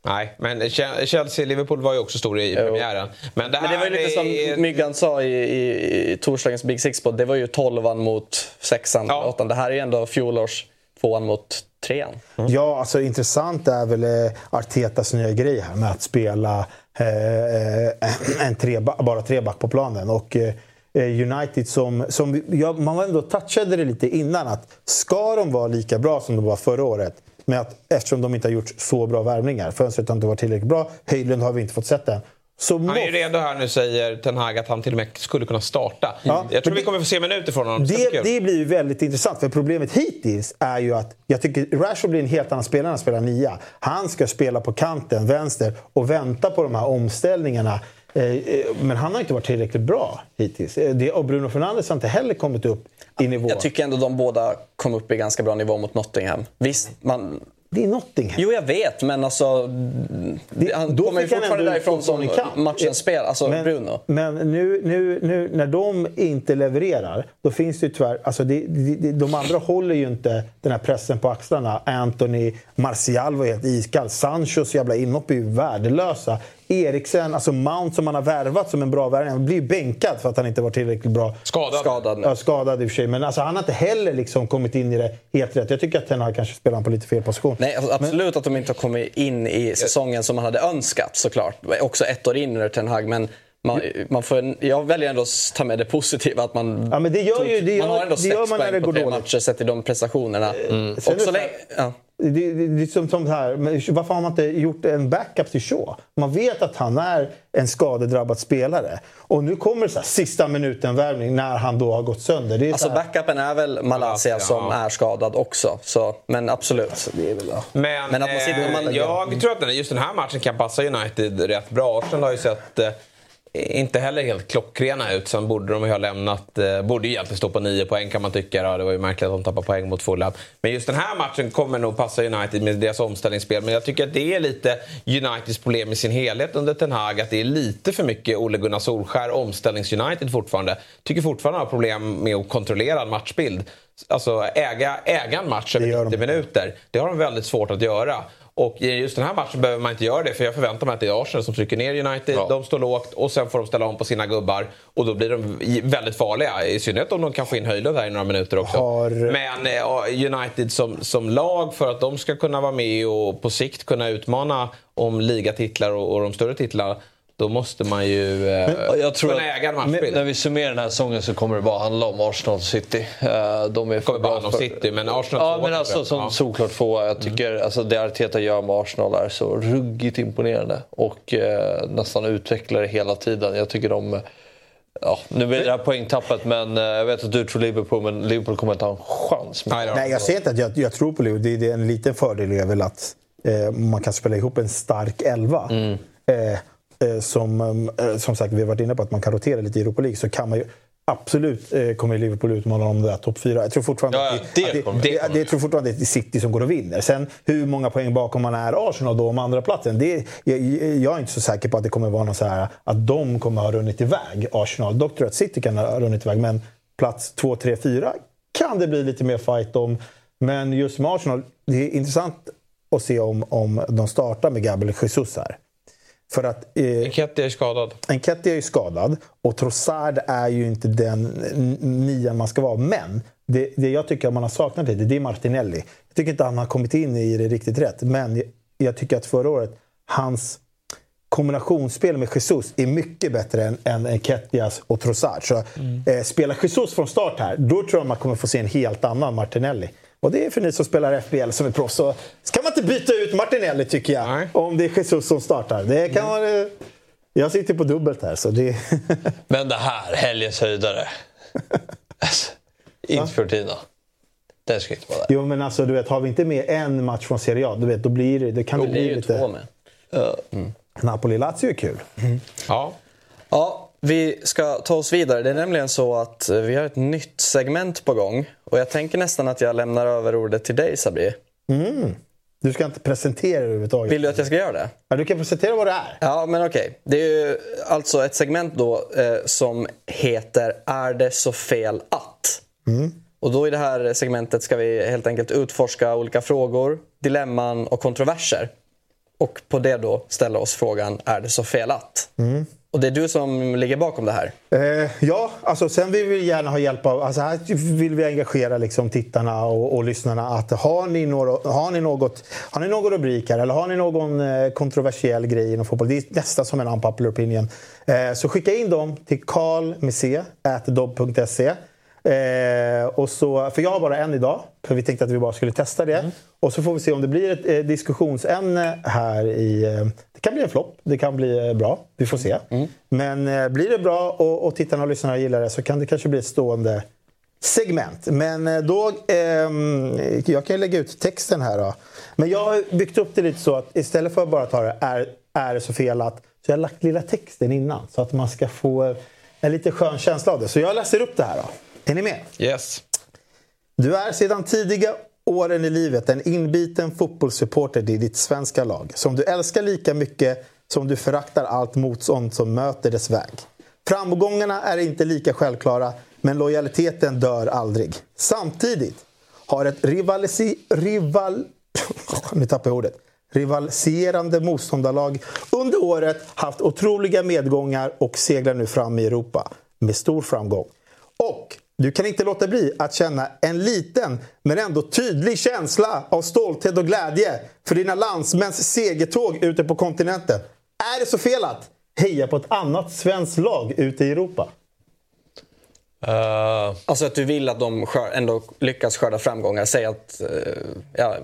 Nej, men Che- Chelsea-Liverpool var ju också stor i premiären. Men det, Men det var ju lite är- som Myggan sa i, i, i torsdagens Big Six-podd. Det var ju tolvan mot sexan, Ja. åttan. Det här är ju ändå fjolårs tvåan mot trean. Ja, alltså intressant är väl eh, Artetas nya grej här med att spela eh, eh, en tre, bara treback på planen. Och eh, United som, som ja, man var ändå touchade det lite innan att ska de vara lika bra som de var förra året med att, eftersom de inte har gjort så bra värvningar, fönstret har inte varit tillräckligt bra, Höjlund har vi inte fått sett än. Så Han är ju redo här nu säger Ten Hag att han till och med skulle kunna starta. Ja, jag tror men vi det- kommer få se minuter från honom. Det, det blir ju väldigt intressant. För problemet hittills är ju att jag tycker Rashford blir en helt annan spelare när han spelar nia. Han ska spela på kanten, vänster, och vänta på de här omställningarna. Eh, eh, Men han har inte varit tillräckligt bra hittills. Eh, Det, och Bruno Fernandes har inte heller kommit upp i nivå. Jag tycker ändå de båda kom upp i ganska bra nivå mot Nottingham. Visst, man... Det är Nottingham. Jo, jag vet, men alltså... han då kommer ju fortfarande därifrån som matchens spel. Alltså men, Bruno. Men nu, nu, nu när de inte levererar, då finns det ju tyvärr... Alltså det, det, det, de andra håller ju inte den här pressen på axlarna. Anthony, Martial var helt iskall. Sanchos jävla inhopp är ju värdelösa. Eriksen, alltså Mount som man har värvat som en bra värvning, blir ju bänkad för att han inte var tillräckligt bra. Skadad. Skadad nu. Ja, skadad i och för sig. Men alltså, han har inte heller liksom kommit in i det helt rätt. Jag tycker att Ten Hag kanske spelar på lite fel position. Nej, alltså, absolut att de inte har kommit in i säsongen som man hade önskat såklart. Också ett år in under Ten Hag, men man, man får, jag väljer ändå att ta med det positiva. Att man, Ja, men det gör ju- det man gör- har ändå sex man poäng på går tre dåligt. matcher sett till de prestationerna. Sen Och så länge, ja. Det, det, det är som, som här, men varför har man inte gjort en backup till Shaw? Man vet att han är en skadedrabbad spelare. Och nu kommer det så här, sista minuten-värvning när han då har gått sönder. Det är Alltså så här, backupen är väl Malaysia Malaysia, som ja. är skadad också. Så, men absolut. det är väl, ja. Men, Men att man sitter- eh, man- jag tror att den- just den här matchen kan passa United rätt bra. Arsenal har ju sett eh, inte heller helt klockrena ut. Sen borde de ju ha lämnat, eh, borde ju egentligen stå på nio poäng kan man tycka. Ja, det var ju märkligt att de tappade poäng mot Fulham. Men just den här matchen kommer nog passa United med deras omställningsspel. Men jag tycker att det är lite Uniteds problem i sin helhet under Ten Hag. Att det är lite för mycket Ole Gunnar Solskär, omställnings-United fortfarande. Tycker fortfarande har problem med att kontrollera en matchbild. Alltså äga, äga en match över gör 90 de. minuter. Det har de väldigt svårt att göra. Och i just den här matchen behöver man inte göra det för jag förväntar mig att det är Arsenal som trycker ner United. Ja. De står lågt och sen får de ställa om på sina gubbar. Och då blir de väldigt farliga. I synnerhet om de kan få in Höjlund här i några minuter också. Har- Men eh, United som, som lag för att de ska kunna vara med och på sikt kunna utmana om ligatitlar och, och de större titlarna. Då måste man ju eh, Jag tror kunna äga en matchbild. När vi summerar den här säsongen så kommer det bara handla om Arsenal City. Eh, De är kommer bara handla om City, men Arsenal Ja, men alltså som Ja. solklart tvåa. Jag tycker alltså, det Arteta gör med Arsenal är så ruggigt imponerande. Och eh, nästan utvecklar det hela tiden. Jag tycker de... Ja, nu blir det här poängtappet men eh, jag vet att du tror Liverpool men Liverpool kommer inte ha en chans. Nej, jag säger inte att jag, jag tror på Leo. Det, det är en liten fördel är väl att eh, man kan spela ihop en stark elva. Mm. Eh, som, eh, som sagt, vi har varit inne på att man kan rotera lite i Europa League. Så kan man ju absolut eh, kommer Liverpool utmana om det där topp fyra. Jag tror fortfarande Ja, att det att kommer det, de. det, det, jag tror fortfarande att det är City som går och vinner. Sen hur många poäng bakom man är Arsenal då om andra platsen det, jag, jag är inte så säker på att det kommer vara någon så här att de kommer ha runnit iväg Arsenal. Dock tror jag att City kan ha runnit iväg. Men plats 2, 3, 4 kan det bli lite mer fight om. Men just med Arsenal, det är intressant att se om, om de startar med Gabriel Jesus här. För att eh, Enketia är skadad. Enketia är ju skadad och Trossard är ju inte den nian man ska vara. Men det, det jag tycker att man har saknat lite, det är Martinelli. Jag tycker inte han har kommit in i det riktigt rätt. Men jag, jag tycker att förra året, hans kombinationsspel med Jesus är mycket bättre än, än Enketias och Trossard. Så eh, spelar Jesus från start här, då tror jag man kommer få se en helt annan Martinelli. Och det är för ni som spelar FBL som är proffs. Så ska man inte byta ut Martinelli tycker jag. Nej. Om det är Jesus som startar. Det kan vara... Jag sitter på dubbelt här så det... Men det här, helgens höjdare. Alltså, inte Fiorentina. Den ska inte vara där. Jo men alltså du vet, har vi inte med en match från Serie A, du vet, då blir det... Det kan Det blir bli ju lite... två med. Napoli-Lazio är kul. Ja. Ja, vi ska ta oss vidare. Det är nämligen så att eh, vi har ett nytt segment på gång. Och jag tänker nästan att jag lämnar över ordet till dig Sabri. Du ska inte presentera det överhuvudtaget. Vill du att jag ska göra det? Ja, du kan presentera vad det är. Ja, men okej. Det är ju alltså ett segment då eh, som heter Är det så fel att? Och då i det här segmentet ska vi helt enkelt utforska olika frågor, dilemman och kontroverser. Och på det då ställa oss frågan, är det så fel att? Och det är du som ligger bakom det här. Eh, ja, alltså sen vill vi gärna ha hjälp av... Alltså här vill vi engagera liksom tittarna och, och lyssnarna. Att har, ni några, har, ni något, har ni någon rubrik här eller har ni någon eh, kontroversiell grej inom fotboll? Det är nästan som en unpopular opinion. Eh, så skicka in dem till karlmc.dobb.se. Eh, och så, för jag har bara en idag, för vi tänkte att vi bara skulle testa det. Och så får vi se om det blir ett eh, diskussionsämne här i... Eh, det kan bli en flopp, det kan bli eh, bra. Vi får se. Men eh, blir det bra och, och tittarna och lyssnarna gillar det så kan det kanske bli ett stående segment. Men eh, då... ehm, jag kan lägga ut texten här då. Men jag har byggt upp det lite så att istället för att bara ta det är, är det så fel att... Så jag har lagt lilla texten innan så att man ska få eh, en lite skön känsla av det. Så jag läser upp det här då. Är ni med? Yes. Du är sedan tidiga åren i livet en inbiten fotbollssupporter i ditt svenska lag som du älskar lika mycket som du föraktar allt motstånd som möter dess väg. Framgångarna är inte lika självklara, men lojaliteten dör aldrig. Samtidigt har ett rivalisi, rival, nu tappar jag ordet. Rivaliserande motståndarlag under året haft otroliga medgångar och seglar nu fram i Europa med stor framgång. Och du kan inte låta bli att känna en liten men ändå tydlig känsla av stolthet och glädje för dina landsmäns segertåg ute på kontinenten. Är det så fel att heja på ett annat svenskt lag ute i Europa? Eh, Alltså att du vill att de skör, ändå lyckas skörda framgångar. Säg att eh, ja,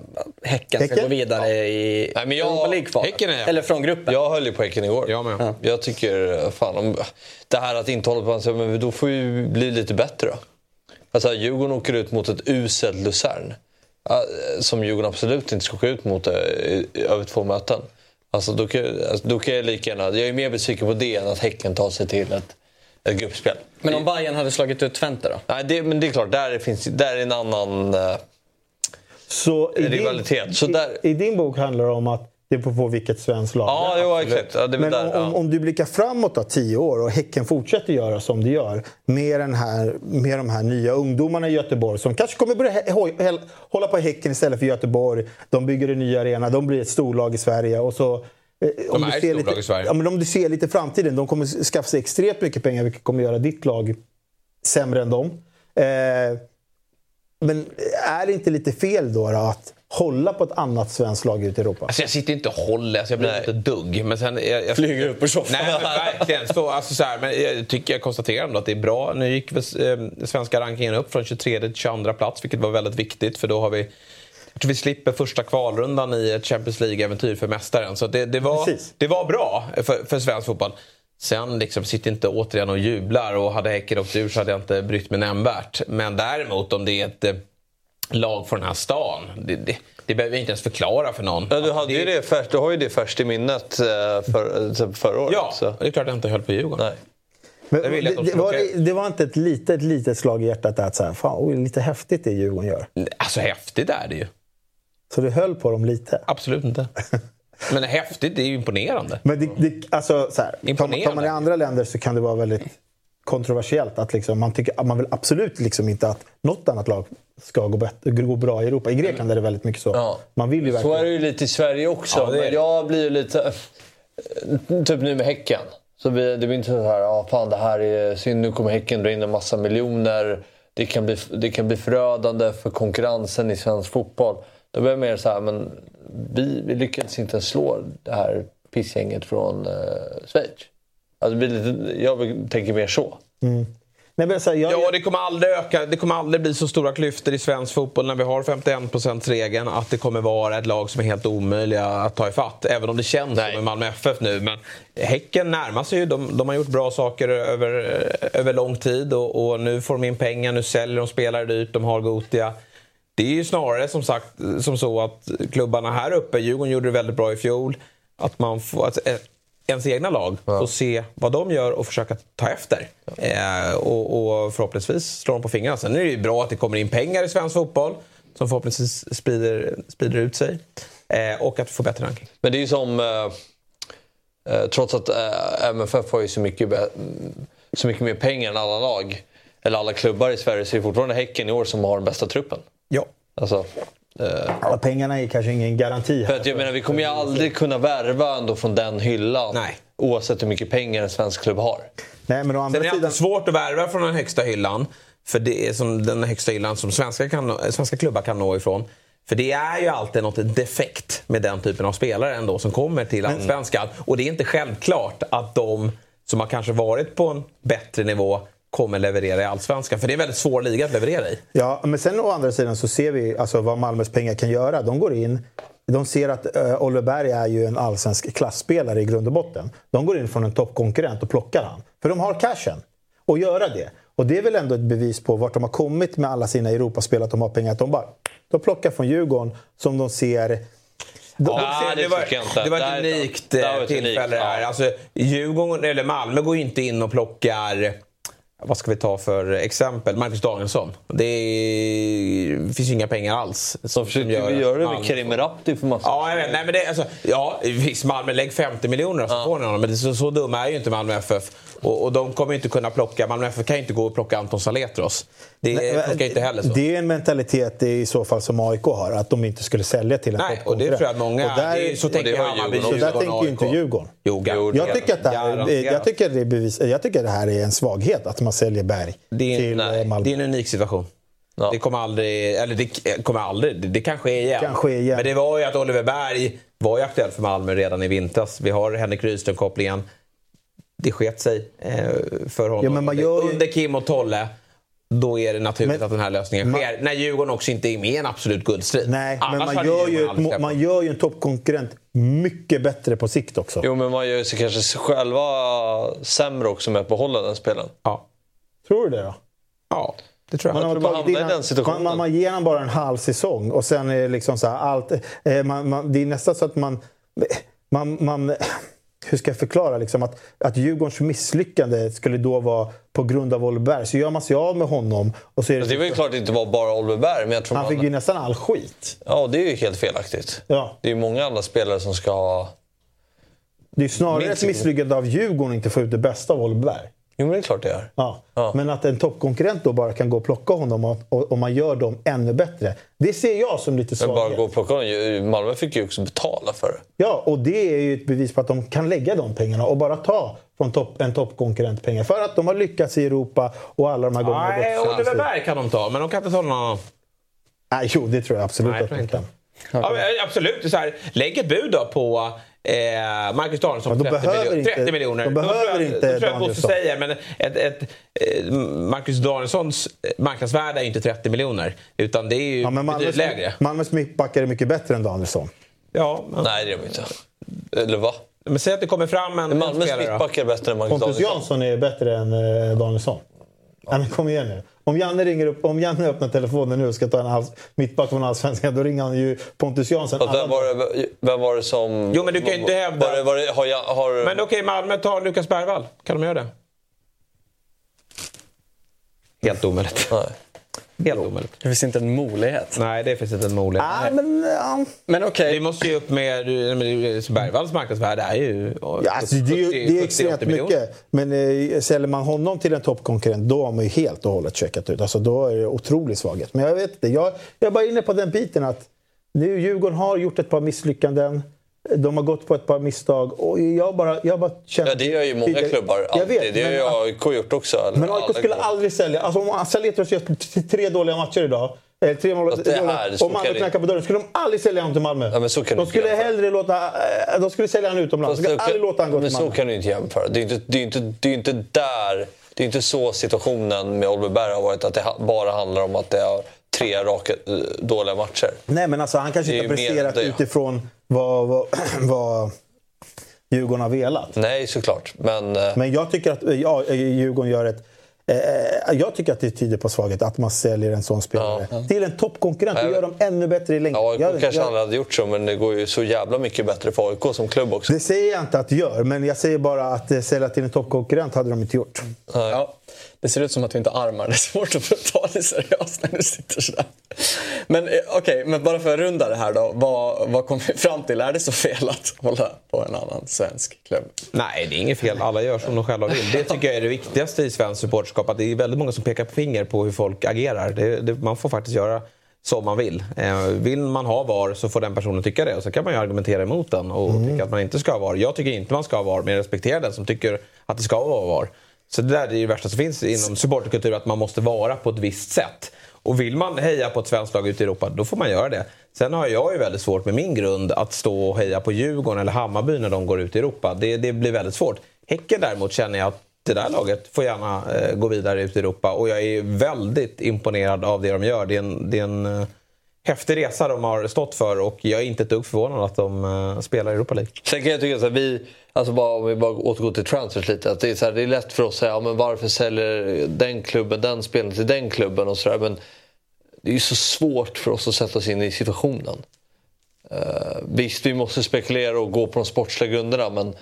Häcken, ska Häcken? gå vidare i Nej, men jag- Europa League-kvalet. Häcken är- Eller från gruppen. Jag höll ju på Häcken igår. Jag med. Jag tycker, fan, om, det här att inte hålla på så, men då får vi bli lite bättre då. Alltså, Djurgården åker ut mot ett uselt Luzern. Ja, Som Djurgården absolut inte ska åka ut mot eh, i- i- över två möten. Alltså, då, kan, alltså, då kan jag lika gärna... Jag är mer besviken på det än att Häcken tar sig till ett, ett gruppspel. Men om Bayern hade slagit ut Twente då? Nej, det, men det är klart, där, finns, där är en annan... eh, Så i Rivalitet. Din, Så där- i, I din bok handlar det om att det beror på vilket svenskt lag Ja, det är. jo, exakt. Ja, det är väl Men där, om, ja. om du blickar framåt då, tio år och Häcken fortsätter göra som det gör med, den här, med de här nya ungdomarna i Göteborg som kanske kommer börja hålla på Häcken istället för Göteborg. De bygger en ny arena, de blir ett storlag i Sverige. Och så, eh, om är du ett ser storlag lite, i Sverige. Ja, men om du ser lite framtiden, de kommer skaffa sig extremt mycket pengar vilket kommer göra ditt lag sämre än dem. Eh, men är det inte lite fel då, då att hålla på ett annat svenskt lag ute i Europa? Alltså jag sitter inte och håller, alltså jag blir Nej. inte dugg. Men sen, jag, jag, Flyger upp ur soffan. Nej, verkligen. Så, alltså, så här, men jag tycker jag konstaterar ändå att det är bra. Nu gick väl, eh, svenska rankingen upp från 23 till 22 plats, vilket var väldigt viktigt. För då har vi tror vi slipper första kvalrundan i ett Champions League-äventyr för mästaren. Så det, det, var, Precis. det var bra för, för svensk fotboll. Sen liksom, sitter inte återigen och jublar och hade Häcken åkt ur så hade jag inte brytt mig nämnvärt. Men däremot om det är ett eh, lag från den här stan, det, det, det behöver jag inte ens förklara för någon. Ja, du, hade ju det färskt, du har ju det färskt i minnet eh, för, eh, förra året. Ja, Så. det är klart jag inte höll på Djurgården. Nej. Men, Det det, de det, var, ut. det var inte ett litet, litet slag i hjärtat att så här, fan, oj, lite häftigt det Djurgården gör. Alltså häftigt är det ju. Så du höll på dem lite. Absolut inte. Men häftigt, det är ju imponerande. Men det, det, alltså, så här, Imponerande. tar man i andra länder så kan det vara väldigt kontroversiellt. Att liksom, man, tycker, man vill absolut liksom inte att något annat lag ska gå, bättre, gå bra i Europa. I Grekland är det väldigt mycket så. Ja. Man vill ju Så verkligen... är det ju lite i Sverige också. Ja, men jag blir ju lite... Typ nu med Häcken. Så blir, det blir inte så här, ja fan det här är synd, nu kommer Häcken dra in en massa miljoner. Det kan bli, det kan bli förödande för konkurrensen i svensk fotboll. Då blir jag mer så här, men vi, vi lyckades inte ens slå det här pissgänget från eh, Schweiz. Alltså, det jag tänker mer så. Nej, men, så här, jag, Ja, det kommer aldrig öka. Det kommer aldrig bli så stora klyftor i svensk fotboll när vi har 51%-regeln att det kommer vara ett lag som är helt omöjliga att ta ifatt. Även om det känns Nej. som med Malmö FF nu. Men Häcken närmar sig ju. De, de har gjort bra saker över, över lång tid och, och nu får de in pengar. Nu säljer de spelare dyrt. De har Gotia. Det är ju snarare som sagt som så att klubbarna här uppe, Djurgården gjorde det väldigt bra i fjol, att man får, eh, ens egna lag får se vad de gör och försöka ta efter. Eh, och, och förhoppningsvis slår de på fingrarna. Sen är det ju bra att det kommer in pengar i svensk fotboll som förhoppningsvis sprider, sprider ut sig. Eh, och att få bättre ranking. Men det är ju som... Eh, eh, trots att eh, MFF har ju så mycket, så mycket mer pengar än alla lag, eller alla klubbar i Sverige, så är det fortfarande Häcken i år som har den bästa truppen. Ja. Alltså, eh, Alla pengarna är kanske ingen garanti. för att jag menar, vi kommer ju aldrig kunna värva ändå från den hyllan. Nej. Oavsett hur mycket pengar en svensk klubb har. Nej, men å andra Sen är det sidan... alltid svårt att värva från den högsta hyllan. För det är som den högsta hyllan som svenska, kan, svenska klubbar kan nå ifrån. För det är ju alltid något defekt med den typen av spelare ändå som kommer till Allsvenskan. Och det är inte självklart att de som har kanske varit på en bättre nivå kommer leverera i Allsvenskan. För det är en väldigt svår liga att leverera i. Ja, men sen å andra sidan så ser vi alltså, vad Malmös pengar kan göra. De går in, de ser att uh, Oliver Berg är ju en allsvensk klassspelare i grund och botten. De går in från en toppkonkurrent och plockar han. För de har cashen. Och göra det. Och det är väl ändå ett bevis på vart de har kommit med alla sina Europaspel, att de har pengar. Att de bara de plockar från Djurgården som de ser... De, Ja, det det, var, det var ett unikt eh, var ett tillfälle unikt, ja. Alltså, Djurgården, eller Malmö går ju inte in och plockar vad ska vi ta för exempel? Marcus Danielsson. Det, är, det finns ju inga pengar alls. Så försöker vi göra det med Kerim Rapti för massa Ja, jag vet. Nej, men det, alltså, ja, visst, Malmö, lägg 50 miljoner så får ni honom. Men det, så, så dumma är ju inte Malmö FF. Och, och de kommer inte kunna plocka, Malmö FF kan ju inte gå och plocka Anton Saletros. Det Nej, funkar inte heller så. Det är en mentalitet i så fall som AIK har, att de inte skulle sälja till en Nej, och det tror jag att många... Och där, det är, så tänker Hammarby, så där tänker ju inte. Djurgården. Jo, Jag tycker, att det här, jag, tycker det är bevis, jag tycker att det här är en svaghet, att man säljer Berg Det är, till nej, eh, Malmö. det är en unik situation. Ja. Det kommer aldrig, eller det kommer aldrig, det, det kan ske igen. Kan ske igen. Men det var ju att Oliver Berg var ju aktuell för Malmö redan i vintras. Vi har Henrik Rydström-kopplingen. Det sket sig eh, för honom. Ja, men man gör ju- Under Kim och Tolle, då är det naturligt Men- att den här lösningen man- sker. När Djurgården också inte är med i en absolut guldstrid. Nej, men Annars man hade gör, ju ett, man gör ju en toppkonkurrent mycket bättre på sikt också. Jo, men man gör ju sig kanske själva sämre också med att behålla den spelaren. Ja. Tror du det då? ja, det tror jag. Man, man tagit i den situationen. Man, man, man ger honom bara en halv säsong och sen är det liksom så här, allt... Eh, man, man, det är nästan så att man... man, man hur ska jag förklara? Liksom att, att Djurgårdens misslyckande skulle då vara på grund av Oliver Berg. Så gör man sig av med honom. Och så är det, Det var ju klart att det inte var bara Oliver men jag tror han man... fick ju nästan all skit. Ja, det är ju helt felaktigt. Ja. Det är ju många andra spelare som ska ha... Det är ju snarare Minst ett misslyckande av Djurgården att inte få ut det bästa av Oliver Berg. Jo, men det är klart det är. Ja. Ja. Men att en toppkonkurrent då bara kan gå och plocka honom och, och, och man gör dem ännu bättre. Det ser jag som lite Men bara svaghet. gå och plocka honom. Malmö fick ju också betala för det. Ja, och det är ju ett bevis på att de kan lägga de pengarna och bara ta från topp, en toppkonkurrent pengar. För att de har lyckats i Europa och alla de här gångerna Nej, Oliver. Berg kan de ta, men de kan inte ta någon annan. Nej, jo, det tror jag absolut Nej, att de tror kan. Ja, absolut. Så här, lägg ett bud då på eh, Marcus Danielsson Ja, på de 30, behöver miljoner, inte- 30 miljoner. de Då behöver jag, inte då tror jag Bosse säger, men ett, ett, eh, Marcus Danielssons marknadsvärde är ju inte 30 miljoner. Utan det är ju Ja, men betydligt Malmös, lägre. Malmös mittbackar är mycket bättre än Danielsson. Ja, men, Nej, det är de inte. Eller va? men säg att det kommer fram en, Malmös mittback är bättre än Marcus Pontus Danielsson. Jansson är bättre än eh, Danielsson. Ja, men kom igen nu. Om Janne, ringer upp, om Janne öppnar telefonen nu och ska ta en all, mittback från Allsvenskan, då ringer han ju Pontus Jansson. Alla vem, var det, vem var det som... Jo, men du kan ju inte hävda- Var det, var det, har, jag, har, Men okej, Malmö tar Lukas Bergvall. Kan de göra det? Helt omöjligt. Nej. Helt omöjligt. Det finns inte en möjlighet. Nej, det finns inte en möjlighet. Nej, men... Ja. Men okej. Vi måste ju upp med... med Bergvalls marknadsvärde är ju... Ja, alltså, det är, ju, det är extremt mycket. Men eh, säljer man honom till en toppkonkurrent, då har man ju helt och hållet checkat ut. Alltså, då är det otrolig svaghet. Men jag vet inte. Jag, jag är bara inne på den biten att nu Djurgården har gjort ett par misslyckanden. De har gått på ett par misstag. Och jag bara, jag bara känner... Ja, det gör ju många klubbar Jag vet, det har men- ju AIK gjort också. Men AIK skulle aldrig sälja... Alltså om Saletros gör tre dåliga matcher idag. Eller tre mål, det här, så och Malmö knackar på dörren. Skulle de aldrig sälja honom till Malmö. Ja, men så kan de skulle inte hellre låta... eh, De skulle sälja honom utomlands. De skulle så aldrig låta honom gå Men till så Malmö. kan du inte jämföra. Det är inte, det är inte, det är inte där... Det är inte så situationen med Oliver Berg har varit. Att det bara handlar om att det är tre raka eh, dåliga matcher. Nej, men alltså han kanske inte har mer presterat det. utifrån vad, vad, vad Djurgården har velat. Nej, såklart. Men... eh, Men jag tycker att ja, Djurgården gör ett... Eh, jag tycker att det tyder på svaghet att man säljer en sån spelare till en toppkonkurrent och Nej, gör dem ännu bättre i längden. Ja, Jag- kanske jag- aldrig hade gjort så, men det går ju så jävla mycket bättre för AIK som klubb också. Det säger jag inte att det gör, men jag säger bara att eh, sälja till en toppkonkurrent hade de inte gjort. Ja. Det ser ut som att vi inte armar. Det är svårt att ta det seriöst när du sitter sådär. Men eh, okej, okay, men bara för att runda det här då. Vad, vad kom vi fram till? Är det så fel att hålla på en annan svensk klubb? Nej, det är inget fel. Alla gör som de själva vill. Det tycker jag är det viktigaste i svensk supporterskap. Att det är väldigt många som pekar på finger på hur folk agerar. Det, det, man får faktiskt göra som man vill. Eh, vill man ha VAR så får den personen tycka det och så kan man ju argumentera emot den och mm. tycka att man inte ska ha VAR. Jag tycker inte man ska ha VAR men jag respekterar den som tycker att det ska vara VAR. Så det där är det värsta som finns inom supporterkultur, att man måste vara på ett visst sätt. Och vill man heja på ett svenskt lag ute i Europa, då får man göra det. Sen har jag ju väldigt svårt med min grund att stå och heja på Djurgården eller Hammarby när de går ut i Europa. Det, det blir väldigt svårt. Häcken däremot känner jag att det där laget får gärna eh, gå vidare ut i Europa. Och jag är väldigt imponerad av det de gör. Det är en, det är en eh, häftig resa de har stått för och jag är inte ett dugg förvånad att de eh, spelar i Europa League. Sen kan jag tycka att vi, alltså bara, om vi bara återgår till transfers lite, att det är, så här, det är lätt för oss att säga ja, men varför säljer den klubben den spelaren till den klubben och sådär. Men det är ju så svårt för oss att sätta oss in i situationen. Uh, visst, vi måste spekulera och gå på de sportsliga grunderna men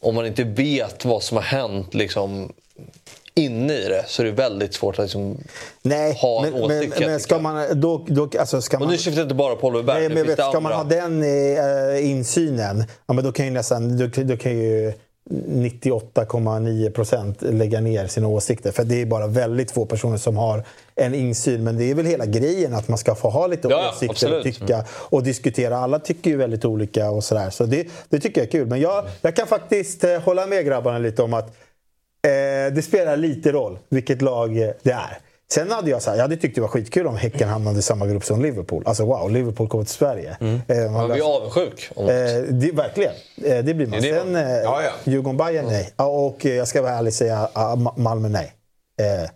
om man inte vet vad som har hänt liksom, inne i det så är det väldigt svårt att liksom Nej, ha en men, åsikt. Men, men ska man, då, då, alltså ska man, och nu syftar jag inte bara på Oliver Berg. Nej, men vet, ska man ha den eh, insynen, ja, men då kan ju nästan... Då, då kan ju, 98,9 procent lägga ner sina åsikter. För det är bara väldigt få personer som har en insyn. Men det är väl hela grejen att man ska få ha lite ja, åsikter absolut. och tycka och diskutera. Alla tycker ju väldigt olika och sådär. Så det, det tycker jag är kul. Men jag, jag kan faktiskt eh, hålla med grabbarna lite om att Eh, det spelar lite roll vilket lag det är. Sen hade jag, så här, jag hade tyckt det var skitkul om Häcken hamnade i samma grupp som Liverpool. Alltså wow, Liverpool kommer till Sverige. Mm. Eh, man blir avundsjuk. Eh, det, verkligen, eh, det blir man. Det Sen eh, ja, ja. Djurgården Bayern nej. Och eh, jag ska vara ärlig och säga uh, Malmö nej. Eh,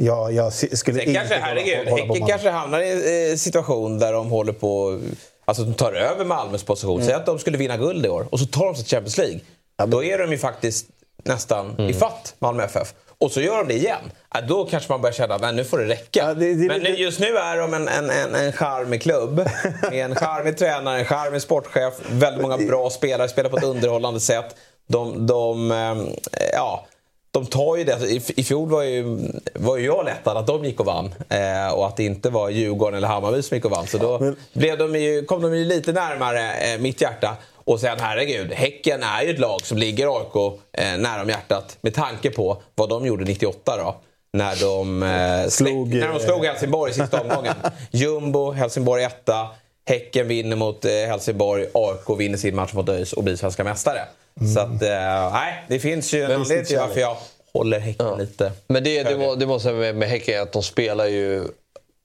jag, jag skulle Sen kanske, herregud, Häcken kanske hamnar i en situation där de håller på... Alltså de tar över Malmös position. Mm. Säg att de skulle vinna guld i år och så tar de sig till Champions League. Ja, Då är de ju faktiskt nästan mm. ifatt Malmö FF. Och så gör de det igen. Då kanske man börjar känna att nu får det räcka. Ja, det, det, Men nu, just nu är de en, en, en, en charmig klubb. Med en charmig tränare, en charmig sportchef. Väldigt många bra spelare, spelar på ett underhållande sätt. De, de, ehm, ja, de tar ju det. I, I fjol var ju, var ju jag lättad att de gick och vann. Eh, och att det inte var Djurgården eller Hammarby som gick och vann. Så då blev de ju, kom de ju lite närmare eh, mitt hjärta. Och sen herregud, Häcken är ju ett lag som ligger AIK eh, nära om hjärtat med tanke på vad de gjorde 98 då. När de, eh, slog, när de slog Helsingborg i sista omgången. Jumbo, Helsingborg etta. Häcken vinner mot eh, Helsingborg, AIK vinner sin match mot ÖIS och blir svenska mästare. Mm. Så att, eh, nej, det finns ju en anledning till varför jag håller Häcken ja. lite Men det, det, må, det måste jag med, med Häcken att de spelar ju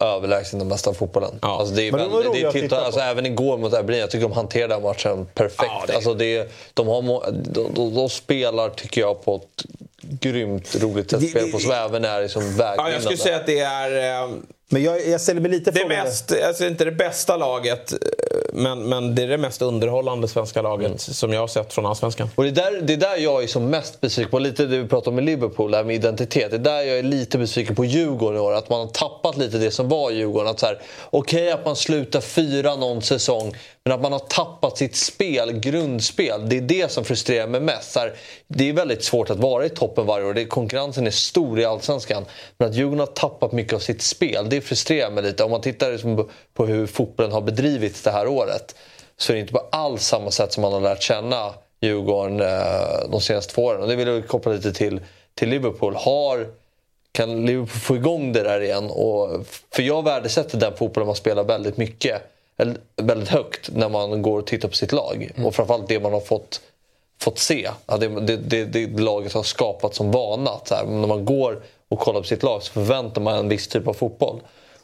överlägset den bästa fotbollen. Ja. Alltså det är men väldigt, det är titta, alltså även igår mot Aberdeen, jag tycker de hanterade den matchen perfekt. Ja, det... Alltså det, de, har, de, de, de, spelar, tycker jag, på ett grymt roligt sätt. Spelar på, som även är liksom vägvinnande. Ja, jag skulle säga att det är... Eh, men jag, jag ställer mig lite det mest, alltså inte det bästa laget, men, men det är det mest underhållande svenska laget mm. som jag har sett från Allsvenskan. Och det är där, det är där jag är som mest besviken på, lite det vi pratade om med Liverpool, det här med identitet. Det är där jag är lite besviken på Djurgården i år, att man har tappat lite det som var Djurgården. Att Okej okay, att man slutar fyra någon säsong, men att man har tappat sitt spel, grundspel. Det är det som frustrerar mig mest. Här, det är väldigt svårt att vara i toppen varje år. Det, konkurrensen är stor i Allsvenskan. Men att Djurgården har tappat mycket av sitt spel, det frustrerar mig lite. Om man tittar liksom på hur fotbollen har bedrivits det här året så är det inte på alls samma sätt som man har lärt känna Djurgården eh, de senaste två åren. Och det vill jag koppla lite till, till Liverpool. Har, kan Liverpool få igång det där igen? Och, för jag värdesätter den fotbollen man spelar väldigt mycket väldigt högt när man går och tittar på sitt lag. Mm. Och framförallt det man har fått, fått se. Ja, det, det, det, det laget har skapat som vana. Så här, när man går och kollar på sitt lag så förväntar man en viss typ av fotboll.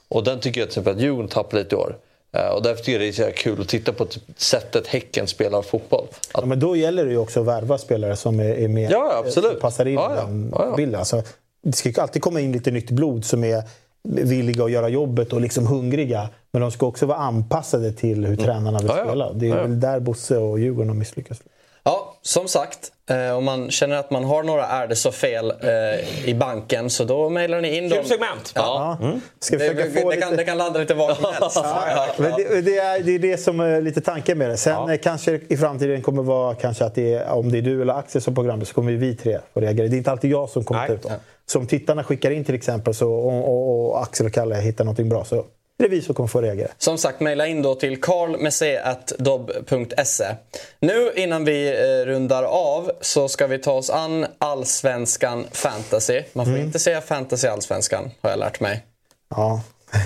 Och den tycker jag till exempel att Djurgården tappar lite i år. Uh, och därför tycker jag det är så kul att titta på sättet Häcken spelar fotboll. Att... Ja, men då gäller det ju också att värva spelare som är, är med, ja, absolut. Som passar in ja, i den ja, bilden. Alltså, det ska alltid komma in lite nytt blod som är villiga att göra jobbet och liksom hungriga. Men de ska också vara anpassade till hur mm. tränarna vill spela. Det är väl där Bosse och Djurgården har misslyckats. Ja, som sagt. Eh, om man känner att man har några är det så fel eh, i banken så då mejlar ni in dem. Kul segment! Ja. Mm. Ska Det, försöka det, få det, lite... kan, det kan landa lite var som helst. Ja, men det, det, är, det är det som är lite tanken med det. Sen eh, kanske i framtiden kommer vara kanske att det är, om det är du eller Axel som programmet så kommer vi tre få reagera. Det är inte alltid jag som kommer ta ut dem. Så om tittarna skickar in till exempel så, och, och, och Axel och Kalle hittar någonting bra så är det vi som kommer få reagera. Som sagt, mejla in då till karlmesse.dobb.se. Nu innan vi eh, rundar av så ska vi ta oss an Allsvenskan Fantasy. Man får inte säga Fantasy Allsvenskan, har jag lärt mig. Ja.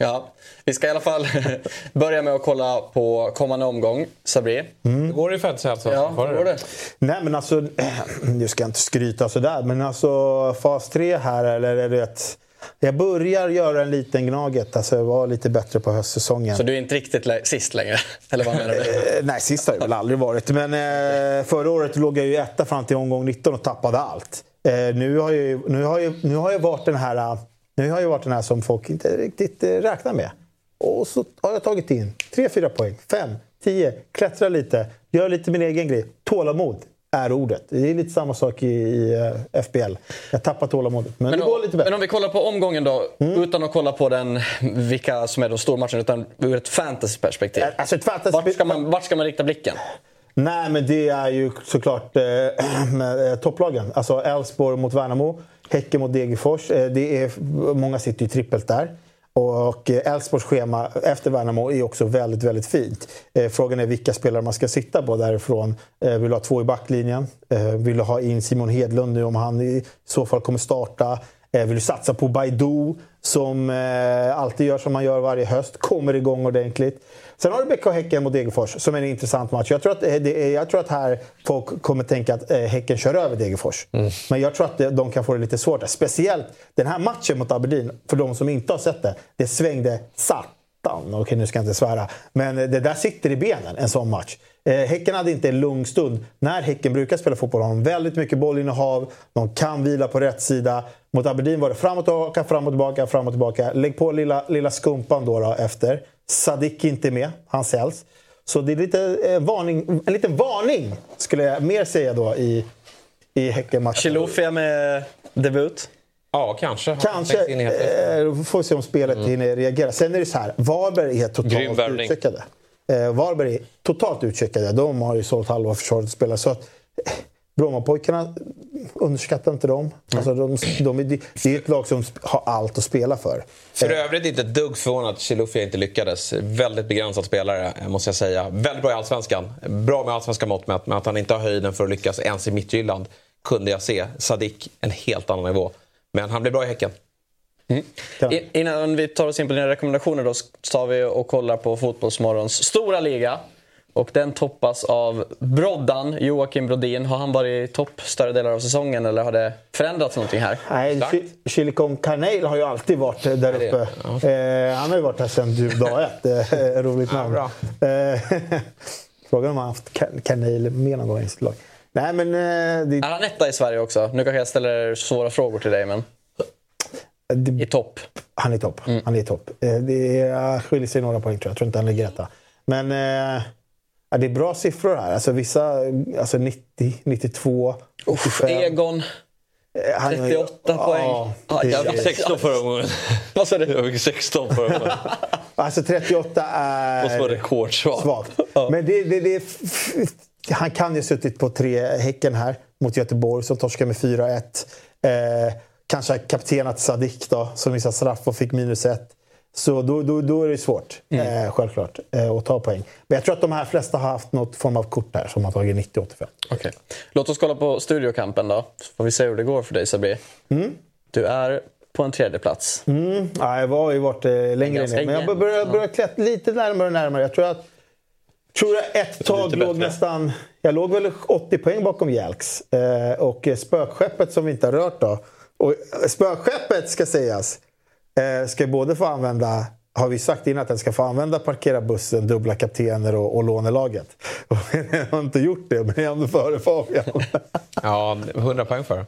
Ja, vi ska i alla fall börja med att kolla på kommande omgång. Sabri? Hur går det i fantasy alltså? Ja, går det? Nej men alltså, nu ska jag inte skryta sådär, men alltså fas 3 här, eller är det ett, Jag börjar göra en liten Gnaget, alltså jag var lite bättre på höstsäsongen. Så du är inte riktigt lä- sist längre? Eller vad menar du? Eh, Nej, sist har jag väl aldrig varit. Men eh, förra året låg jag ju etta fram till omgång 19 och tappade allt. Eh, nu, har jag, ju- nu, har jag, nu har jag varit den här nu har jag varit den här som folk inte riktigt eh, räknar med. Och så har jag tagit in 3-4 poäng, 5, 10, klättrar lite, gör lite min egen grej. Tålamod är ordet. Det är lite samma sak i, i eh, FBL. Jag tappar tålamodet, men, Men det går om, lite bättre. men om vi kollar på omgången då, utan att kolla på den, vilka som är de stora matcherna, utan ur ett fantasyperspektiv. Alltså ett fantasy- Vart ska, man, vart ska man rikta blicken? Nej, men det är ju såklart eh, eh, topplagen. Alltså Elfsborg mot Värnamo, Häcken mot Degerfors. Eh, det är, många sitter ju trippelt där. Och eh, Elfsborgs schema efter Värnamo är också väldigt, väldigt fint. Eh, frågan är vilka spelare man ska sitta på därifrån. Eh, vill du ha två i backlinjen? Vill du ha in Simon Hedlund nu om han i så fall kommer starta? Vill du satsa på Baidu som alltid gör som man gör varje höst? Kommer igång ordentligt. Sen har du BK Häcken mot Degerfors som är en intressant match. Jag tror att, eh, jag tror att här folk kommer tänka att eh, Häcken kör över Degerfors. Men jag tror att det- de kan få det lite svårt. Speciellt den här matchen mot Aberdeen, för de som inte har sett det. Det svängde satan. Okej, nu ska jag inte svära. Men eh, det där sitter i benen, en sån match. Eh, häcken hade inte en lugn stund. När Häcken brukar spela fotboll har de väldigt mycket bollinnehav. De kan vila på rätt sida. Mot Aberdeen var det fram och tillbaka, fram och tillbaka, fram och tillbaka. Lägg på lilla, lilla skumpan då, då efter. Sadik är inte med, han säljs. Så det är lite eh, varning, en liten varning, skulle jag mer säga då, i, i Häcken-matchen. Chilufya med debut. Ja, kanske. Kanske. Eh, får se om spelet hinner reagera. Sen är det så här, Varberg är totalt utcheckade. Eh, Varberg är totalt utcheckade. De har ju sålt halva försvaret spelare. Så att, eh, Brommapojkarna, underskatta inte dem. Alltså, de, de, är- det är ett lag som har allt att spela för. För övrigt inte ett dugg förvånad att Chilufya inte lyckades. Väldigt begränsad spelare, måste jag säga. Väldigt bra i Allsvenskan. Bra med allsvenska mått mätt, men att han inte har höjden för att lyckas ens i Midtjylland kunde jag se. Sadik, en helt annan nivå. Men han blev bra i Häcken. I, innan vi tar oss in på dina rekommendationer då tar vi och kollar på Fotbollsmorgons stora liga. Och den toppas av Broddan, Joakim Brodin. Har han varit i topp större delar av säsongen eller har det förändrats någonting här? Nej, Chi- Chili con carne har ju alltid varit eh, där uppe. Eh, han har ju varit här sedan du dag ett. Eh, roligt namn. bra. Eh, Frågan om han har haft kanel med någon gång i sitt lag. Nej, men... Eh, det, Är han etta i Sverige också? Nu kanske jag ställer svåra frågor till dig, men det, i topp. Han är topp. Mm. Han är topp. Eh, Det är- skiljer sig några poäng tror jag. Jag tror inte han ligger etta. Men eh, ja, det är bra siffror här. Alltså vissa, alltså 90, 92, 85. Egon, Eh, han- 38 poäng. Ja, Ah, jag fick 16 förra gången. Vad sa du? Jag fick 16 förra gången. Alltså 38 är... Måste vara rekordsvagt. svagt. Men det, det, det, han kan ju ha suttit på tre Häcken här mot Göteborg som torskade med 4-1. Eh, kanske kaptenat Sadik då, som missade straff och fick minus ett. Så då, då, då är det svårt, eh, självklart, eh, att ta poäng. Men jag tror att de här flesta har haft något form av kort här som har tagit 90-85. Okej. Låt oss kolla på studiokampen då. Så får vi se hur det går för dig Sabri. Du är på en tredje plats. Mm. Ja, jag har ju varit eh, längre ner. Men jag börjar, börjar klättra lite närmare och närmare. Jag tror att tror jag ett tag låg bättre. nästan... Jag låg väl 80 poäng bakom Jelks. Eh, och spökskeppet som vi inte har rört då. Och spökskeppet ska sägas. Eh, ska både få använda har vi sagt innan att den ska få använda parkera bussen, dubbla kaptener och, och lånelaget. Jag har inte gjort det, men jag är ändå före Fabian. Ja, 100 poäng för.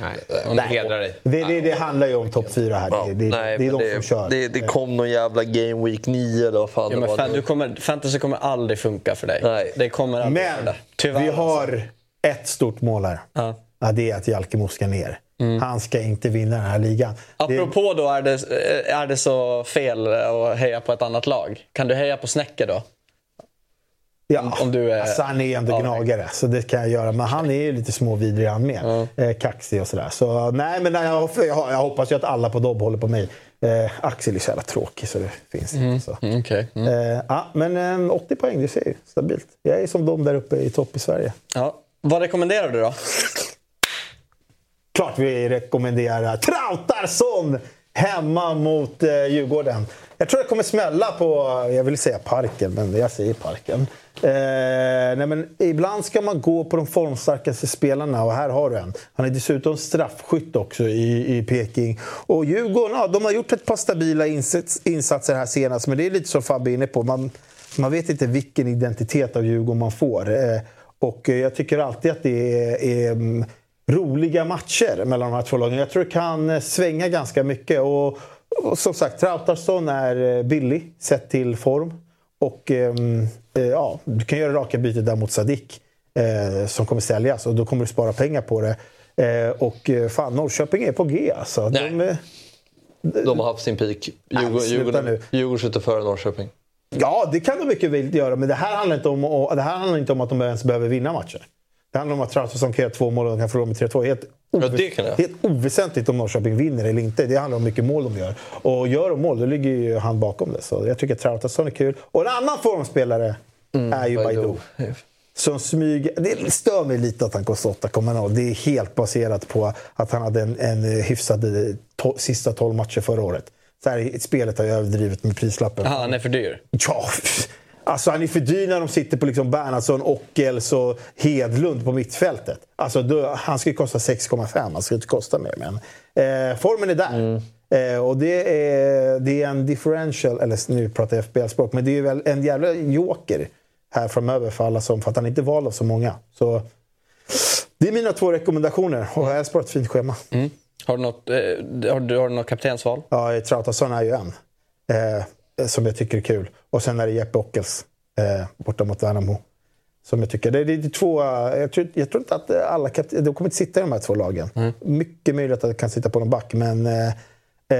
Nej, hon hedrar dig. Det, det, det handlar ju om topp fyra här. Det, det, Nej, det är de som kör. Det, det kom någon jävla Game Week 9 eller vad fan Ja, det men var. fan, du kommer, fantasy kommer aldrig funka för dig. Nej. Det kommer aldrig Men det. Tyvärr, vi alltså. har ett stort mål här. Ja. Ja, det är att Jalkemo ska ner. Han ska inte vinna den här ligan. Det, Apropå då, är det, är det så fel att heja på ett annat lag? Kan du heja på Snäcke då? ja, om du är- alltså, han är ändå Ja. gnagare, så det kan jag göra. Men han är ju lite småvidrig han med. Eh, kaxig och sådär. Så nej, men jag, jag, jag hoppas ju att alla på Dobb håller på mig. Eh, Axel är så jävla tråkig så det finns inte. Så. Mm, okej. Mm. Eh, ja, men eh, 80 poäng, det ser ju stabilt. Jag är som de där uppe i topp i Sverige. Ja. Vad rekommenderar du då? Klart vi rekommenderar Trautarsson hemma mot eh, Djurgården. Jag tror det kommer smälla på, jag vill säga parken, men jag säger parken. Eh, nej men ibland ska man gå på de formstarkaste spelarna och här har du en. Han är dessutom straffskytt också i, i Peking. Och Djurgården, ja, de har gjort ett par stabila insats, insatser här senast, men det är lite som Fabbe är inne på. Man, man vet inte vilken identitet av Djurgården man får. Eh, och jag tycker alltid att det är, är mm, roliga matcher mellan de här två lagen. Jag tror det kan eh, svänga ganska mycket. Och, och som sagt, Trautarsson är eh, billig sett till form. Och ehm, eh, ja, du kan göra raka bytet där mot Sadik eh, som kommer säljas och då kommer du spara pengar på det. Eh, och eh, fan, Norrköping är på G alltså. Nej. De, De har haft sin peak. Djurgården, sitter före Norrköping. Ja, det kan de mycket väl göra, men det här handlar inte om, det här handlar inte om att de ens behöver vinna matcher. Det handlar om att Trautarsson kan göra två mål och de kan förlora med 3-2. Helt, Ja, det kan jag. helt oväsentligt om Norrköping vinner eller inte. Det handlar om hur mycket mål de gör. Och gör de mål, då ligger ju han bakom det. Så jag tycker att Trautarsson är kul. Och en annan formspelare är ju Baidoo. Som smyger. Det stör mig lite att han kostar 8,0. Det är helt baserat på att han hade en, en hyfsad eh, to, sista 12 matcher förra året. Så här, spelet har ju överdrivet med prislappen. Ah, han är för dyr. Ja, alltså han är för dyr när de sitter på liksom Bernhardsson, Ockels och Hedlund på mittfältet. Alltså, då, han ska ju kosta 6,5, han ska inte kosta mer. Men eh, formen är där. Eh, och det är, det är en differential, eller nu pratar jag FBL-språk, men det är väl en jävla joker här framöver för alla som, för att han inte vald av så många. Så det är mina två rekommendationer och Elfsborg har ett fint schema. Har du något, eh, har du, har du något kaptensval? Ja, Trautarsson är ju en. Eh, som jag tycker är kul. Och sen är det Jeppe Ockels eh, borta mot Värnamo. Som jag tycker. Det är, det är två, eh, jag, tror, jag tror inte att eh, alla. De kommer inte sitta i de här två lagen. Mycket möjligt att det kan sitta på någon back, men eh, eh,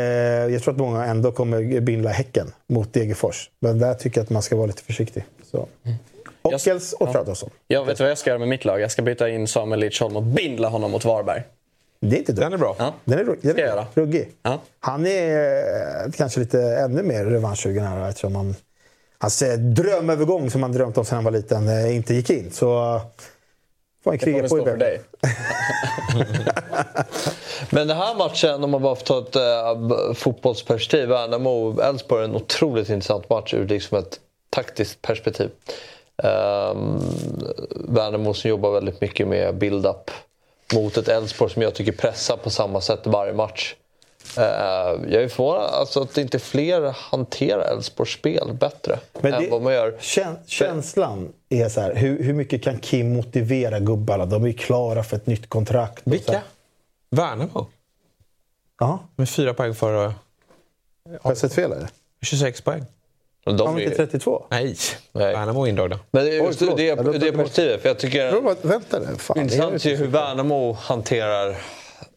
jag tror att många ändå kommer bindla Häcken mot Degerfors. Men där tycker jag att man ska vara lite försiktig. Så. Ockels och Trautarsson. Jag vet vad jag ska göra med mitt lag. Jag ska byta in Samuel Lidsholm och bindla honom mot Varberg. Det är inte dumt. Den är bra. Ja. Den är, den är göra. ruggig. Ja. Han är eh, kanske lite ännu mer revanschsugen här eftersom han, hans eh, drömövergång som han drömt om sedan han var liten eh, inte gick in. Så eh, får han Det får kriga på i för dig. Men den här matchen, om man bara får ta ett äh, fotbollsperspektiv. Värnamo-Elfsborg är en otroligt intressant match ur liksom ett taktiskt perspektiv. Um, Värnamo som jobbar väldigt mycket med build-up mot ett Elfsborg som jag tycker pressar på samma sätt varje match. Eh, jag är förvånad alltså, att inte fler hanterar Elfsborgs spel bättre Men än det- vad man gör. Kän, känslan är så här, hur, hur mycket kan Kim motivera gubbarna? De är ju klara för ett nytt kontrakt. Vilka? Värnamo. Ja, Med fyra poäng före. har jag sett fel eller? 26 poäng. De är, inte 32? Nej, Nej. Värnamo är indragna. men det är Oj, just det, det, det det perspektivet. För jag tycker... Vänta nu. Fan, är Intressant är ju hur Värnamo hanterar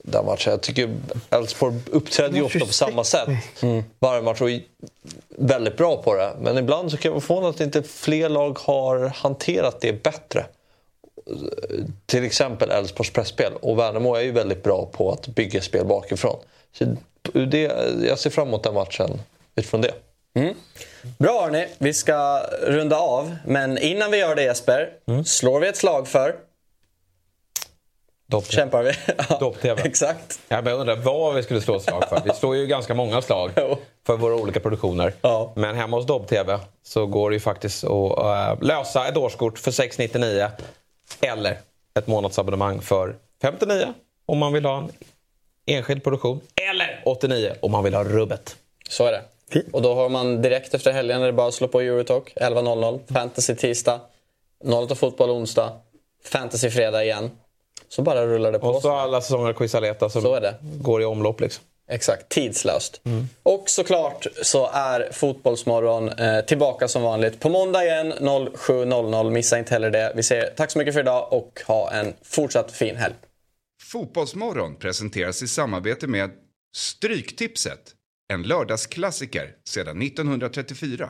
den matchen. Jag tycker Elfsborg uppträder ju ofta på samma sätt varje match och är väldigt bra på det. Men ibland så kan vara förvånad att inte fler lag har hanterat det bättre. Till exempel Elfsborgs pressspel. Och Värnamo är ju väldigt bra på att bygga spel bakifrån. Så det, jag ser fram emot den matchen utifrån det. Bra hörni, vi ska runda av. Men innan vi gör det Jesper, slår vi ett slag för... Dopp. Kämpar vi? Ja, Dopp-TV. Exakt. Jag bara undrar vad vi skulle slå ett slag för. Vi slår ju ganska många slag för våra olika produktioner. Ja. Men hemma hos Dobb-TV så går det ju faktiskt att äh, lösa ett årskort för 699 eller ett månadsabonnemang för 59 om man vill ha en enskild produktion. Eller 89 om man vill ha rubbet. Så är det. Och då har man direkt efter helgen är det bara att slå på Eurotalk 11.00. Fantasy tisdag. 08 fotboll onsdag. Fantasy fredag igen. Så bara rullar det på. Och så alla säsonger Quisaleta som Så är det. går i omlopp. Liksom. Exakt, tidslöst. Och såklart så är Fotbollsmorgon eh, tillbaka som vanligt på måndag igen 07.00. Missa inte heller det. Vi säger tack så mycket för idag och ha en fortsatt fin helg. Fotbollsmorgon presenteras i samarbete med Stryktipset. En lördagsklassiker sedan 1934.